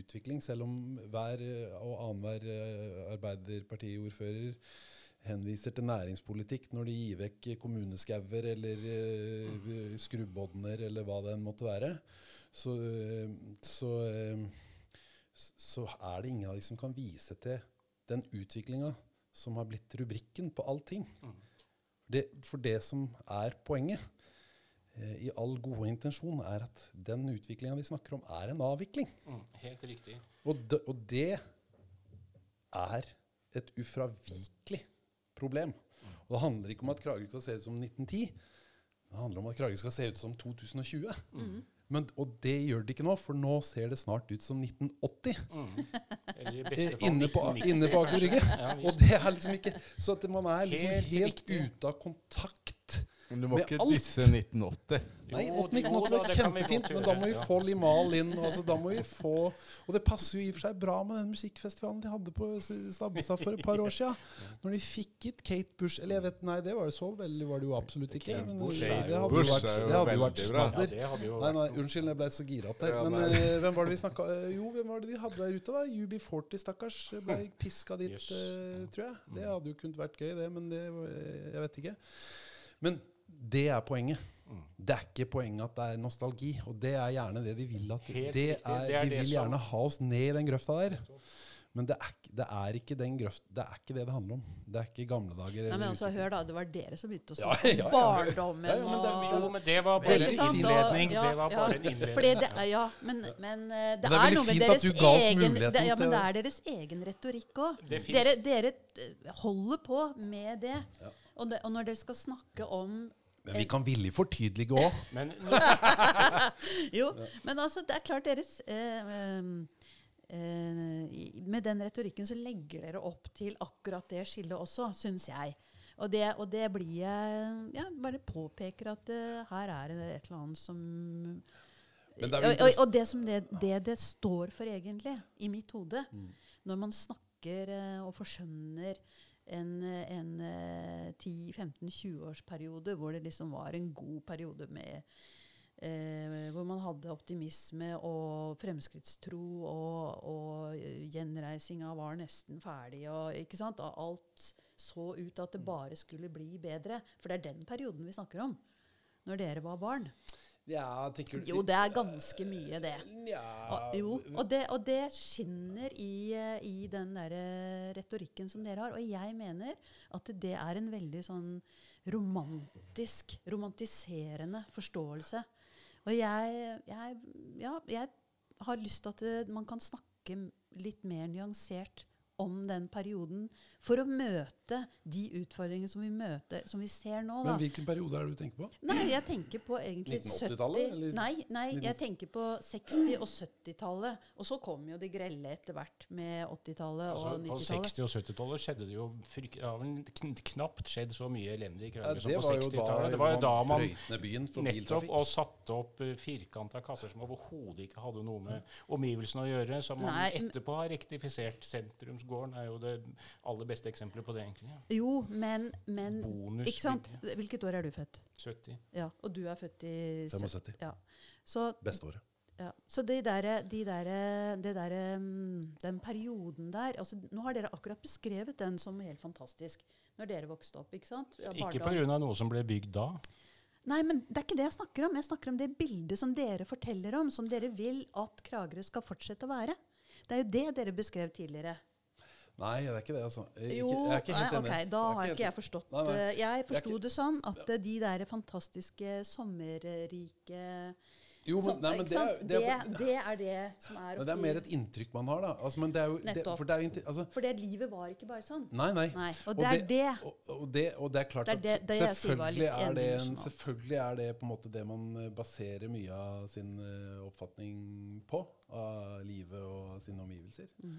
utvikling. Selv om hver eh, og annenhver eh, Arbeiderpartiordfører henviser til næringspolitikk når de gir vekk kommuneskauer eller uh, skrubbodner eller hva det enn måtte være, så, så, så er det ingen av de som kan vise til den utviklinga som har blitt rubrikken på allting. Mm. Det, for det som er poenget, eh, i all gode intensjon, er at den utviklinga vi snakker om, er en avvikling. Mm, helt riktig. Og det, og det er et ufravikelig problem. Og det handler ikke om at Kragerø skal se ut som 1910. Det handler om at Kragerø skal se ut som 2020. Mm. Men, og det gjør det ikke nå, for nå ser det snart ut som 1980. Inne på, 1990, inne på Aker. Brygge. Ja, Og det er liksom ikke Så man er liksom Helt helt, ute av kontakt. Men du må ikke alt. disse 1980. Nei, Jo, 1980 var kjempefint, men da må vi få Limal inn. Altså, da må vi få Og det passer jo i og for seg bra med den musikkfestivalen de hadde på Stabbestad for et par år siden. Når de fikk hit Kate Bush Eller jeg vet, nei, det var det så veldig var det jo absolutt ikke. Kate Men Bush det, hadde Bush jo vært, det hadde jo vært snadder. Nei, nei, unnskyld, jeg ble så gira her. Men eh, hvem var det vi snakka Jo, hvem var det de hadde der ute, da? UB40, stakkars. Ble piska dit, eh, tror jeg. Det Mm. hadde jo kunnet vært gøy, det, men det eh, Jeg vet ikke. Men det er poenget. Mm. Det er ikke poenget at det er nostalgi, og det er gjerne det de vil. at det er, Det er De vil som- gjerne ha oss ned i den grøfta der. Men det er, ikke- det er ikke den grøft, det er ikke det det handler om. Det er ikke gamle dager. Nei, men altså, hør da, Det var dere som begynte å snakke ja, om ja. barndommen. Ja, ja, men det er- og- Jo, men det var bare en innledning. Ja, det var ja. bare en innledning. Fordi det, er- ja, men, men det, det er er, veldig noe med deres egen det, ja, men det er deres egen retorikk òg. Dere, dere eh, holder på med det. Ja. Og, det. og når dere skal snakke om Men vi kan villig fortydelige òg. Men Jo, men altså, det er klart deres eh, eh, Med den retorikken så legger dere opp til akkurat det skillet også, syns jeg. Og det, og det blir jeg ja, Bare påpeker at uh, her er det et eller annet som Men det og, og, og det som det, det det står for, egentlig, i mitt hode, Mm. når man snakker uh, og forskjønner en, eh, en eh, 10-15-20-årsperiode hvor det liksom var en god periode med eh, Hvor man hadde optimisme og fremskrittstro, og, og eh, gjenreisinga var nesten ferdig. Og, ikke sant? alt så ut at det bare skulle bli bedre. For det er den perioden vi snakker om. Når dere var barn. Ja, tenker du Jo, det er ganske mye, det. Ja, Og, jo, og det, og det skinner i, eh, i den der eh, retorikken som dere har. Og jeg mener at det er en veldig sånn romantisk, romantiserende forståelse. Og jeg, jeg, ja, jeg har lyst til at man kan snakke litt mer nyansert om den perioden for å møte de utfordringene som vi møter, som vi ser nå. Da. Men hvilken periode er det du tenker på? Nei, jeg tenker på egentlig 1980-tallet, 70? Nei, nei, jeg tenker på 60- og 70-tallet. Og så kom jo de grelle etter hvert med 80-tallet Altså, og 90-tallet. På 60- og 70-tallet skjedde det jo fryk, ja, kn knapt skjedd så mye elendig krangler Ja, som på var jo da, 60-tallet. Det var jo da man byen for nettopp og satte opp uh, firkanta kasser som overhodet ikke hadde noe med omgivelsene å gjøre, som man Nei, etterpå har rektifisert. Sentrumsgården er jo det aller beste eksempelet på det, egentlig. Jo, men, men Bonus Ikke sant? Hvilket år er du født? 70. Ja, Og du er født i 75. Ja. Så, Beste året. ja. så de der, de der, de der, mm, den perioden der altså, Nå har dere akkurat beskrevet den som helt fantastisk. Når dere vokste opp. ikke sant? Ja, Ikke pga. noe som ble bygd da. Nei, men det er ikke det jeg snakker om. Jeg snakker om det bildet som dere forteller om, som dere vil at Kragerø skal fortsette å være. Det er jo det dere beskrev tidligere. Nei, det er ikke det, altså. Jeg, Jo, jeg er ikke helt nei, enig. ok, da har ikke jeg forstått Nei, nei. eh, Jeg forsto det sånn at de der fantastiske sommerrike Jo, men, nei, men det, er, det, det, er, det er det som er oppi. det er mer et inntrykk man har, da. Altså, men det er jo, det, Nettopp. for det er altså, For det livet var ikke bare sånn. Nei, nei. Nei. Og det er det. Og, og, det, og det er klart Det at det- det selvfølgelig, er det en, selvfølgelig er det på en måte det man eh, baserer mye av sin uh, oppfatning på. Av livet og sine omgivelser. Mm.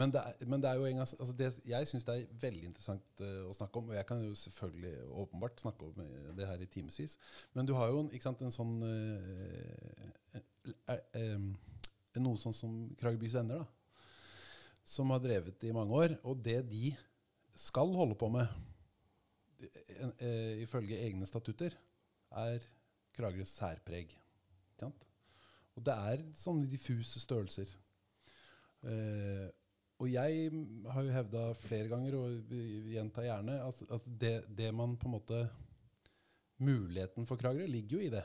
Men, det er, men det er jo en gang altså det, Jeg syns det er veldig interessant uh, å snakke om, og jeg kan jo selvfølgelig åpenbart snakke om eh, det her i timevis. Men du har jo sant, en sånn uh, uh, Noe sånn som Kragerbys Venner, da som har drevet i mange år. Og det de skal holde på med, ifølge egne statutter, er Kragerøs særpreg. Ikke sant? Og det er sånne diffuse størrelser. Eh, og jeg har jo hevda flere ganger, og gjentar gjerne, at, at det, det man på en måte Muligheten for Kragerø ligger jo i det.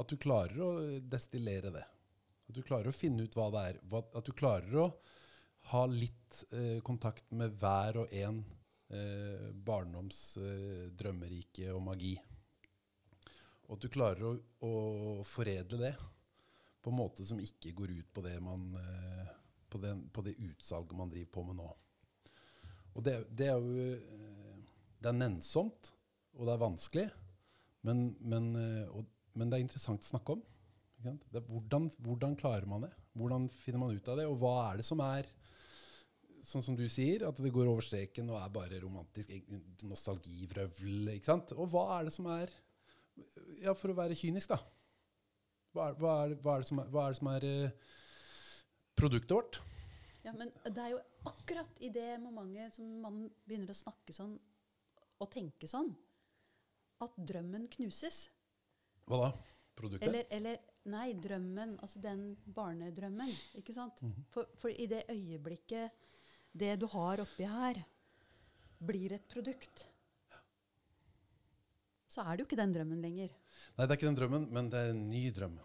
At du klarer å destillere det. At du klarer å finne ut hva det er. At du klarer å ha litt eh, kontakt med hver og en eh, barndoms eh, drømmerike og magi. Og at du klarer å, å foredle det på en måte som ikke går ut på det, man, eh, på den, på det utsalget man driver på med nå. Og det, det er jo eh, Det er nennsomt, og det er vanskelig, men, men, eh, og, men det er interessant å snakke om. Er hvordan, hvordan klarer man det? Hvordan finner man ut av det? Og hva er det som er sånn som du sier, at det går over streken og er bare romantisk nostalgivrøvl. Og hva er det som er Ja, for å være kynisk, da. Hva hva er, hva er det som er, hva er, det som er eh, produktet vårt? Ja, men det er jo akkurat i det momentet som man begynner å snakke sånn og tenke sånn, at drømmen knuses. Hva da? Produktet? Eller, eller Nei, drømmen. Altså den barnedrømmen. Ikke sant? for, for i det øyeblikket det du har oppi her, blir et produkt, så er det jo ikke den drømmen lenger. Nei, det er ikke den drømmen, men det er en ny drøm.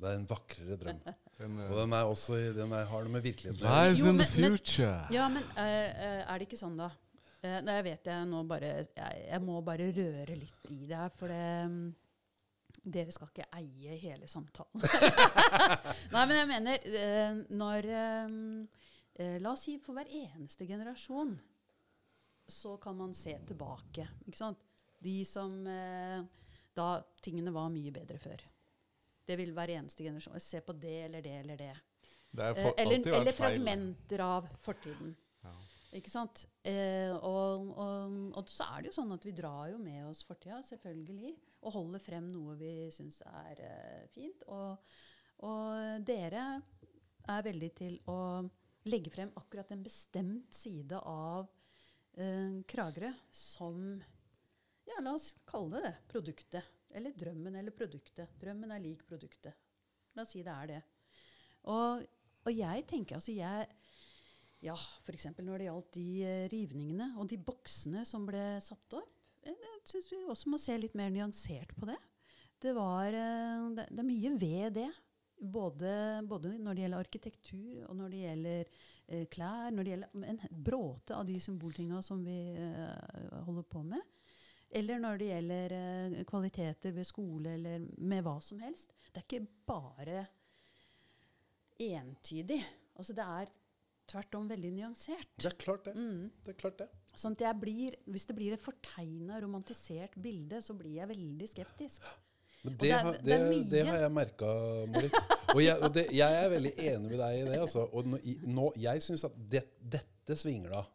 Det er en vakrere drøm. Den, Og den er også i- den er, har noe med virkeligheten å gjøre. In the men- future. Ja, men eh, eh, er det ikke sånn, da? Uh, nei, jeg vet jeg nå bare jeg, jeg må bare røre litt i det her, for det um, Dere skal ikke eie hele samtalen. nei, men jeg mener uh, Når um, eh, La oss si for hver eneste generasjon så kan man se tilbake. Ikke sant? De som eh, Da tingene var mye bedre før. Det vil hver eneste generasjon. Se på det eller det eller det. Det Eh, for, eller, eller fragmenter av fortiden. Ja. Ikke sant? Eh, og, og, og så er det jo sånn at vi drar jo med oss fortida, selvfølgelig. Og holder frem noe vi syns er eh, fint. Og, og dere er veldig til å legge frem akkurat en bestemt side av eh, Kragerø som Ja, la oss kalle det. Produktet. Eller drømmen eller produktet. Drømmen er lik produktet. La oss si det er det. Og, og jeg tenker altså jeg ja, f.eks. når det gjaldt de eh, rivningene og de boksene som ble satt opp. eh, Jeg syns vi også må se litt mer nyansert på det. Det, var, eh, det, det er mye ved det. Både, både når det gjelder arkitektur, og når det gjelder eh, klær, når det gjelder en bråte av de symboltinga som vi eh, holder på med. Eller når det gjelder eh, kvaliteter ved skole eller med hva som helst. Det er ikke bare entydig. Altså det er tvert om veldig nyansert. Det er klart det. Mm. det, er klart det. Sånn at jeg blir, hvis det blir et fortegna, romantisert bilde, så blir jeg veldig skeptisk. Men det, det er- har, det er det, har jeg merka, Marit. Og, jeg, og jeg er veldig enig med deg i det. Altså. Og nå, nå, jeg syns at det, dette sant?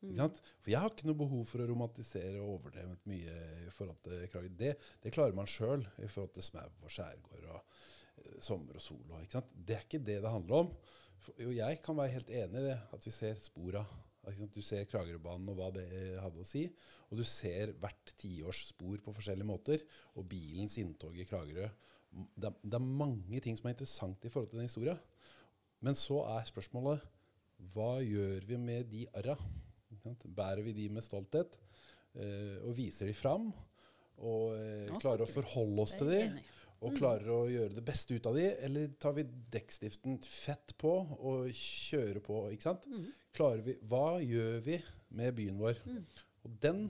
For jeg har ikke noe behov for å romantisere og overdrevet mye i forhold til Kragerø. Det, det klarer man sjøl i forhold til smau og skjærgård og uh, sommer og sol. Og? Det er ikke det det handler om. For, jo, jeg kan være helt enig i det, at vi ser spora. Du ser Kragerøbanen og hva det hadde å si. Og du ser hvert tiårs spor på forskjellige måter. Og bilens inntog i Kragerø. Det det er mange ting som er interessant i forhold til den historia. Men så er spørsmålet hva gjør vi med de arra? Bærer vi de med stolthet eh, og viser de fram? Og eh, klarer å forholde oss til de? Og klarer å gjøre det beste ut av de? Eller tar vi dekkstiften fett på og kjører på? ikke sant? Mm. Klarer vi, hva gjør vi med byen vår? Mm. Og den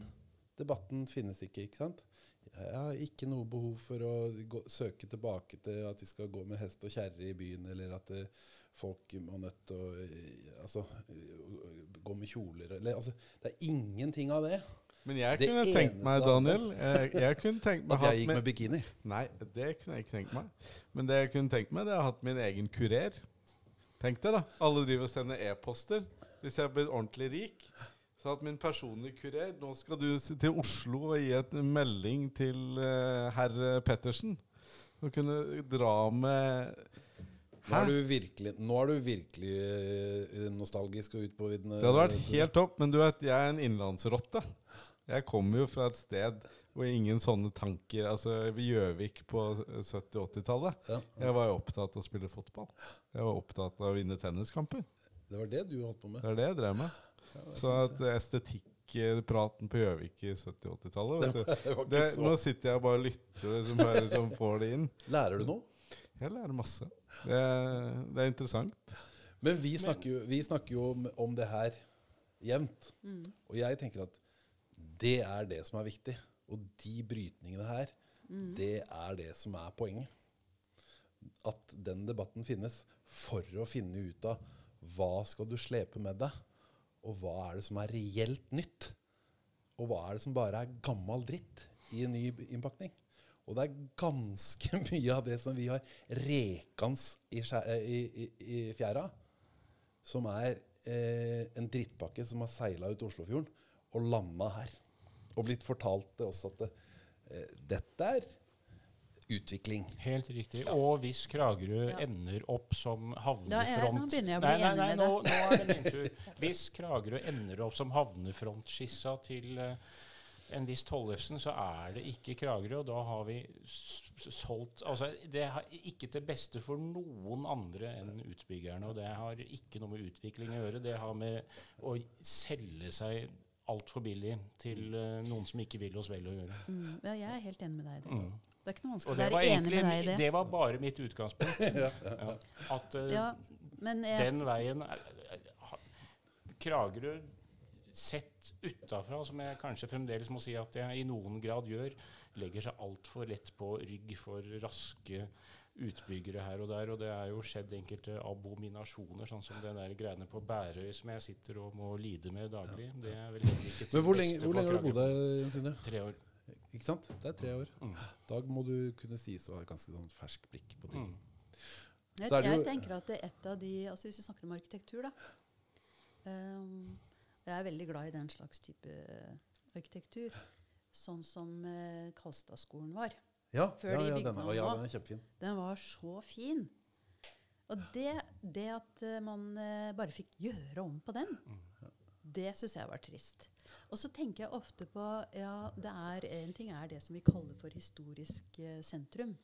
debatten finnes ikke. ikke sant? Jeg har ikke noe behov for å gå, søke tilbake til at vi skal gå med hest og kjerre i byen, eller at eh, folk må nødt til å eh, altså, eh, gå med kjoler. Eller, altså, det er ingenting av det. Men jeg Det kunne tenkt meg, Daniel jeg, jeg kunne tenkt meg At jeg gikk med- med bikini. Nei, det kunne jeg ikke tenkt meg. Men det jeg kunne tenkt meg, det er å ha hatt min egen kurer. Tenk deg, da. Alle driver og sender e-poster. Hvis jeg blir ordentlig rik, så hatt min personlige kurer. Nå skal du til Oslo og gi et melding til uh, herr Pettersen. Og kunne dra med Nå er du virkelig, nå er du virkelig eh, nostalgisk og ut på vidden. Det hadde vært helt topp, men du vet, jeg er en innlandsrotte. Jeg kommer jo fra et sted hvor ingen sånne tanker Altså Gjøvik på 70-80-tallet. ja, Jeg var jo opptatt av å spille fotball. Jeg var opptatt av å vinne tenniskamper. Det var det du holdt på med. Det er det jeg drev med. Ja, Så at estetikk praten på Gjøvik i 70-80-tallet vet du. jeg si. det var det, ikke Nå sitter jeg og bare lytter og liksom bare liksom får det inn. Lærer du noe? Jeg lærer masse. Det, det er interessant. Men vi snakker jo, vi snakker jo om, om det her jevnt. Mm. Og jeg tenker at det er det som er viktig. Og de brytningene her, Mm. det er det som er poenget. At den debatten finnes for å finne ut av hva skal du slepe med deg, og hva er det som er reelt nytt, og hva er det som bare er gammel dritt i en ny innpakning. Og det er ganske mye av det som vi har rekans i, eh, i, i, i fjæra, som er eh, en drittpakke som har seila ut Oslofjorden og landa her. Og blitt fortalt til oss at det, eh, dette er utvikling. Helt riktig. Og hvis Kragerø Ja. ender opp som havnefront nå begynner jeg å bli Nei, nei, enig med med nå, nå er det min tur. Hvis Kragerø ender opp som havnefrontskissa til eh, en viss Tollefsen, så er det ikke Kragerø. Og da har vi solgt Altså, det er ikke til beste for noen andre enn utbyggerne. Og det har ikke noe med utvikling å gjøre. Det har med å selge seg altfor billig til uh, noen som ikke vil oss vel å gjøre. Mm. Ja, jeg er helt enig med deg i det. Mm. Det er ikke noe vanskelig å være enig egentlig, med deg i det. det var bare mitt utgangspunkt. Ja. At uh, Ja, men jeg, den veien er, Kragerø sett utafra, som jeg kanskje fremdeles må si at jeg i noen grad gjør, legger seg altfor lett på rygg for raske utbyggere her og der. Og det er jo skjedd enkelte abominasjoner, sånn som den der greiene på Bærøy som jeg sitter og må lide med daglig. Det er vel ikke til Men hvor lenge, hvor lenge har du bodd her, Sindre? Tre år. Ikke sant? Det er tre år. Mm. Da må du kunne sies å ha et ganske sånn fersk blikk på ting. Mm. jeg, så er det jeg tenker at det er et av de altså Hvis vi snakker om arkitektur, da ehm, Jeg er veldig glad i den slags type arkitektur. Sånn som eh, Kalstadskolen var. Ja, Før ja, de ja, denne, den ja, den er kjempefin. Den var så fin. Og det, det at eh, man eh, bare fikk gjøre om på den, det syns jeg var trist. Og så tenker jeg ofte på ja, det er, En ting er det som vi kaller for historisk eh, sentrum.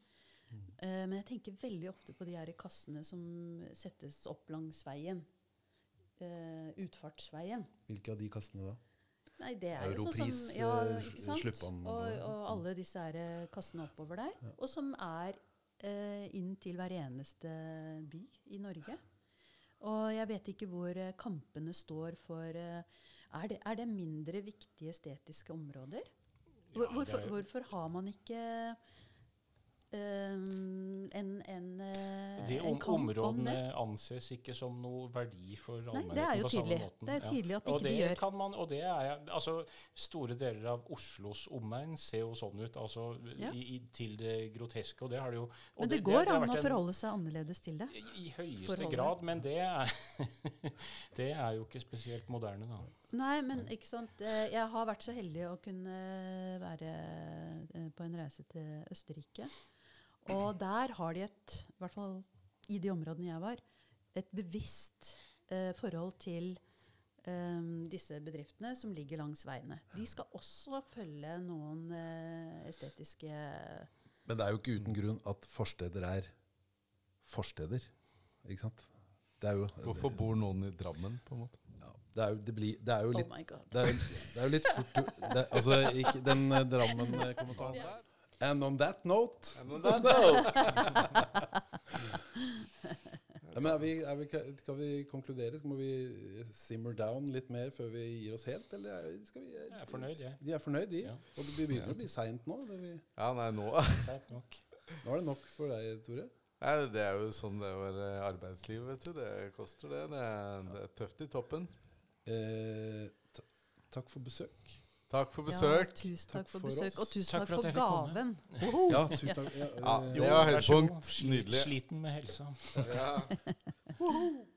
Eh, men jeg tenker veldig ofte på de her kassene som settes opp langs veien. Eh, utfartsveien. Hvilke av de kassene da? Nei, det er jo sånn som ja, ikke sant? Og, og- alle disse her eh, kassene oppover der. Ja. Og som er eh, inn til hver eneste by i Norge. Og jeg vet ikke hvor eh, kampene står for eh, er, det, er det mindre viktige estetiske områder? Hvor, Ja, hvorfor, det er- hvorfor har man ikke en, en, eh, om, en kamp om områdene det? anses ikke som noe verdi for allmennheten. det på samme måten. Det er jo tydelig at Og ikke de gjør. kan man, og det er altså Store deler av Oslos omegn ser jo sånn ut, altså Ja. i, til det groteske. Og det har det jo og Men det, det går har an å forholde seg annerledes til det. I, i høyeste Forholdet. grad, men det er, det er jo ikke spesielt moderne, da. Nei, men ikke sant. Eh, Jeg har vært så heldig å kunne være eh, på en reise til Østerrike. Og der har de et, i hvert fall i de områdene jeg var, et bevisst eh, forhold til eh, disse bedriftene som ligger langs veiene. De skal også følge noen eh, estetiske Men det er jo ikke uten grunn at forsteder er forsteder. Ikke sant? Det er jo, Hvorfor bor noen i Drammen, på en måte? ja, det, er jo, det, blir, det er jo Oh litt my god. Det er, det er jo litt fort det, Altså, ikke den eh, Drammen-kommentaren der. And on that note ja, men er vi, er vi, Skal vi konkludere? Må vi simmer down litt mer før vi gir oss helt? Eller er, skal vi, Jeg er fornøyd, jeg. De er fornøyd, de. Ja. Og det begynner å bli seint nå. Det vi, Ja, nei, nå nok. nå er det nok for deg, Tore. Nei, Det er jo sånn det er å være arbeidsliv, vet du. Det koster det. Det er, det er tøft i toppen. Eh, takk for besøk. Takk for Ja, besøk. tusen Takk takk for for besøk, oss. og tusen Takk takk for gaven. Ja, tusen takk. Ja, Ja, eh, det var høydepunkt. Nydelig. Sliten med helsa. Ja.